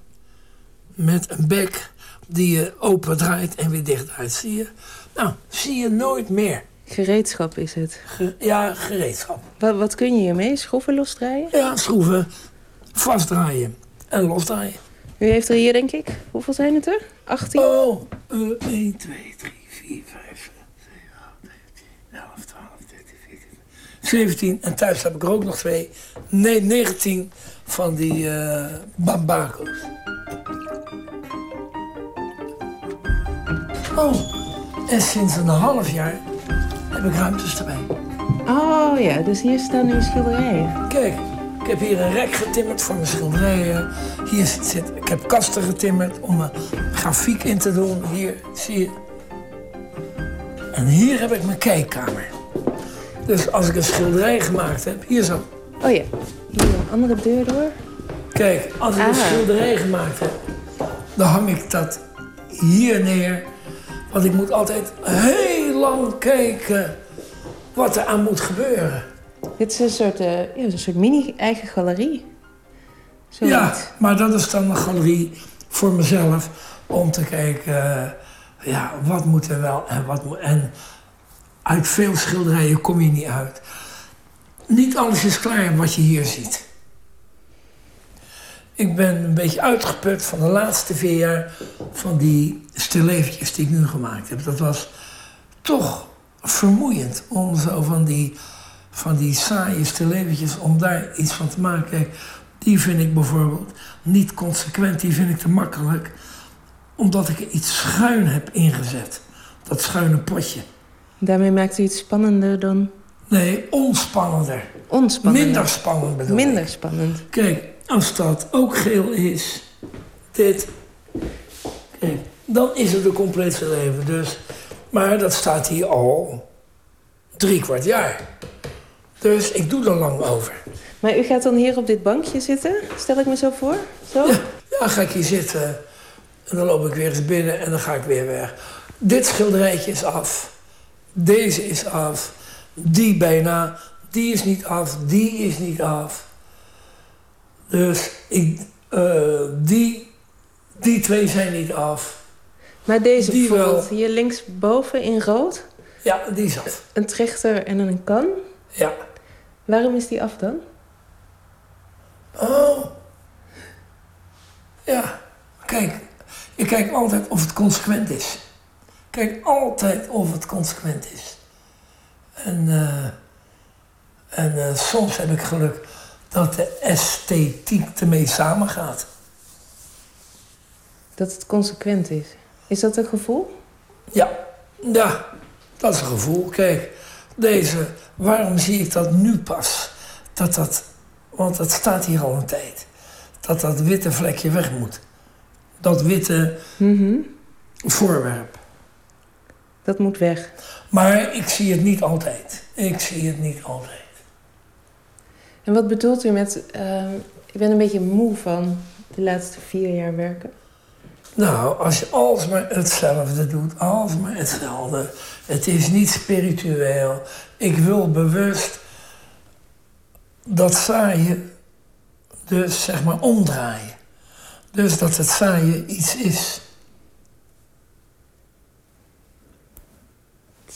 met een bek die je open draait en weer dicht draait. Zie je? Nou, zie je nooit meer. Gereedschap is het. Ge- ja, gereedschap. Wat, wat kun je hiermee? Schroeven losdraaien? Ja, schroeven, vastdraaien en losdraaien. U heeft er hier, denk ik, hoeveel zijn het er? 18? Oh, eh 1, 2, 3, 4, 5, 6, 7, 8, 9, 10, 11, 12, 13, 14, 17. En thuis heb ik er ook nog twee. Nee, 19 van die bambaco's. Oh, en sinds een half jaar heb ik ruimtes erbij. Oh ja, dus hier staan uw schilderijen. Kijk, Ik heb hier een rek getimmerd voor mijn schilderijen. Hier zit, zit- ik heb kasten getimmerd om mijn grafiek in te doen. Hier, zie je. En hier heb ik mijn kijkkamer. Dus als ik een schilderij gemaakt heb, hier zo. Oh ja, hier een andere deur door. Kijk, als ik een Ah. schilderij gemaakt heb, dan hang ik dat hier neer. Want ik moet altijd heel lang kijken wat er aan moet gebeuren. Dit is een soort, eh, ja, een soort mini-eigen galerie. Zoiets. Ja, maar dat is dan een galerie voor mezelf om te kijken, eh, ja, wat moet er wel en wat moet. En uit veel schilderijen kom je niet uit. Niet alles is klaar wat je hier ziet. Ik ben een beetje uitgeput van de laatste vier jaar van die stilleventjes die ik nu gemaakt heb. Dat was toch vermoeiend om zo van die, van die saaie stilleventjes, om daar iets van te maken. Die vind ik bijvoorbeeld niet consequent, die vind ik te makkelijk. Omdat ik er iets schuin heb ingezet. Dat schuine potje. Daarmee maakt u het spannender dan... Nee, onspannender. Onspannender. Minder spannend bedoel Minder ik. spannend. Kijk, als dat ook geel is, dit, kijk, dan is het een compleet leven. Dus, maar dat staat hier al drie kwart jaar. Dus ik doe er lang over. Maar u gaat dan hier op dit bankje zitten, stel ik me zo voor? Zo? Ja, ja, ga ik hier zitten en dan loop ik weer eens binnen en dan ga ik weer weg. Dit schilderijtje is af. Deze is af. Die bijna. Die is niet af. Die is niet af. Dus ik, eh, die, die twee zijn niet af. Maar deze Die bijvoorbeeld, wel. hier linksboven in rood. Ja, die is af. Een trechter en een kan. Ja. Waarom is die af dan? Oh. Ja. Kijk, ik kijk altijd of het consequent is. Kijk altijd of het consequent is. En, eh, en eh, soms heb ik geluk dat de esthetiek ermee samengaat. Dat het consequent is. Is dat een gevoel? Ja, ja, dat is een gevoel. Kijk, deze, waarom zie ik dat nu pas? Dat dat, want het staat hier al een tijd. Dat dat witte vlekje weg moet. Dat witte voorwerp. Dat moet weg. Maar ik zie het niet altijd. Ik zie het niet altijd. En wat bedoelt u met... eh, ik ben een beetje moe van de laatste vier jaar werken. Nou, als je alsmaar hetzelfde doet, alsmaar hetzelfde. Het is niet spiritueel. Ik wil bewust dat saaie dus zeg maar omdraaien. Dus dat het saaie iets is.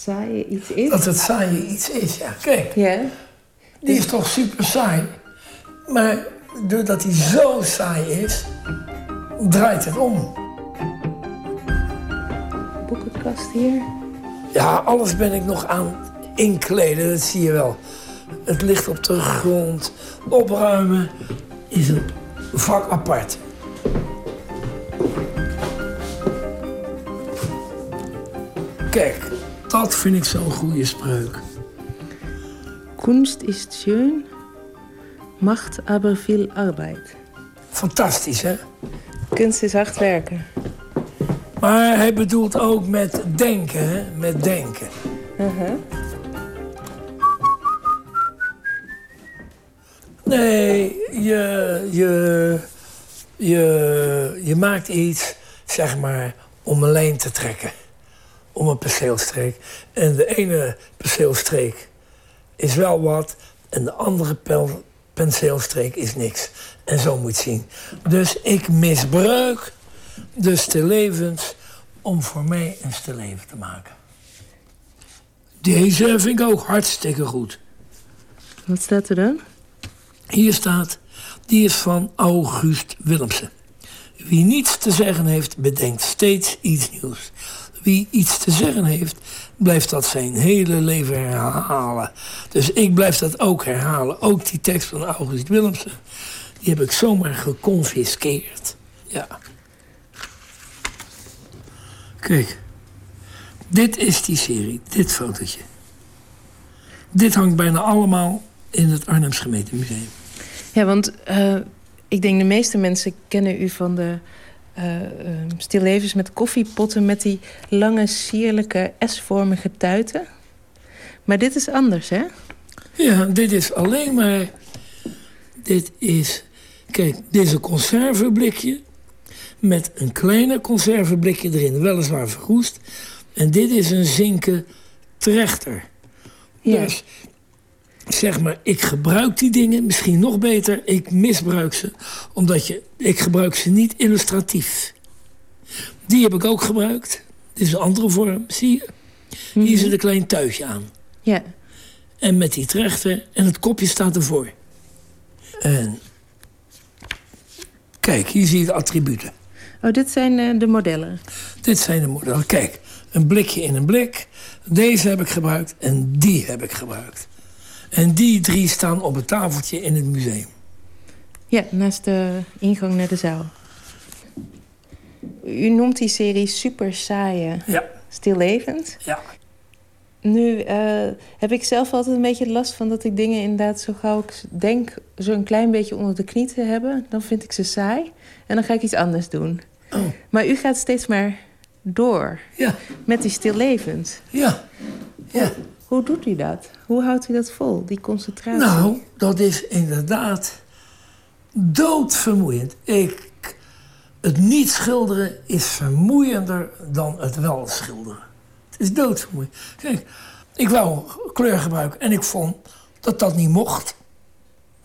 Saaie iets is? Dat het saaie iets is, ja. Kijk, Ja. die is toch super saai. Maar doordat hij zo saai is, draait het om. Boekenkast hier. Ja, alles ben ik nog aan inkleden, dat zie je wel. Het ligt op de grond. Opruimen is een vak apart. Kijk, dat vind ik zo'n goede spreuk. Kunst is schön, macht aber viel Arbeit. Fantastisch, hè? Kunst is hard werken. Maar hij bedoelt ook met denken, hè? Met denken. Nee, je, je, je, je maakt iets, zeg maar, om een lijn te trekken. Om een perceelstreek. En de ene perceelstreek is wel wat, en de andere pel- penseelstreek is niks. En zo moet je zien. Dus ik misbruik de stillevens om voor mij een stilleven te maken. Deze vind ik ook hartstikke goed. Wat staat er dan? Hier staat, die is van August Willemsen. Wie niets te zeggen heeft, bedenkt steeds iets nieuws. Wie iets te zeggen heeft, blijft dat zijn hele leven herhalen. Dus ik blijf dat ook herhalen. Ook die tekst van August Willemsen. Die heb ik zomaar geconfiskeerd. Ja. Kijk. Dit is die serie. Dit fotootje. Dit hangt bijna allemaal in het Arnhems Gemeentemuseum. Ja, want eh, ik denk de meeste mensen kennen u van de eh eh, stillevens met koffiepotten... met die lange, sierlijke, S-vormige tuiten. Maar dit is anders, hè? Ja, dit is alleen maar... Dit is... Kijk, dit is een conserveblikje... met een kleiner conserveblikje erin, weliswaar verroest. En dit is een zinken trechter. Dus, zeg maar, ik gebruik die dingen, misschien nog beter, ik misbruik ze. Omdat je, ik gebruik ze niet illustratief. Die heb ik ook gebruikt. Dit is een andere vorm, zie je? Hier zit een klein tuitje aan. Ja. En met die trechter en het kopje staat ervoor. En kijk, hier zie je de attributen. Oh, dit zijn eh, de modellen. Dit zijn de modellen. Kijk, een blikje in een blik. Deze heb ik gebruikt en die heb ik gebruikt. En die drie staan op het tafeltje in het museum. Ja, naast de ingang naar de zaal. U noemt die serie super saaie Ja. stillevend. Ja. Nu eh, heb ik zelf altijd een beetje last van dat ik dingen inderdaad zo gauw ik denk zo'n klein beetje onder de knie te hebben, dan vind ik ze saai en dan ga ik iets anders doen. Maar u gaat steeds maar door Ja. met die stillevend. Ja. ja. Hoe doet u dat? Hoe houdt u dat vol, die concentratie? Nou, dat is inderdaad doodvermoeiend. Ik, het niet schilderen is vermoeiender dan het wel schilderen. Het is doodvermoeiend. Kijk, ik wou kleur gebruiken en ik vond dat dat niet mocht.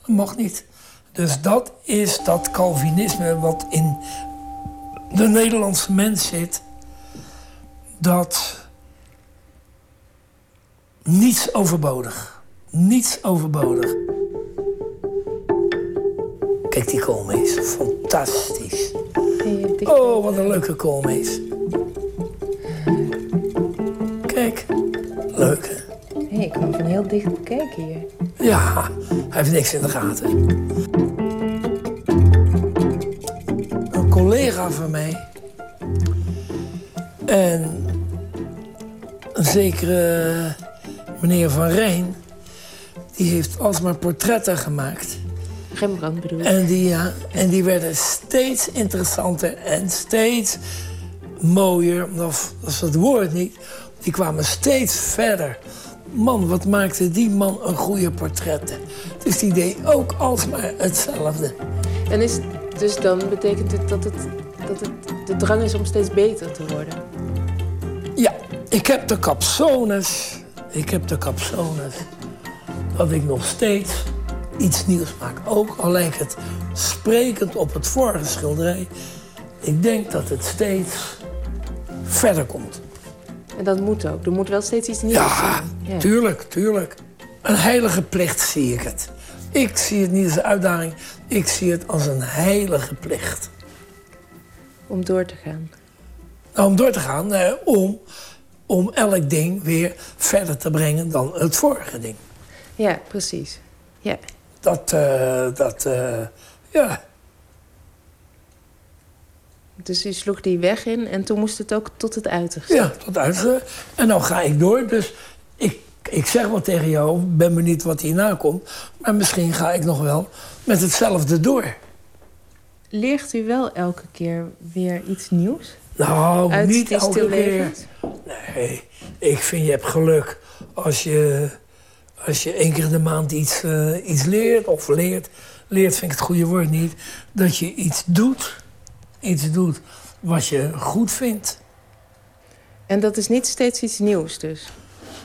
Dat mocht niet. Dus dat is dat Calvinisme wat in de Nederlandse mens zit. Dat niets overbodig. Niets overbodig. Kijk die koolmees. Fantastisch. Oh, wat een leuke koolmees. Kijk. Leuk, hè? Hey, ik kan van heel dicht bekijken hier. Ja, hij heeft niks in de gaten. Een collega van mij. En een zekere meneer Van Rijn... die heeft alsmaar portretten gemaakt. Rembrandt bedoel ik. En die, ja, en die werden steeds interessanter en steeds mooier. Of dat is het woord niet. Die kwamen steeds verder. Man, wat maakte die man een goede portretten. Dus die deed ook alsmaar hetzelfde. En is, dus dan betekent het dat, het dat het de drang is om steeds beter te worden? Ja, ik heb de capsones. Ik heb de capsones. Dat ik nog steeds iets nieuws maak. Ook al lijkt het sprekend op het vorige schilderij. Ik denk dat het steeds verder komt. En dat moet ook. Er moet wel steeds iets nieuws Ja, zijn. Ja. tuurlijk, tuurlijk. Een heilige plicht zie ik het. Ik zie het niet als een uitdaging. Ik zie het als een heilige plicht. Om door te gaan. Nou, om door te gaan, eh, om, om elk ding weer verder te brengen dan het vorige ding. Ja, precies. Ja. Dat, eh, dat, eh, ja. Dus u sloeg die weg in en toen moest het ook tot het uiterste. Ja, tot uiterste. En nou ga ik door. Dus ik, ik zeg wel tegen jou, ben benieuwd wat hierna komt. Maar misschien ga ik nog wel met hetzelfde door. Leert u wel elke keer weer iets nieuws? Nou, Uit niet die stillevens? Nee, ik vind je hebt geluk als je, als je één keer in de maand iets, eh, iets leert. Of leert, leert vind ik het goede woord niet. Dat je iets doet, iets doet wat je goed vindt. En dat is niet steeds iets nieuws dus?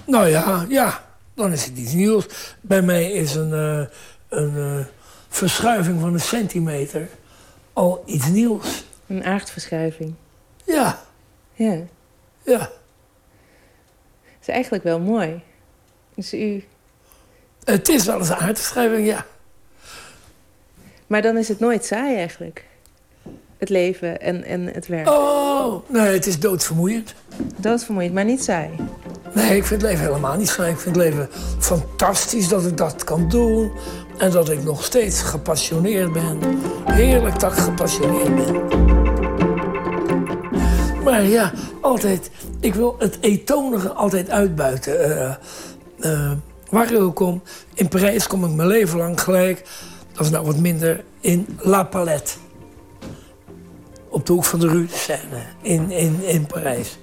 Nou ja, ja, dan is het iets nieuws. Bij mij is een, eh, een eh, verschuiving van een centimeter al iets nieuws. Een aardverschuiving. Ja, Ja. ja. Dat is eigenlijk wel mooi. Dus u... Het is wel eens een aardverschuiving, ja. Maar dan is het nooit saai eigenlijk. Het leven en, en het werk. Oh, nee, het is doodvermoeiend. Doodvermoeiend, maar niet saai. Nee, ik vind het leven helemaal niet saai. Ik vind het leven fantastisch dat ik dat kan doen. En dat ik nog steeds gepassioneerd ben. Heerlijk dat ik gepassioneerd ben. Maar ja, altijd, ik wil het etonige altijd uitbuiten. Eh, eh, waar ik ook kom, in Parijs kom ik mijn leven lang gelijk Dat is nou wat minder in La Palette. Op de hoek van de Rue de Seine in, in, in Parijs.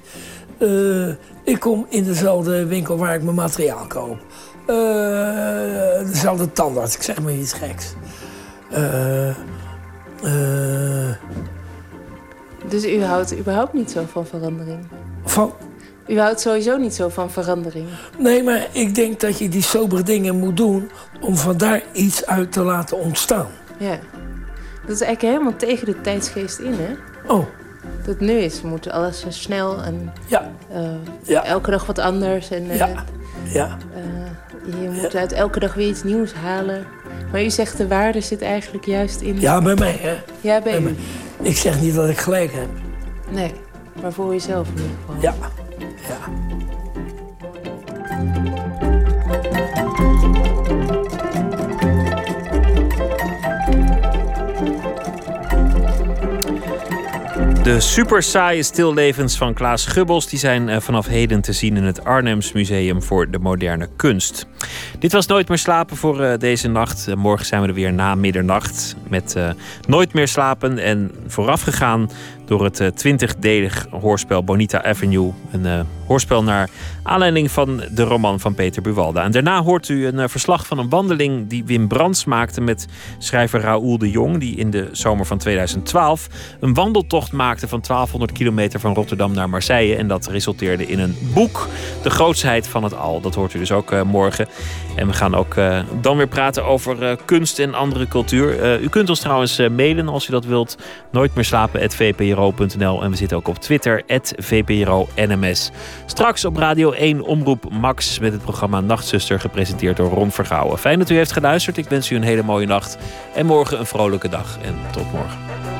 Eh, ik kom in dezelfde winkel waar ik mijn materiaal koop. Eh, dezelfde tandarts, ik zeg maar iets geks. Eh, eh, Dus u houdt überhaupt niet zo van verandering? van, U houdt sowieso niet zo van verandering? nee, maar ik denk dat je die sobere dingen moet doen... om vandaar iets uit te laten ontstaan. Ja. Dat is eigenlijk helemaal tegen de tijdsgeest in, hè? Oh. Dat nu is, we moeten alles zo snel en Ja. eh, Ja. elke dag wat anders. En, eh, Ja. Ja. eh, je moet uit elke dag weer iets nieuws halen. Maar u zegt de waarde zit eigenlijk juist in... Ja, bij mij, hè. Ja, bij Bij u. mij. Ik zeg niet dat ik gelijk heb. Nee, maar voor jezelf in ieder geval. Ja. De super saaie stillevens van Klaas Gubbels die zijn eh, vanaf heden te zien in het Arnhems Museum voor de Moderne Kunst. Dit was Nooit meer slapen voor eh, deze nacht. Morgen zijn we er weer na middernacht met eh, Nooit meer slapen. En voorafgegaan door het twintigdelig hoorspel Bonita Avenue. Een eh, hoorspel naar aanleiding van de roman van Peter Buwalda. En daarna hoort u een eh, verslag van een wandeling die Wim Brands maakte met schrijver Raoul de Jong. Die in de zomer van 2012 een wandeltocht maakte van 1200 kilometer van Rotterdam naar Marseille. En dat resulteerde in een boek, De Grootsheid van het Al. Dat hoort u dus ook eh, morgen. En we gaan ook eh, dan weer praten over eh, kunst en andere cultuur. Eh, u kunt ons trouwens mailen als u dat wilt. Nooit meer slapen@vpro.nl en we zitten ook op Twitter @vpro_nms. Straks op Radio 1 Omroep Max met het programma Nachtzuster gepresenteerd door Ron Vergouwen. Fijn dat u heeft geluisterd. Ik wens u een hele mooie nacht en morgen een vrolijke dag en tot morgen.